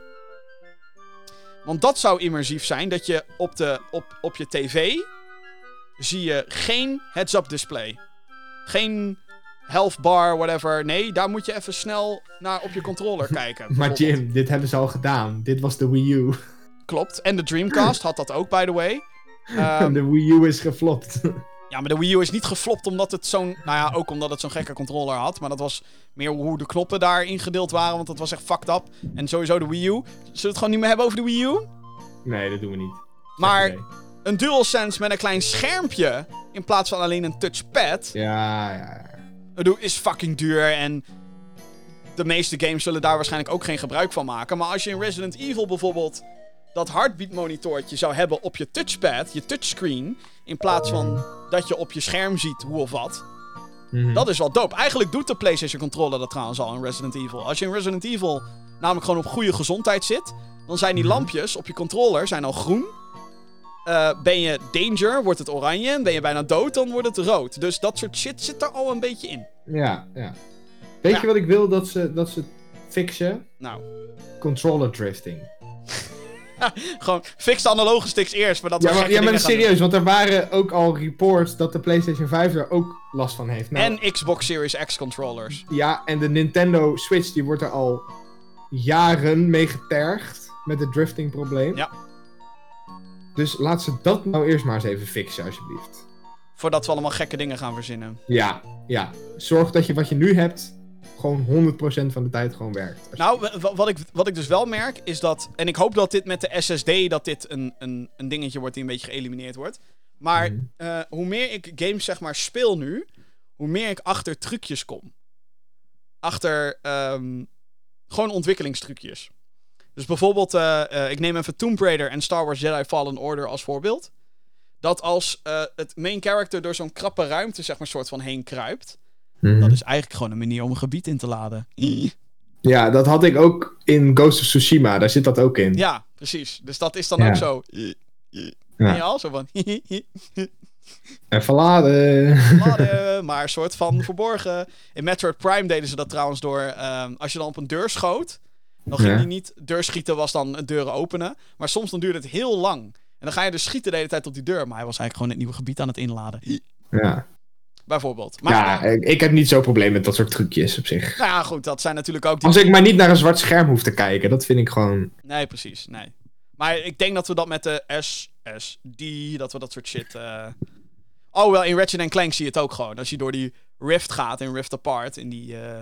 Want dat zou immersief zijn dat je op, de, op, op je tv zie je geen heads-up display. Geen health bar, whatever. Nee, daar moet je even snel naar op je controller kijken. Maar. Jim, dit hebben ze al gedaan. Dit was de Wii U. Klopt. En de Dreamcast had dat ook, by the way. Ehm, de Wii U is geflopt. ja, maar de Wii U is niet geflopt omdat het zo'n... Nou ja, ook omdat het zo'n gekke controller had. Maar dat was meer hoe de knoppen daar ingedeeld waren. Want dat was echt fucked up. En sowieso de Wii U. Zullen we het gewoon niet meer hebben over de Wii U? nee, dat doen we niet. Maar Nee. een DualSense met een klein schermpje... in plaats van alleen een touchpad... Ja, ja, ja. Bedoel, is fucking duur en de meeste games zullen daar waarschijnlijk ook geen gebruik van maken. Maar als je in Resident Evil bijvoorbeeld dat heartbeat monitortje zou hebben op je touchpad, je touchscreen, in plaats van dat je op je scherm ziet hoe of wat, Mhm. dat is wel dope. Eigenlijk doet de PlayStation controller dat trouwens al in Resident Evil. Als je in Resident Evil namelijk gewoon op goede gezondheid zit, dan zijn die Mhm. lampjes op je controller zijn al groen. Eh, ben je danger, wordt het oranje. En ben je bijna dood, dan wordt het rood. Dus dat soort shit zit er al een beetje in. Ja, ja. Weet Ja. je wat ik wil dat ze, dat ze fixen? Nou, Controller drifting. gewoon fix de analoge sticks eerst, maar dat Ja, maar, ja, maar serieus, want er waren ook al reports dat de PlayStation 5 er ook last van heeft. Nou, En Xbox Series X controllers. Ja, en de Nintendo Switch die wordt er al jaren mee getergd met het drifting probleem. Ja. Dus laat ze dat nou eerst maar eens even fixen, alsjeblieft. Voordat we allemaal gekke dingen gaan verzinnen. Ja, ja. Zorg dat je wat je nu hebt gewoon 100% van de tijd gewoon werkt. Nou, wa- wa- wat ik, wat ik dus wel merk is dat. En ik hoop dat dit met de SSD. dat dit een, een, een dingetje wordt die een beetje geëlimineerd wordt. Maar Mhm. eh, hoe meer ik games zeg maar speel nu. hoe meer ik achter trucjes kom. Achter. ehm, gewoon ontwikkelingstrucjes. Dus bijvoorbeeld. eh, eh, ik neem even Tomb Raider en Star Wars Jedi Fallen Order als voorbeeld. Dat als eh, het main character door zo'n krappe ruimte, zeg maar, soort van heen kruipt. Mhm. Dat is eigenlijk gewoon een manier om een gebied in te laden. Ja, dat had ik ook in Ghost of Tsushima. Daar zit dat ook in. Ja, precies. Dus dat is dan Ja. ook zo. Ja. al zo van. Even laden. laden, maar een soort van verborgen. In Metroid Prime deden ze dat trouwens door. ehm, als je dan op een deur schoot. Dan ging die niet. Deur schieten was dan deuren openen. Maar soms dan duurde het heel lang. En dan ga je dus schieten de hele tijd op die deur. Maar hij was eigenlijk gewoon het nieuwe gebied aan het inladen. Ja, Bijvoorbeeld. Maar ja ik, ik heb niet zo'n probleem met dat soort trucjes op zich. nou ja, goed. Dat zijn natuurlijk ook die. Als ik maar niet naar een zwart scherm hoef te kijken, dat vind ik gewoon... Nee, precies. Nee. Maar ik denk dat we dat met de SSD, dat we dat soort shit... eh, Oh, wel, in Ratchet Clank zie je het ook gewoon. Als je door die Rift gaat, in Rift Apart, in die... eh,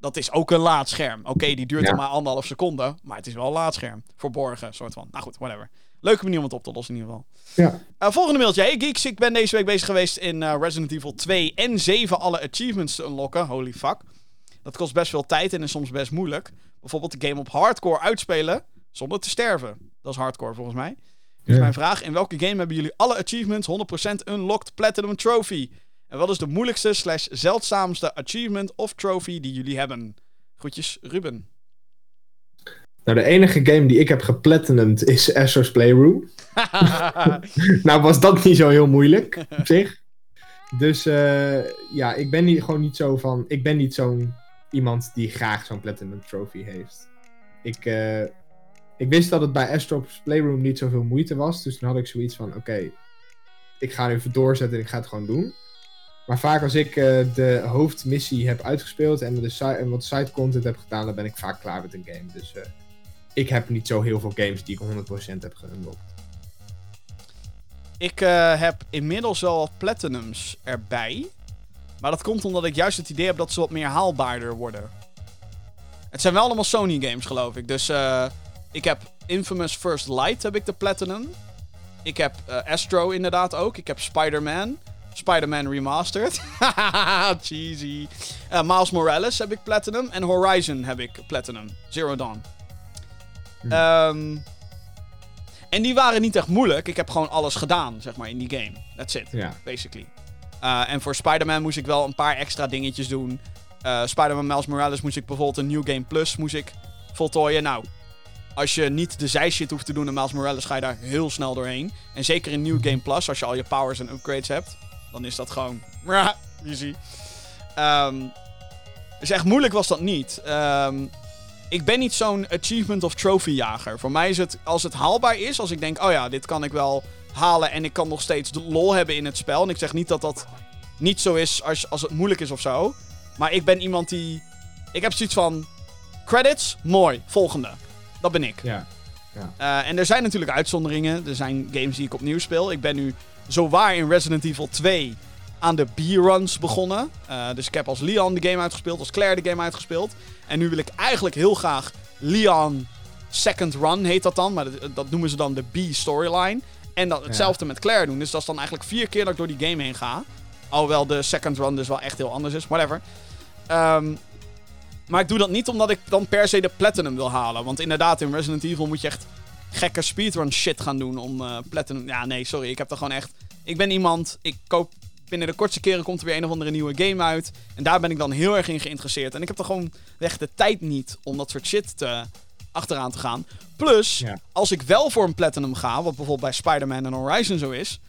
Dat is ook een laadscherm. Oké, die duurt Ja. dan maar anderhalf seconde, maar het is wel een laadscherm. Verborgen, soort van. Nou goed, whatever. Leuke manier om het op te lossen in ieder geval. Ja. Eh, volgende mailtje. Hey geeks, ik ben deze week bezig geweest in eh, Resident Evil 2 en 7 alle achievements te unlocken. Holy fuck. Dat kost best veel tijd en is soms best moeilijk. Bijvoorbeeld de game op hardcore uitspelen zonder te sterven. Dat is hardcore volgens mij. Dus Ja. mijn vraag, in welke game hebben jullie alle achievements 100% unlocked platinum trophy? En wat is de moeilijkste slash zeldzaamste achievement of trophy die jullie hebben? Groetjes, Ruben. Nou, de enige game die ik heb geplatinumd is Astro's Playroom. nou was dat niet zo heel moeilijk op zich. Dus eh, ja, ik ben niet, gewoon niet zo van... Ik ben niet zo'n iemand die graag zo'n platinum trophy heeft. Ik, eh, ik wist dat het bij Astro's Playroom niet zoveel moeite was. Dus toen had ik zoiets van, oké, ik ga nu even doorzetten en ik ga het gewoon doen. Maar vaak als ik eh, de hoofdmissie heb uitgespeeld en, de en wat side content heb gedaan, dan ben ik vaak klaar met een game. Dus eh, ik heb niet zo heel veel games die ik 100% heb geunlocked. Ik eh, heb inmiddels wel wat platinums erbij. Maar dat komt omdat ik juist het idee heb dat ze wat meer haalbaarder worden. Het zijn wel allemaal Sony games, geloof ik. Dus ik heb Infamous First Light heb ik de platinum. Ik heb Astro inderdaad ook. Ik heb Spider-Man. Spider-Man Remastered. Cheesy. Eh, Miles Morales heb ik platinum. En Horizon heb ik platinum. Zero Dawn. Hm. Ehm, en die waren niet echt moeilijk. Ik heb gewoon alles gedaan, zeg maar, in die game. That's it, Ja. basically. Uh, en voor Spider-Man moest ik wel een paar extra dingetjes doen. Uh, Spider-Man Miles Morales moest ik bijvoorbeeld een New Game Plus moest ik voltooien. Nou, als je niet de zijshit hoeft te doen in Miles Morales, ga je daar heel snel doorheen. En zeker in New Game Plus, als je al je powers en upgrades hebt, dan is dat gewoon easy. Um, dus echt moeilijk was dat niet. Um, ik ben niet zo'n achievement of trophy jager. Voor mij is het, als het haalbaar is, als ik denk, oh ja, dit kan ik wel halen en ik kan nog steeds lol hebben in het spel. En ik zeg niet dat dat niet zo is als, als het moeilijk is of zo. Maar ik ben iemand die. Ik heb zoiets van. Credits, mooi. Volgende. Dat ben ik. Ja. Ja. Uh, en er zijn natuurlijk uitzonderingen. Er zijn games die ik opnieuw speel. Ik ben nu zo waar in Resident Evil 2 aan de B-runs begonnen. Uh, dus ik heb als Leon de game uitgespeeld, als Claire de game uitgespeeld. En nu wil ik eigenlijk heel graag Leon Second Run heet dat dan. Maar dat, dat noemen ze dan de B-storyline. En dat, hetzelfde ja. met Claire doen. Dus dat is dan eigenlijk vier keer dat ik door die game heen ga. Alhoewel de second run dus wel echt heel anders is. Whatever. Um, maar ik doe dat niet omdat ik dan per se de platinum wil halen. Want inderdaad, in Resident Evil moet je echt gekke speedrun shit gaan doen om uh, platinum... Ja, nee, sorry. Ik heb er gewoon echt... Ik ben iemand... Ik koop... Binnen de kortste keren komt er weer een of andere nieuwe game uit. En daar ben ik dan heel erg in geïnteresseerd. En ik heb er gewoon echt de tijd niet om dat soort shit te, achteraan te gaan. Plus, ja. als ik wel voor een platinum ga, wat bijvoorbeeld bij Spider-Man en Horizon zo is,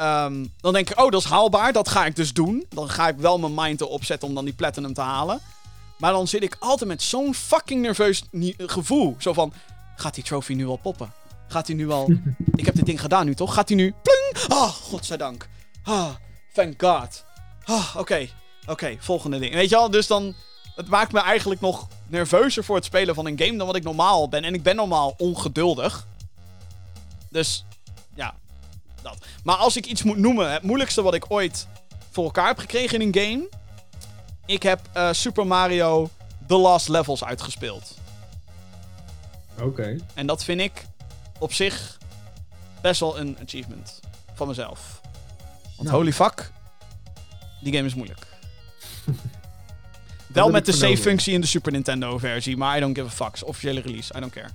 um, dan denk ik, oh, dat is haalbaar, dat ga ik dus doen. Dan ga ik wel mijn mind erop zetten om dan die platinum te halen. Maar dan zit ik altijd met zo'n fucking nerveus gevoel. Zo van, gaat die trophy nu al poppen? Gaat hij nu al... ik heb dit ding gedaan nu, toch? Gaat hij nu... Pling! Ah, oh, godzijdank. Ah, thank god. Ah, oké. Okay. Oké, okay, volgende ding. Weet je wel, dus dan... Het maakt me eigenlijk nog nerveuzer voor het spelen van een game dan wat ik normaal ben. En ik ben normaal ongeduldig. Dus, ja, dat. Maar als ik iets moet noemen, het moeilijkste wat ik ooit voor elkaar heb gekregen in een game... Ik heb eh, Super Mario The Last Levels uitgespeeld. Oké. En dat vind ik op zich best wel een achievement van mezelf. Want Nou. holy fuck, die game is moeilijk. Wel met de save-functie in de Super Nintendo versie, maar I don't give a fuck. Officiële release, I don't care.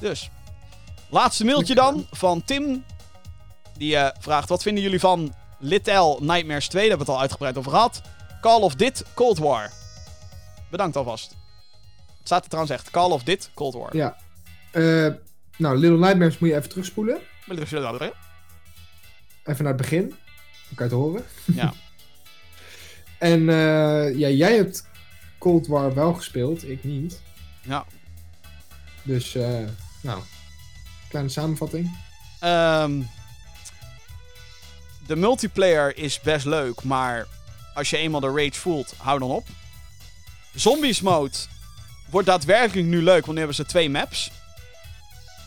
Dus, laatste mailtje dan van Tim. Die eh, vraagt, wat vinden jullie van Little Nightmares 2? Daar hebben we het al uitgebreid over gehad. Call of dit Cold War. Bedankt alvast. Het staat er trouwens echt, Call of dit Cold War. Ja. Eh, nou, Little Nightmares moet je even terugspoelen. Even naar het begin. Dan kan je het horen. Ja. En eh, ja, jij hebt Cold War wel gespeeld, ik niet. Ja. Dus, eh, nou, kleine samenvatting. Ehm, de multiplayer is best leuk, maar als je eenmaal de rage voelt, hou dan op. Zombies mode wordt daadwerkelijk nu leuk, want nu hebben ze twee maps.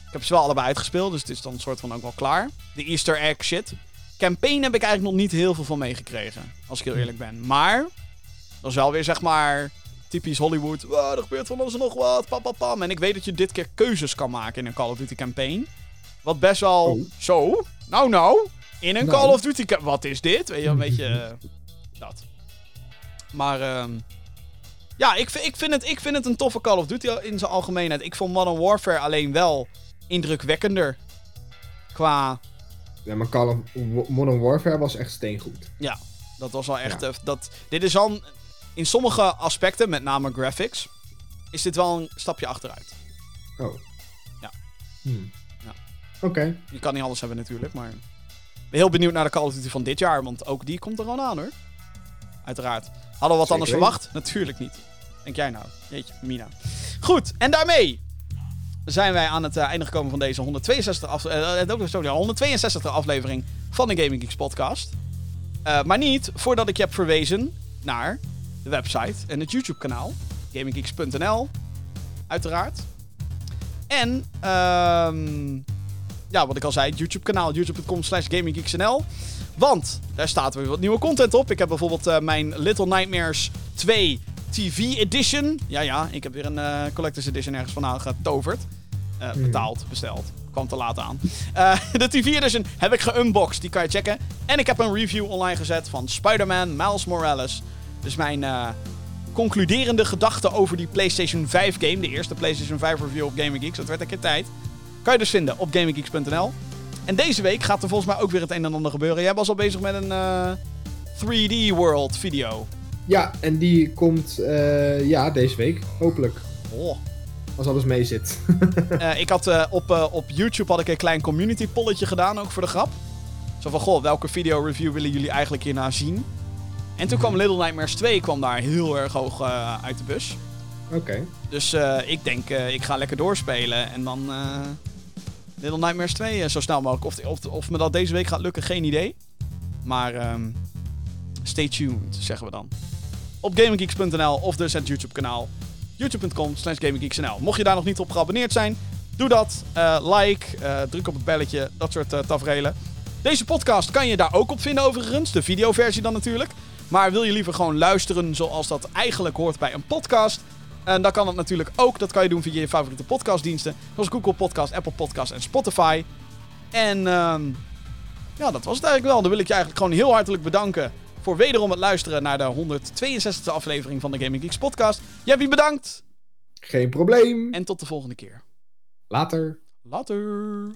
Ik heb ze wel allebei uitgespeeld, dus het is dan een soort van ook wel klaar. De Easter egg shit. Campaign heb ik eigenlijk nog niet heel veel van meegekregen, als ik heel eerlijk ben. Maar, dat is wel weer zeg maar typisch Hollywood. Wow, er gebeurt van alles en nog wat, pam, pam, pam. En ik weet dat je dit keer keuzes kan maken in een Call of Duty campaign. Wat best wel Oh. zo. Nou, nou. In een Nou. Call of Duty. Wat is dit? Weet je, wel, een beetje eh, dat. Maar ehm, ja, ik, vind- ik, vind het, ik vind het een toffe Call of Duty in zijn algemeenheid. Ik vond Modern Warfare alleen wel indrukwekkender. Qua. Ja, maar Call of Modern Warfare was echt steengoed. Ja, dat was wel echt. Ja. eh, dat, dit is dan. In sommige aspecten, met name graphics. Is dit wel een stapje achteruit. Oh. Ja. Hmm. Ja. Oké. Je kan niet alles hebben natuurlijk, maar... Heel benieuwd naar de Call of Duty van dit jaar, want ook die komt er gewoon aan hoor. Uiteraard. Hadden we wat Zeker anders verwacht? Natuurlijk niet. Denk jij nou? Jeetje, Mina. Goed, en daarmee zijn wij aan het eh, einde gekomen van deze 162 af, eh, sorry, 162 aflevering van de Gaming Geeks podcast. Maar niet voordat ik je heb verwezen naar de website en het YouTube kanaal. GamingGeeks.nl Uiteraard. En, ehm ja, wat ik al zei, het YouTube-kanaal, youtube.com slash gaminggeeksnl. Want daar staat weer wat nieuwe content op. Ik heb bijvoorbeeld eh, mijn Little Nightmares 2 TV Edition. Ja, ja, ik heb weer een eh, Collector's Edition ergens vandaan getoverd. Eh, betaald, besteld. Kwam te laat aan. De TV Edition heb ik geunboxed, die kan je checken. En ik heb een review online gezet van Spider-Man Miles Morales. Dus mijn concluderende gedachten over die PlayStation 5 game. De eerste PlayStation 5 review op Gaming Geeks. Dat werd een keer tijd. Kan je dus vinden op gaminggeeks.nl. En deze week gaat er volgens mij ook weer het een en ander gebeuren. Jij was al bezig met een eh, 3D World video. Ja, en die komt eh, ja, deze week. Hopelijk. Oh. Als alles mee zit. Eh, ik had op, op YouTube had ik een klein community polletje gedaan, ook voor de grap. Zo van, goh, welke video review willen jullie eigenlijk hierna zien? En toen kwam Little Nightmares 2 kwam daar heel erg hoog uit de bus. Oké. Dus eh, ik denk, eh, ik ga lekker doorspelen en dan eh, Little Nightmares 2 eh, zo snel mogelijk. Of, of, of me dat deze week gaat lukken, geen idee. Maar ehm, stay tuned, zeggen we dan. Op gaminggeeks.nl of dus het YouTube kanaal. youtube.com slash gaminggeeksnl. Mocht je daar nog niet op geabonneerd zijn, doe dat. Eh, like, eh, druk op het belletje, dat soort uh. Deze podcast kan je daar ook op vinden overigens. De videoversie dan natuurlijk. Maar wil je liever gewoon luisteren zoals dat eigenlijk hoort bij een podcast... En dan kan dat natuurlijk ook. Dat kan je doen via je favoriete podcastdiensten. Zoals Google Podcast, Apple Podcast en Spotify. En ehm, ja, dat was het eigenlijk wel. Dan wil ik je eigenlijk gewoon heel hartelijk bedanken... voor wederom het luisteren naar de 162e aflevering van de Gaming Geeks podcast. Jappie, bedankt! Geen probleem. En tot de volgende keer. Later. Later!